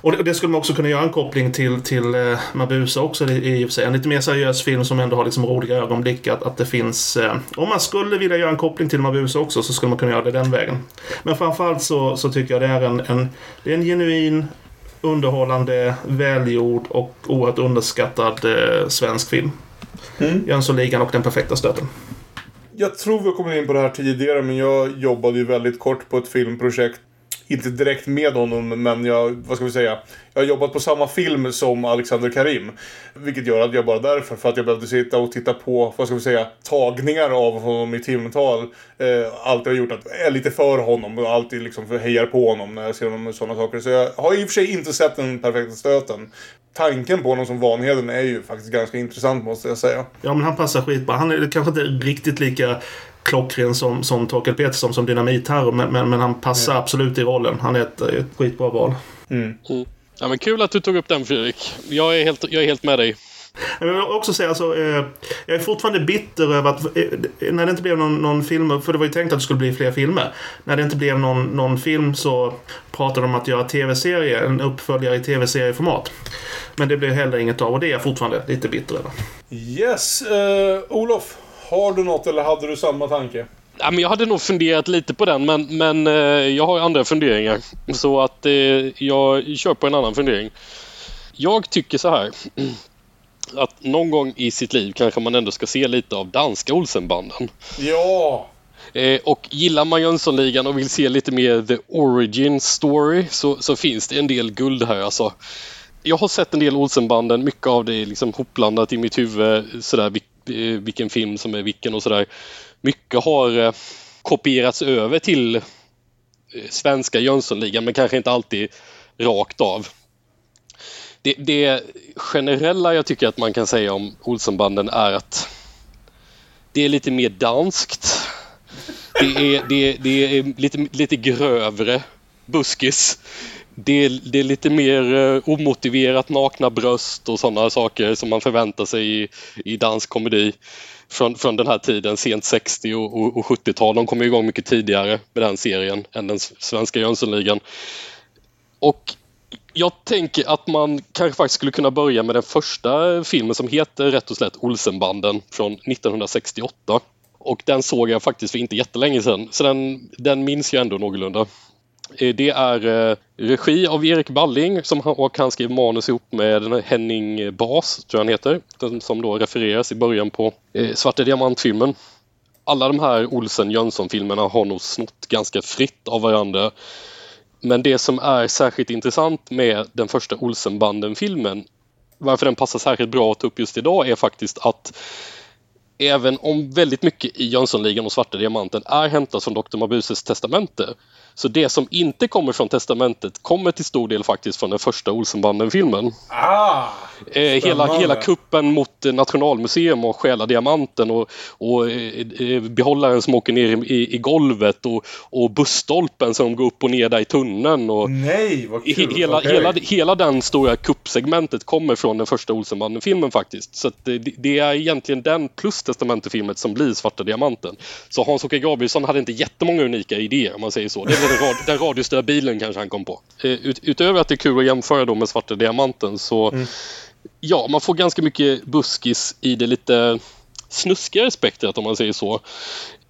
Och det, det skulle man också kunna göra en koppling till, till eh, Mabuse också i, i och för sig. En lite mer seriös film som ändå har liksom roliga ögonblick. Att, att det finns... Eh, om man skulle vilja göra en koppling till Mabuse också så skulle man kunna göra det den vägen. Men framförallt så, så tycker jag det är en, en, det är en genuin, underhållande, välgjord och oerhört underskattad eh, svensk film. Mm. Jönssonligan och Den perfekta stöten. Jag tror vi har kommit in på det här tidigare men jag jobbade ju väldigt kort på ett filmprojekt inte direkt med honom, men jag, vad ska vi säga, jag har jobbat på samma film som Alexander Karim. Vilket gör att jag bara därför, för att jag behövde sitta och titta på, vad ska vi säga, tagningar av honom i timtal. Eh, alltid har gjort att jag är lite för honom och alltid liksom hejar på honom när jag ser honom med sådana saker. Så jag har i och för sig inte sett den perfekta stöten. Tanken på honom som Vanheden är ju faktiskt ganska intressant måste jag säga. Ja, men han passar skitbra. Han är kanske inte riktigt lika klockren som, som Torkel Petersson som Dynamit-Harry, men, men, men han passar absolut i rollen. Han är ett, ett skitbra val. Mm. Ja, men kul att du tog upp den Fredrik. Jag är helt, jag är helt med dig. Jag vill också säga alltså, eh, jag är fortfarande bitter över att eh, när det inte blev någon, någon film, för det var ju tänkt att det skulle bli fler filmer. När det inte blev någon, någon film så pratade de om att göra tv-serie, en uppföljare i tv-serieformat. Men det blev heller inget av och det är jag fortfarande lite bitter över. Yes, eh, Olof. Har du något eller hade du samma tanke? Ja, men jag hade nog funderat lite på den men, men eh, jag har andra funderingar. Så att eh, jag kör på en annan fundering. Jag tycker så här. Att någon gång i sitt liv kanske man ändå ska se lite av danska Olsenbanden. Ja! Eh, och gillar man Jönssonligan och vill se lite mer the origin story så, så finns det en del guld här alltså. Jag har sett en del Olsenbanden, mycket av det är liksom hopblandat i mitt huvud. Sådär, Eh, vilken film som är vilken och sådär. Mycket har eh, kopierats över till eh, svenska Jönssonligan men kanske inte alltid rakt av. Det, det, generella jag tycker att man kan säga om Olsenbanden är att det är lite mer danskt. Det är, det, det är lite, lite grövre buskis. Det är, det är lite mer eh, omotiverat nakna bröst och sådana saker som man förväntar sig i, i dansk komedi från, från den här tiden, sent 60 och, och, och 70-tal. De kom igång mycket tidigare med den serien än den svenska Jönssonligan. Och jag tänker att man kanske faktiskt skulle kunna börja med den första filmen som heter rätt och slätt Olsenbanden från 1968. Och den såg jag faktiskt för inte jättelänge sedan, så den, den minns jag ändå någorlunda. Eh, det är eh, regi av Erik Balling som han, och han skrev manus ihop med Henning Bas, tror jag han heter, den som då refereras i början på eh, Svarta Diamant-filmen. Alla de här Olsen Jönsson-filmerna har nog snott ganska fritt av varandra. Men det som är särskilt intressant med den första Olsenbanden-filmen, varför den passar särskilt bra att ta upp just idag, är faktiskt att även om väldigt mycket i Jönssonligan och Svarta Diamanten är hämtat från Dr. Mabuses testamente så det som inte kommer från testamentet kommer till stor del faktiskt från den första Olsenbanden-filmen. Ah, eh, hela, hela kuppen mot Nationalmuseum och stjäla diamanten och, och eh, behållaren som åker ner i, i golvet och, och busstolpen som går upp och ner där i tunneln. Och Nej, vad kul! Hela, okay. hela, hela den stora kuppsegmentet kommer från den första Olsenbanden-filmen faktiskt. Så det, det, är egentligen den plus testamentefilmet som blir Svarta Diamanten. Så Hans-Åke Gabrielsson hade inte jättemånga unika idéer om man säger så. Det är den, rad, den radiostyrda bilen kanske han kom på. Ut, utöver att det är kul att jämföra då med Svarta Diamanten så mm ja, man får ganska mycket buskis i det lite snuskigare spektrat om man säger så.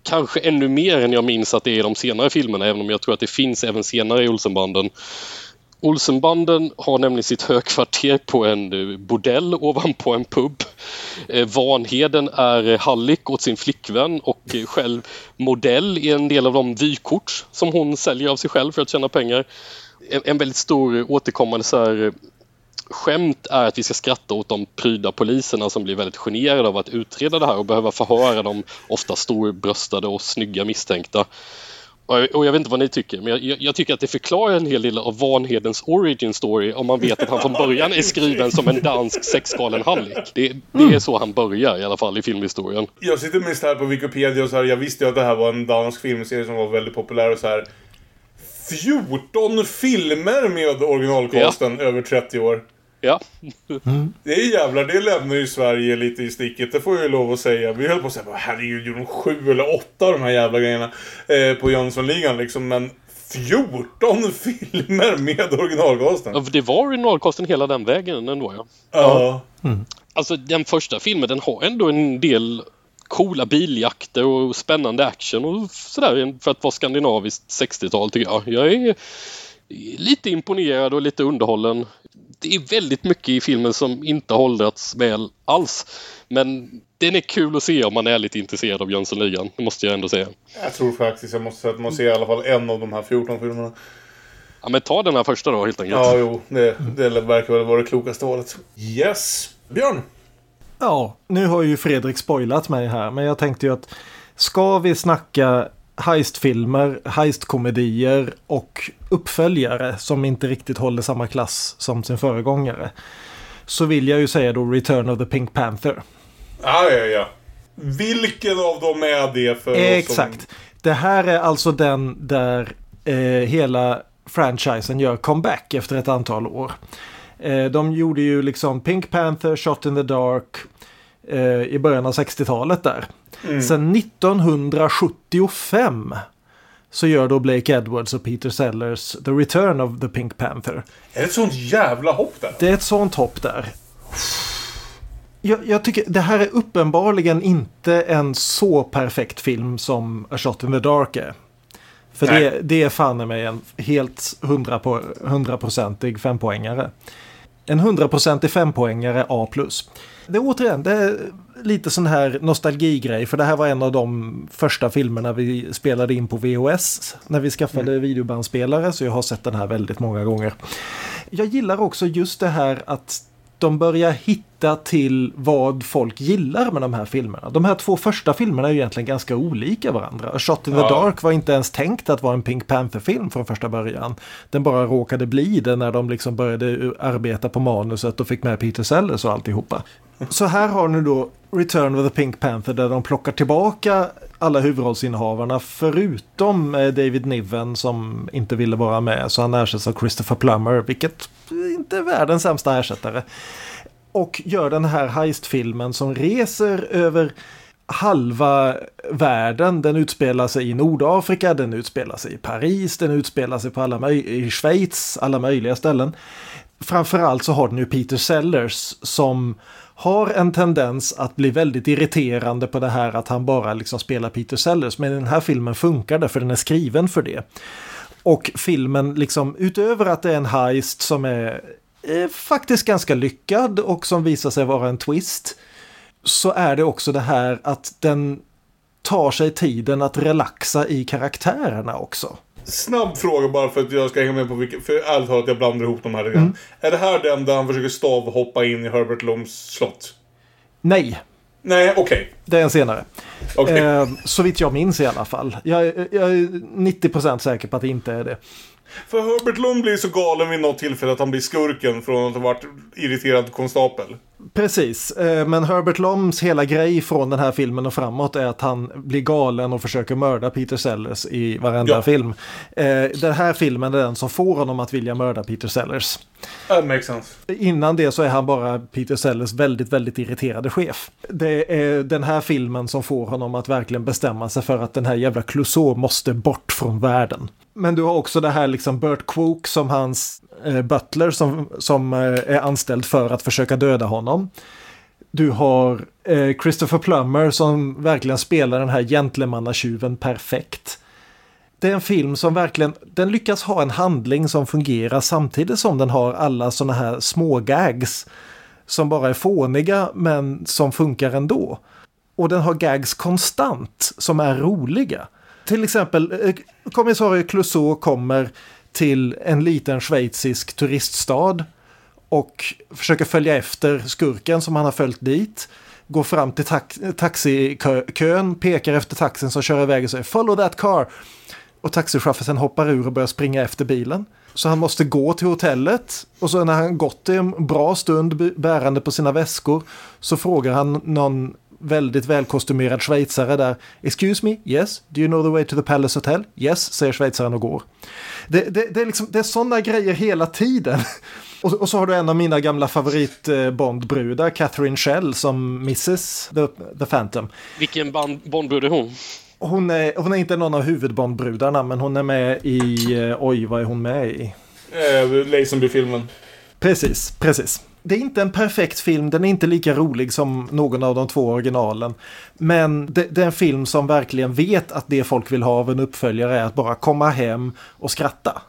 Kanske ännu mer än jag minns att det är i de senare filmerna även om jag tror att det finns även senare i Olsenbanden. Olsenbanden har nämligen sitt högkvarter på en eh, bordell ovanpå en pub. Eh, Vanheden är eh, hallick åt sin flickvän och själv modell i en del av de vykort som hon säljer av sig själv för att tjäna pengar. En, väldigt stor återkommande så här, skämt är att vi ska skratta åt de pryda poliserna som blir väldigt generade av att utreda det här och behöva förhöra de ofta storbröstade och snygga misstänkta. Och jag vet inte vad ni tycker, men jag, jag, tycker att det förklarar en hel del av Vanhedens origin story om man vet att han från början är skriven som en dansk sexgalen hallick. Det, det är så han börjar i alla fall i filmhistorien. Jag sitter mest här på Wikipedia och så här, jag visste ju att det här var en dansk filmserie som var väldigt populär och så här. 14 filmer med originalkonsten ja. över 30 år. Ja. Mm. Det är jävlar, det lämnar ju Sverige lite i sticket. Det får jag ju lov att säga. Vi höll på att säga, herregud, gjorde de sju eller åtta av de här jävla grejerna eh, på Jönssonligan liksom. Men 14 filmer med originalkosten. Ja, för det var originalkosten hela den vägen ändå ja. Ja. Mm. Alltså den första filmen den har ändå en del coola biljakter och spännande action och sådär för att vara skandinaviskt 60-tal tycker jag. Jag är lite imponerad och lite underhållen. Det är väldigt mycket i filmen som inte har åldrats väl alls. Men den är kul att se om man är lite intresserad av Jönssonligan. Det måste jag ändå säga. Jag tror faktiskt jag måste säga att man ser i alla fall en av de här 14 filmerna. Ja, men ta den här första då helt enkelt. Ja, jo. Det, det verkar väl vara det klokaste valet. Yes. Björn? Ja, nu har ju Fredrik spoilat mig här, men jag tänkte ju att ska vi snacka heistfilmer, heistkomedier och uppföljare som inte riktigt håller samma klass som sin föregångare. Så vill jag ju säga då Return of the Pink Panther. Ja, ja, ja. Vilken av dem är det för oss Exakt. Som... Det här är alltså den där eh, hela franchisen gör comeback efter ett antal år. Eh, de gjorde ju liksom Pink Panther, Shot in the Dark eh, i början av 60-talet där. Mm. Sen 1975 så gör då Blake Edwards och Peter Sellers The Return of the Pink Panther. Är det ett sånt jävla hopp där? Det är ett sånt hopp där. Jag, jag, tycker det här är uppenbarligen inte en så perfekt film som A Shot in the Dark är. För det, det är fan i mig en helt hundraprocentig fempoängare. En hundraprocentig fempoängare A+. Det är återigen, det är lite sån här nostalgigrej. För det här var en av de första filmerna vi spelade in på VHS. När vi skaffade mm. videobandspelare. Så jag har sett den här väldigt många gånger. Jag gillar också just det här att de börjar hitta till vad folk gillar med de här filmerna. De här två första filmerna är egentligen ganska olika varandra. A Shot in the Ja. Dark var inte ens tänkt att vara en Pink Panther-film från första början. Den bara råkade bli det när de liksom började arbeta på manuset och fick med Peter Sellers och alltihopa. Så här har nu då Return of the Pink Panther där de plockar tillbaka alla huvudrollsinnehavarna förutom eh, David Niven som inte ville vara med så han ersätts av Christopher Plummer vilket inte är världens sämsta ersättare. Och gör den här heistfilmen som reser över halva världen. Den utspelar sig i Nordafrika, den utspelar sig i Paris, den utspelar sig på alla i Schweiz, alla möjliga ställen. Framförallt så har den ju Peter Sellers som har en tendens att bli väldigt irriterande på det här att han bara liksom spelar Peter Sellers. Men i den här filmen funkar det för den är skriven för det. Och filmen liksom utöver att det är en heist som är är faktiskt ganska lyckad och som visar sig vara en twist. Så är det också det här att den tar sig tiden att relaxa i karaktärerna också. Snabb fråga bara för att jag ska hänga med på vilken... För ärligt talat, jag blandar ihop de här lite. Mm. Är det här den där han försöker stavhoppa in i Herbert Loms slott? Nej, Nej, okej. det är en senare. Okej. Eh, så vitt jag minns i alla fall. Jag, jag är 90% säker på att det inte är det. För Herbert Lom blir så galen vid något tillfälle att han blir skurken från att ha varit irriterad konstapel. Precis, eh, men Herbert Loms hela grej från den här filmen och framåt är att han blir galen och försöker mörda Peter Sellers i varenda Ja. film. Eh, Den här filmen är den som får honom att vilja mörda Peter Sellers. That makes sense. Innan det så är han bara Peter Sellers väldigt, väldigt irriterade chef. Det är den här filmen som får honom att verkligen bestämma sig för att den här jävla Clouseau måste bort från världen. Men du har också det här liksom Burt Kwok som hans Eh, butler som, som eh, är anställd för att försöka döda honom. Du har eh, Christopher Plummer som verkligen spelar den här gentlemannatjuven perfekt. Det är en film som verkligen, den lyckas ha en handling som fungerar samtidigt som den har alla sådana här små gags som bara är fåniga men som funkar ändå. Och den har gags konstant som är roliga. Till exempel, kommissarie Clouseau kommer till en liten schweizisk turiststad och försöker följa efter skurken som han har följt dit. Går fram till tax taxikön, pekar efter taxin som kör iväg och säger “Follow that car” och taxichauffören hoppar ur och börjar springa efter bilen. Så han måste gå till hotellet och så när han gått en bra stund bärande på sina väskor så frågar han någon väldigt välkostymerad schweizare där “Excuse me, yes, do you know the way to the Palace Hotel?” “Yes”, säger schweizaren och går. Det, det, det är, liksom, det är sådana grejer hela tiden. Och, och så har du en av mina gamla favorit Bondbrudar, Catherine Schell, som Mrs. The, the Phantom. Vilken Bondbrud är hon? Hon är, hon är inte någon av huvudbondbrudarna, men hon är med i... eh, Oj, vad är hon med i? Eh, Lazenby-filmen. Precis, precis. Det är inte en perfekt film, den är inte lika rolig som någon av de två originalen. Men det, det är en film som verkligen vet att det folk vill ha av en uppföljare är att bara komma hem och skratta.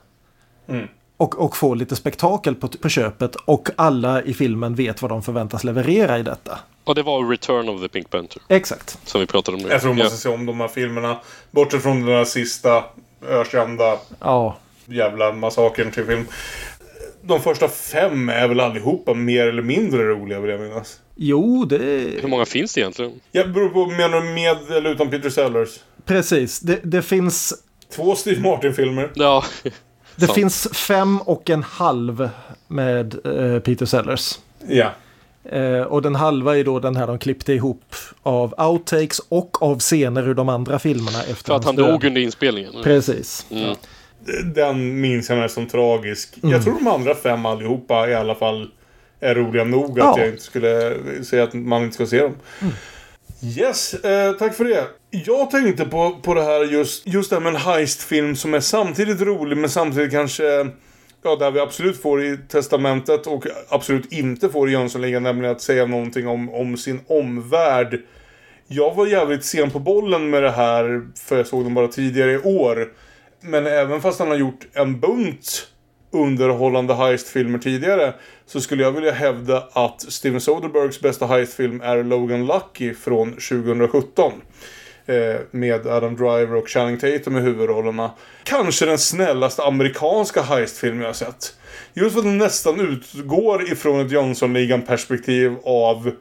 Mm. Och, och få lite spektakel på, på köpet och alla i filmen vet vad de förväntas leverera i detta. Och det var Return of the Pink Panther. Exakt. Som vi pratade om nu. Jag tror man måste se om de här filmerna. Bortsett från den där sista ökända. Ja. jävla massakern till film. De första fem är väl allihopa mer eller mindre roliga vill jag minnas. Jo, det... Hur många finns det egentligen? Jag beror på, menar du med eller utan Peter Sellers? Precis, det, det finns... Två Steve Martin-filmer. Ja. Det Sant. finns fem och en halv med eh, Peter Sellers. Ja. Eh, och den halva är då den här de klippte ihop av outtakes och av scener ur de andra filmerna efter För att han dog under inspelningen. Precis. Mm. Den minns jag mest som tragisk. Mm. Jag tror de andra fem allihopa i alla fall är roliga nog att Ja. jag inte skulle säga att man inte ska se dem. Yes, eh, tack för det. Jag tänkte på, på det här just, just det här med en heistfilm som är samtidigt rolig men samtidigt kanske Ja, där vi absolut får i testamentet och absolut inte får i Jönssonligan, nämligen att säga någonting om, om sin omvärld. Jag var jävligt sen på bollen med det här, för jag såg den bara tidigare i år. Men även fast han har gjort en bunt underhållande heistfilmer tidigare så skulle jag vilja hävda att Steven Soderberghs bästa heistfilm är Logan Lucky från 2017. Eh, med Adam Driver och Channing Tatum i huvudrollerna. Kanske den snällaste amerikanska heistfilm jag har sett. Just för att den nästan utgår ifrån ett Jönssonligan-perspektiv av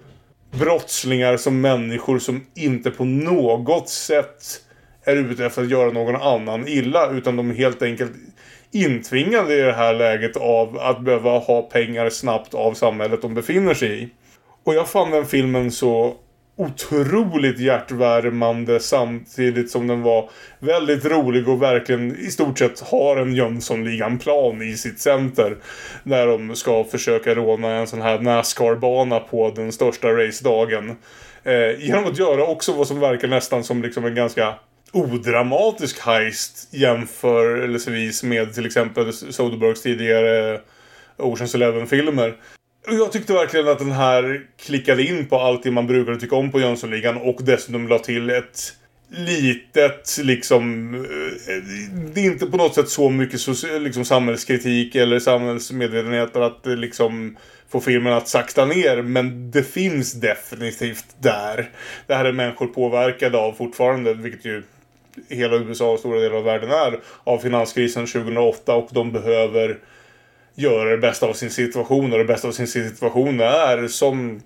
brottslingar som människor som inte på något sätt är ute efter att göra någon annan illa. Utan de är helt enkelt intvingade i det här läget av att behöva ha pengar snabbt av samhället de befinner sig i. Och jag fann den filmen så otroligt hjärtvärmande samtidigt som den var väldigt rolig och verkligen i stort sett har en Jönssonligan-plan i sitt center. När de ska försöka råna en sån här Nascar-bana på den största racedagen. Eh, genom att göra också vad som verkar nästan som liksom en ganska odramatisk heist jämförelsevis med till exempel Soderberghs tidigare Oceans Eleven-filmer. Och Jag tyckte verkligen att den här klickade in på allt det man brukade tycka om på Jönssonligan och dessutom la till ett litet liksom... Eh, det är inte på något sätt så mycket liksom, samhällskritik eller samhällsmedvetenhet att eh, liksom få filmen att sakta ner. Men det finns definitivt där. Det här är människor påverkade av fortfarande, vilket ju hela USA och stora delar av världen är, av finanskrisen 2008 och de behöver göra det bästa av sin situation och det bästa av sin situation är som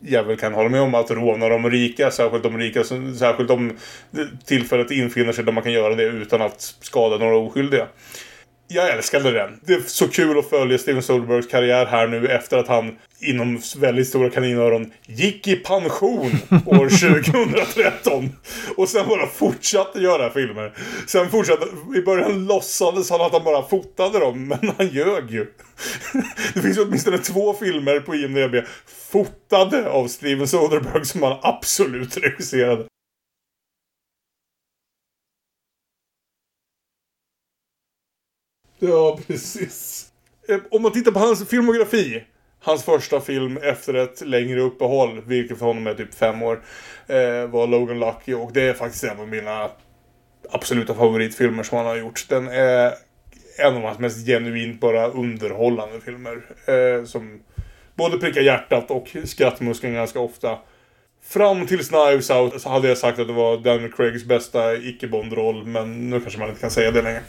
jag väl kan hålla med om att råna de rika, särskilt de rika, särskilt om tillfället infinner sig där man kan göra det utan att skada några oskyldiga. Jag älskade den. Det är så kul att följa Steven Soderberghs karriär här nu efter att han inom väldigt stora kaninöron gick i pension år 2013. Och sen bara fortsatte göra filmer. Sen fortsatte, i början låtsades han att han bara fotade dem, men han ljög ju. Det finns åtminstone två filmer på IMDB fotade av Steven Soderbergh som han absolut regisserade. Ja, precis. Om man tittar på hans filmografi. Hans första film efter ett längre uppehåll, vilket för honom är typ fem år, eh, var Logan Lucky. Och det är faktiskt en av mina absoluta favoritfilmer som han har gjort. Den är en av hans mest genuint bara underhållande filmer. Eh, som både prickar hjärtat och skrattmuskeln ganska ofta. Fram till Knives Out så hade jag sagt att det var Daniel Craigs bästa icke-Bond-roll, men nu kanske man inte kan säga det längre.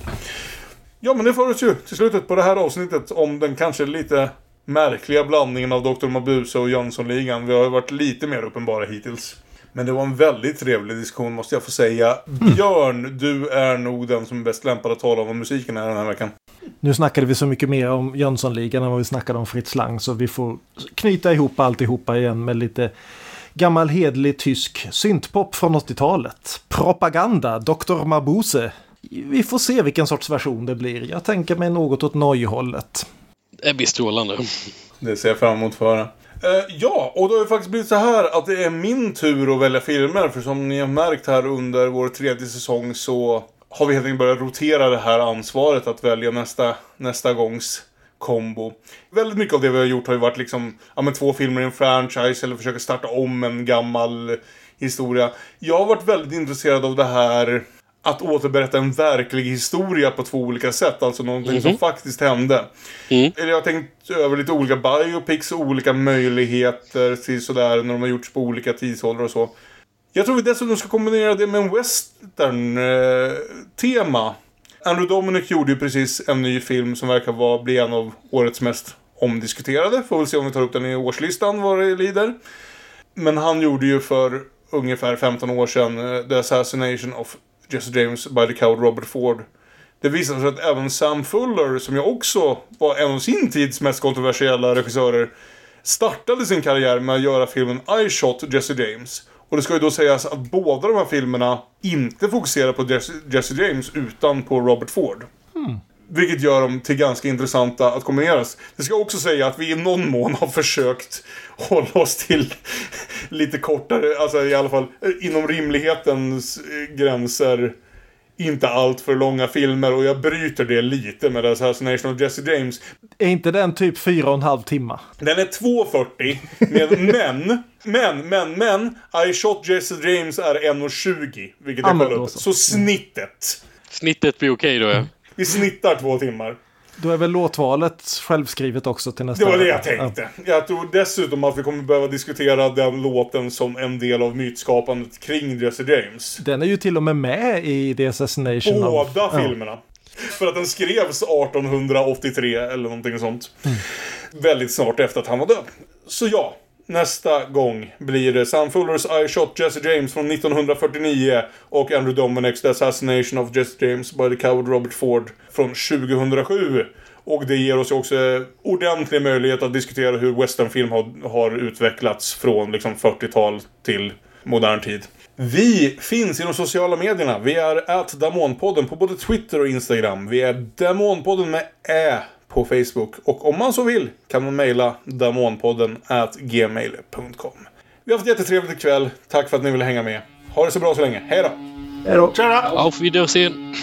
Ja, men det för oss ju till slutet på det här avsnittet om den kanske lite märkliga blandningen av Dr. Mabuse och Jönssonligan. Vi har ju varit lite mer uppenbara hittills. Men det var en väldigt trevlig diskussion måste jag få säga. Björn, du är nog den som är bäst lämpad att tala om vad musiken är den här veckan. Nu snackade vi så mycket mer om Jönssonligan än vad vi snackade om Fritz Lang så vi får knyta ihop alltihopa igen med lite gammal hedlig tysk syntpop från 80-talet. Propaganda, Dr. Mabuse. Vi får se vilken sorts version det blir. Jag tänker mig något åt Noj-hållet. Det blir strålande. Det ser jag fram emot för höra. Eh, ja, och då har det faktiskt blivit så här att det är min tur att välja filmer. För som ni har märkt här under vår tredje säsong så har vi helt enkelt börjat rotera det här ansvaret att välja nästa, nästa gångs kombo. Väldigt mycket av det vi har gjort har ju varit liksom, ja men två filmer i en franchise eller försöka starta om en gammal historia. Jag har varit väldigt intresserad av det här att återberätta en verklig historia på två olika sätt. Alltså någonting som Mhm. faktiskt hände. Mm. Eller jag har tänkt över lite olika biopics och olika möjligheter till sådär när de har gjorts på olika tidsåldrar och så. Jag tror vi dessutom ska kombinera det med en western-tema. Andrew Dominic gjorde ju precis en ny film som verkar vara, bli en av årets mest omdiskuterade. Får väl se om vi tar upp den i årslistan vad det lider. Men han gjorde ju för ungefär 15 år sedan eh, The Assassination of Jesse James by the Coward Robert Ford. Det visade sig att även Sam Fuller, som ju också var en av sin tids mest kontroversiella regissörer, startade sin karriär med att göra filmen I Shot Jesse James. Och det ska ju då sägas att båda de här filmerna inte fokuserar på Jesse, Jesse James utan på Robert Ford. Hmm. Vilket gör dem till ganska intressanta att kombineras. Det ska också säga att vi i någon mån har försökt hålla oss till lite kortare, alltså i alla fall eh, inom rimlighetens eh, gränser. Inte allt för långa filmer och jag bryter det lite med Assassination of Jesse James. Är inte den typ fyra och en halv timme? Den är 2.40, men, men, men, men, men, I shot Jesse James är 1.20, vilket men kollade så. Så snittet. Snittet blir okej då ja. Vi snittar två timmar. Då är väl låtvalet självskrivet också till nästa Det var det jag tänkte. Jag tror dessutom att vi kommer behöva diskutera den låten som en del av mytskapandet kring Jesse James. Den är ju till och med med i The Assassination of... Båda Ja. filmerna. För att den skrevs 1883 eller någonting sånt. Väldigt snart efter att han var död. Så ja, nästa gång blir det Sam Fullers I Shot Jesse James från 1949 och Andrew Dominics The Assassination of Jesse James by the Coward Robert Ford från 2007. Och det ger oss ju också ordentlig möjlighet att diskutera hur westernfilm har, har utvecklats från liksom 40-tal till modern tid. Vi finns i de sociala medierna. Vi är at Damonpodden på både Twitter och Instagram. Vi är Damonpodden med Ä på Facebook. Och om man så vill kan man mejla damonpodden at gmail.com. Vi har haft jättetrevligt ikväll. Tack för att ni ville hänga med. Ha det så bra så länge. Hej då! Hej då! Tjena! Auf Wiedersehen!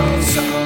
I'm sorry.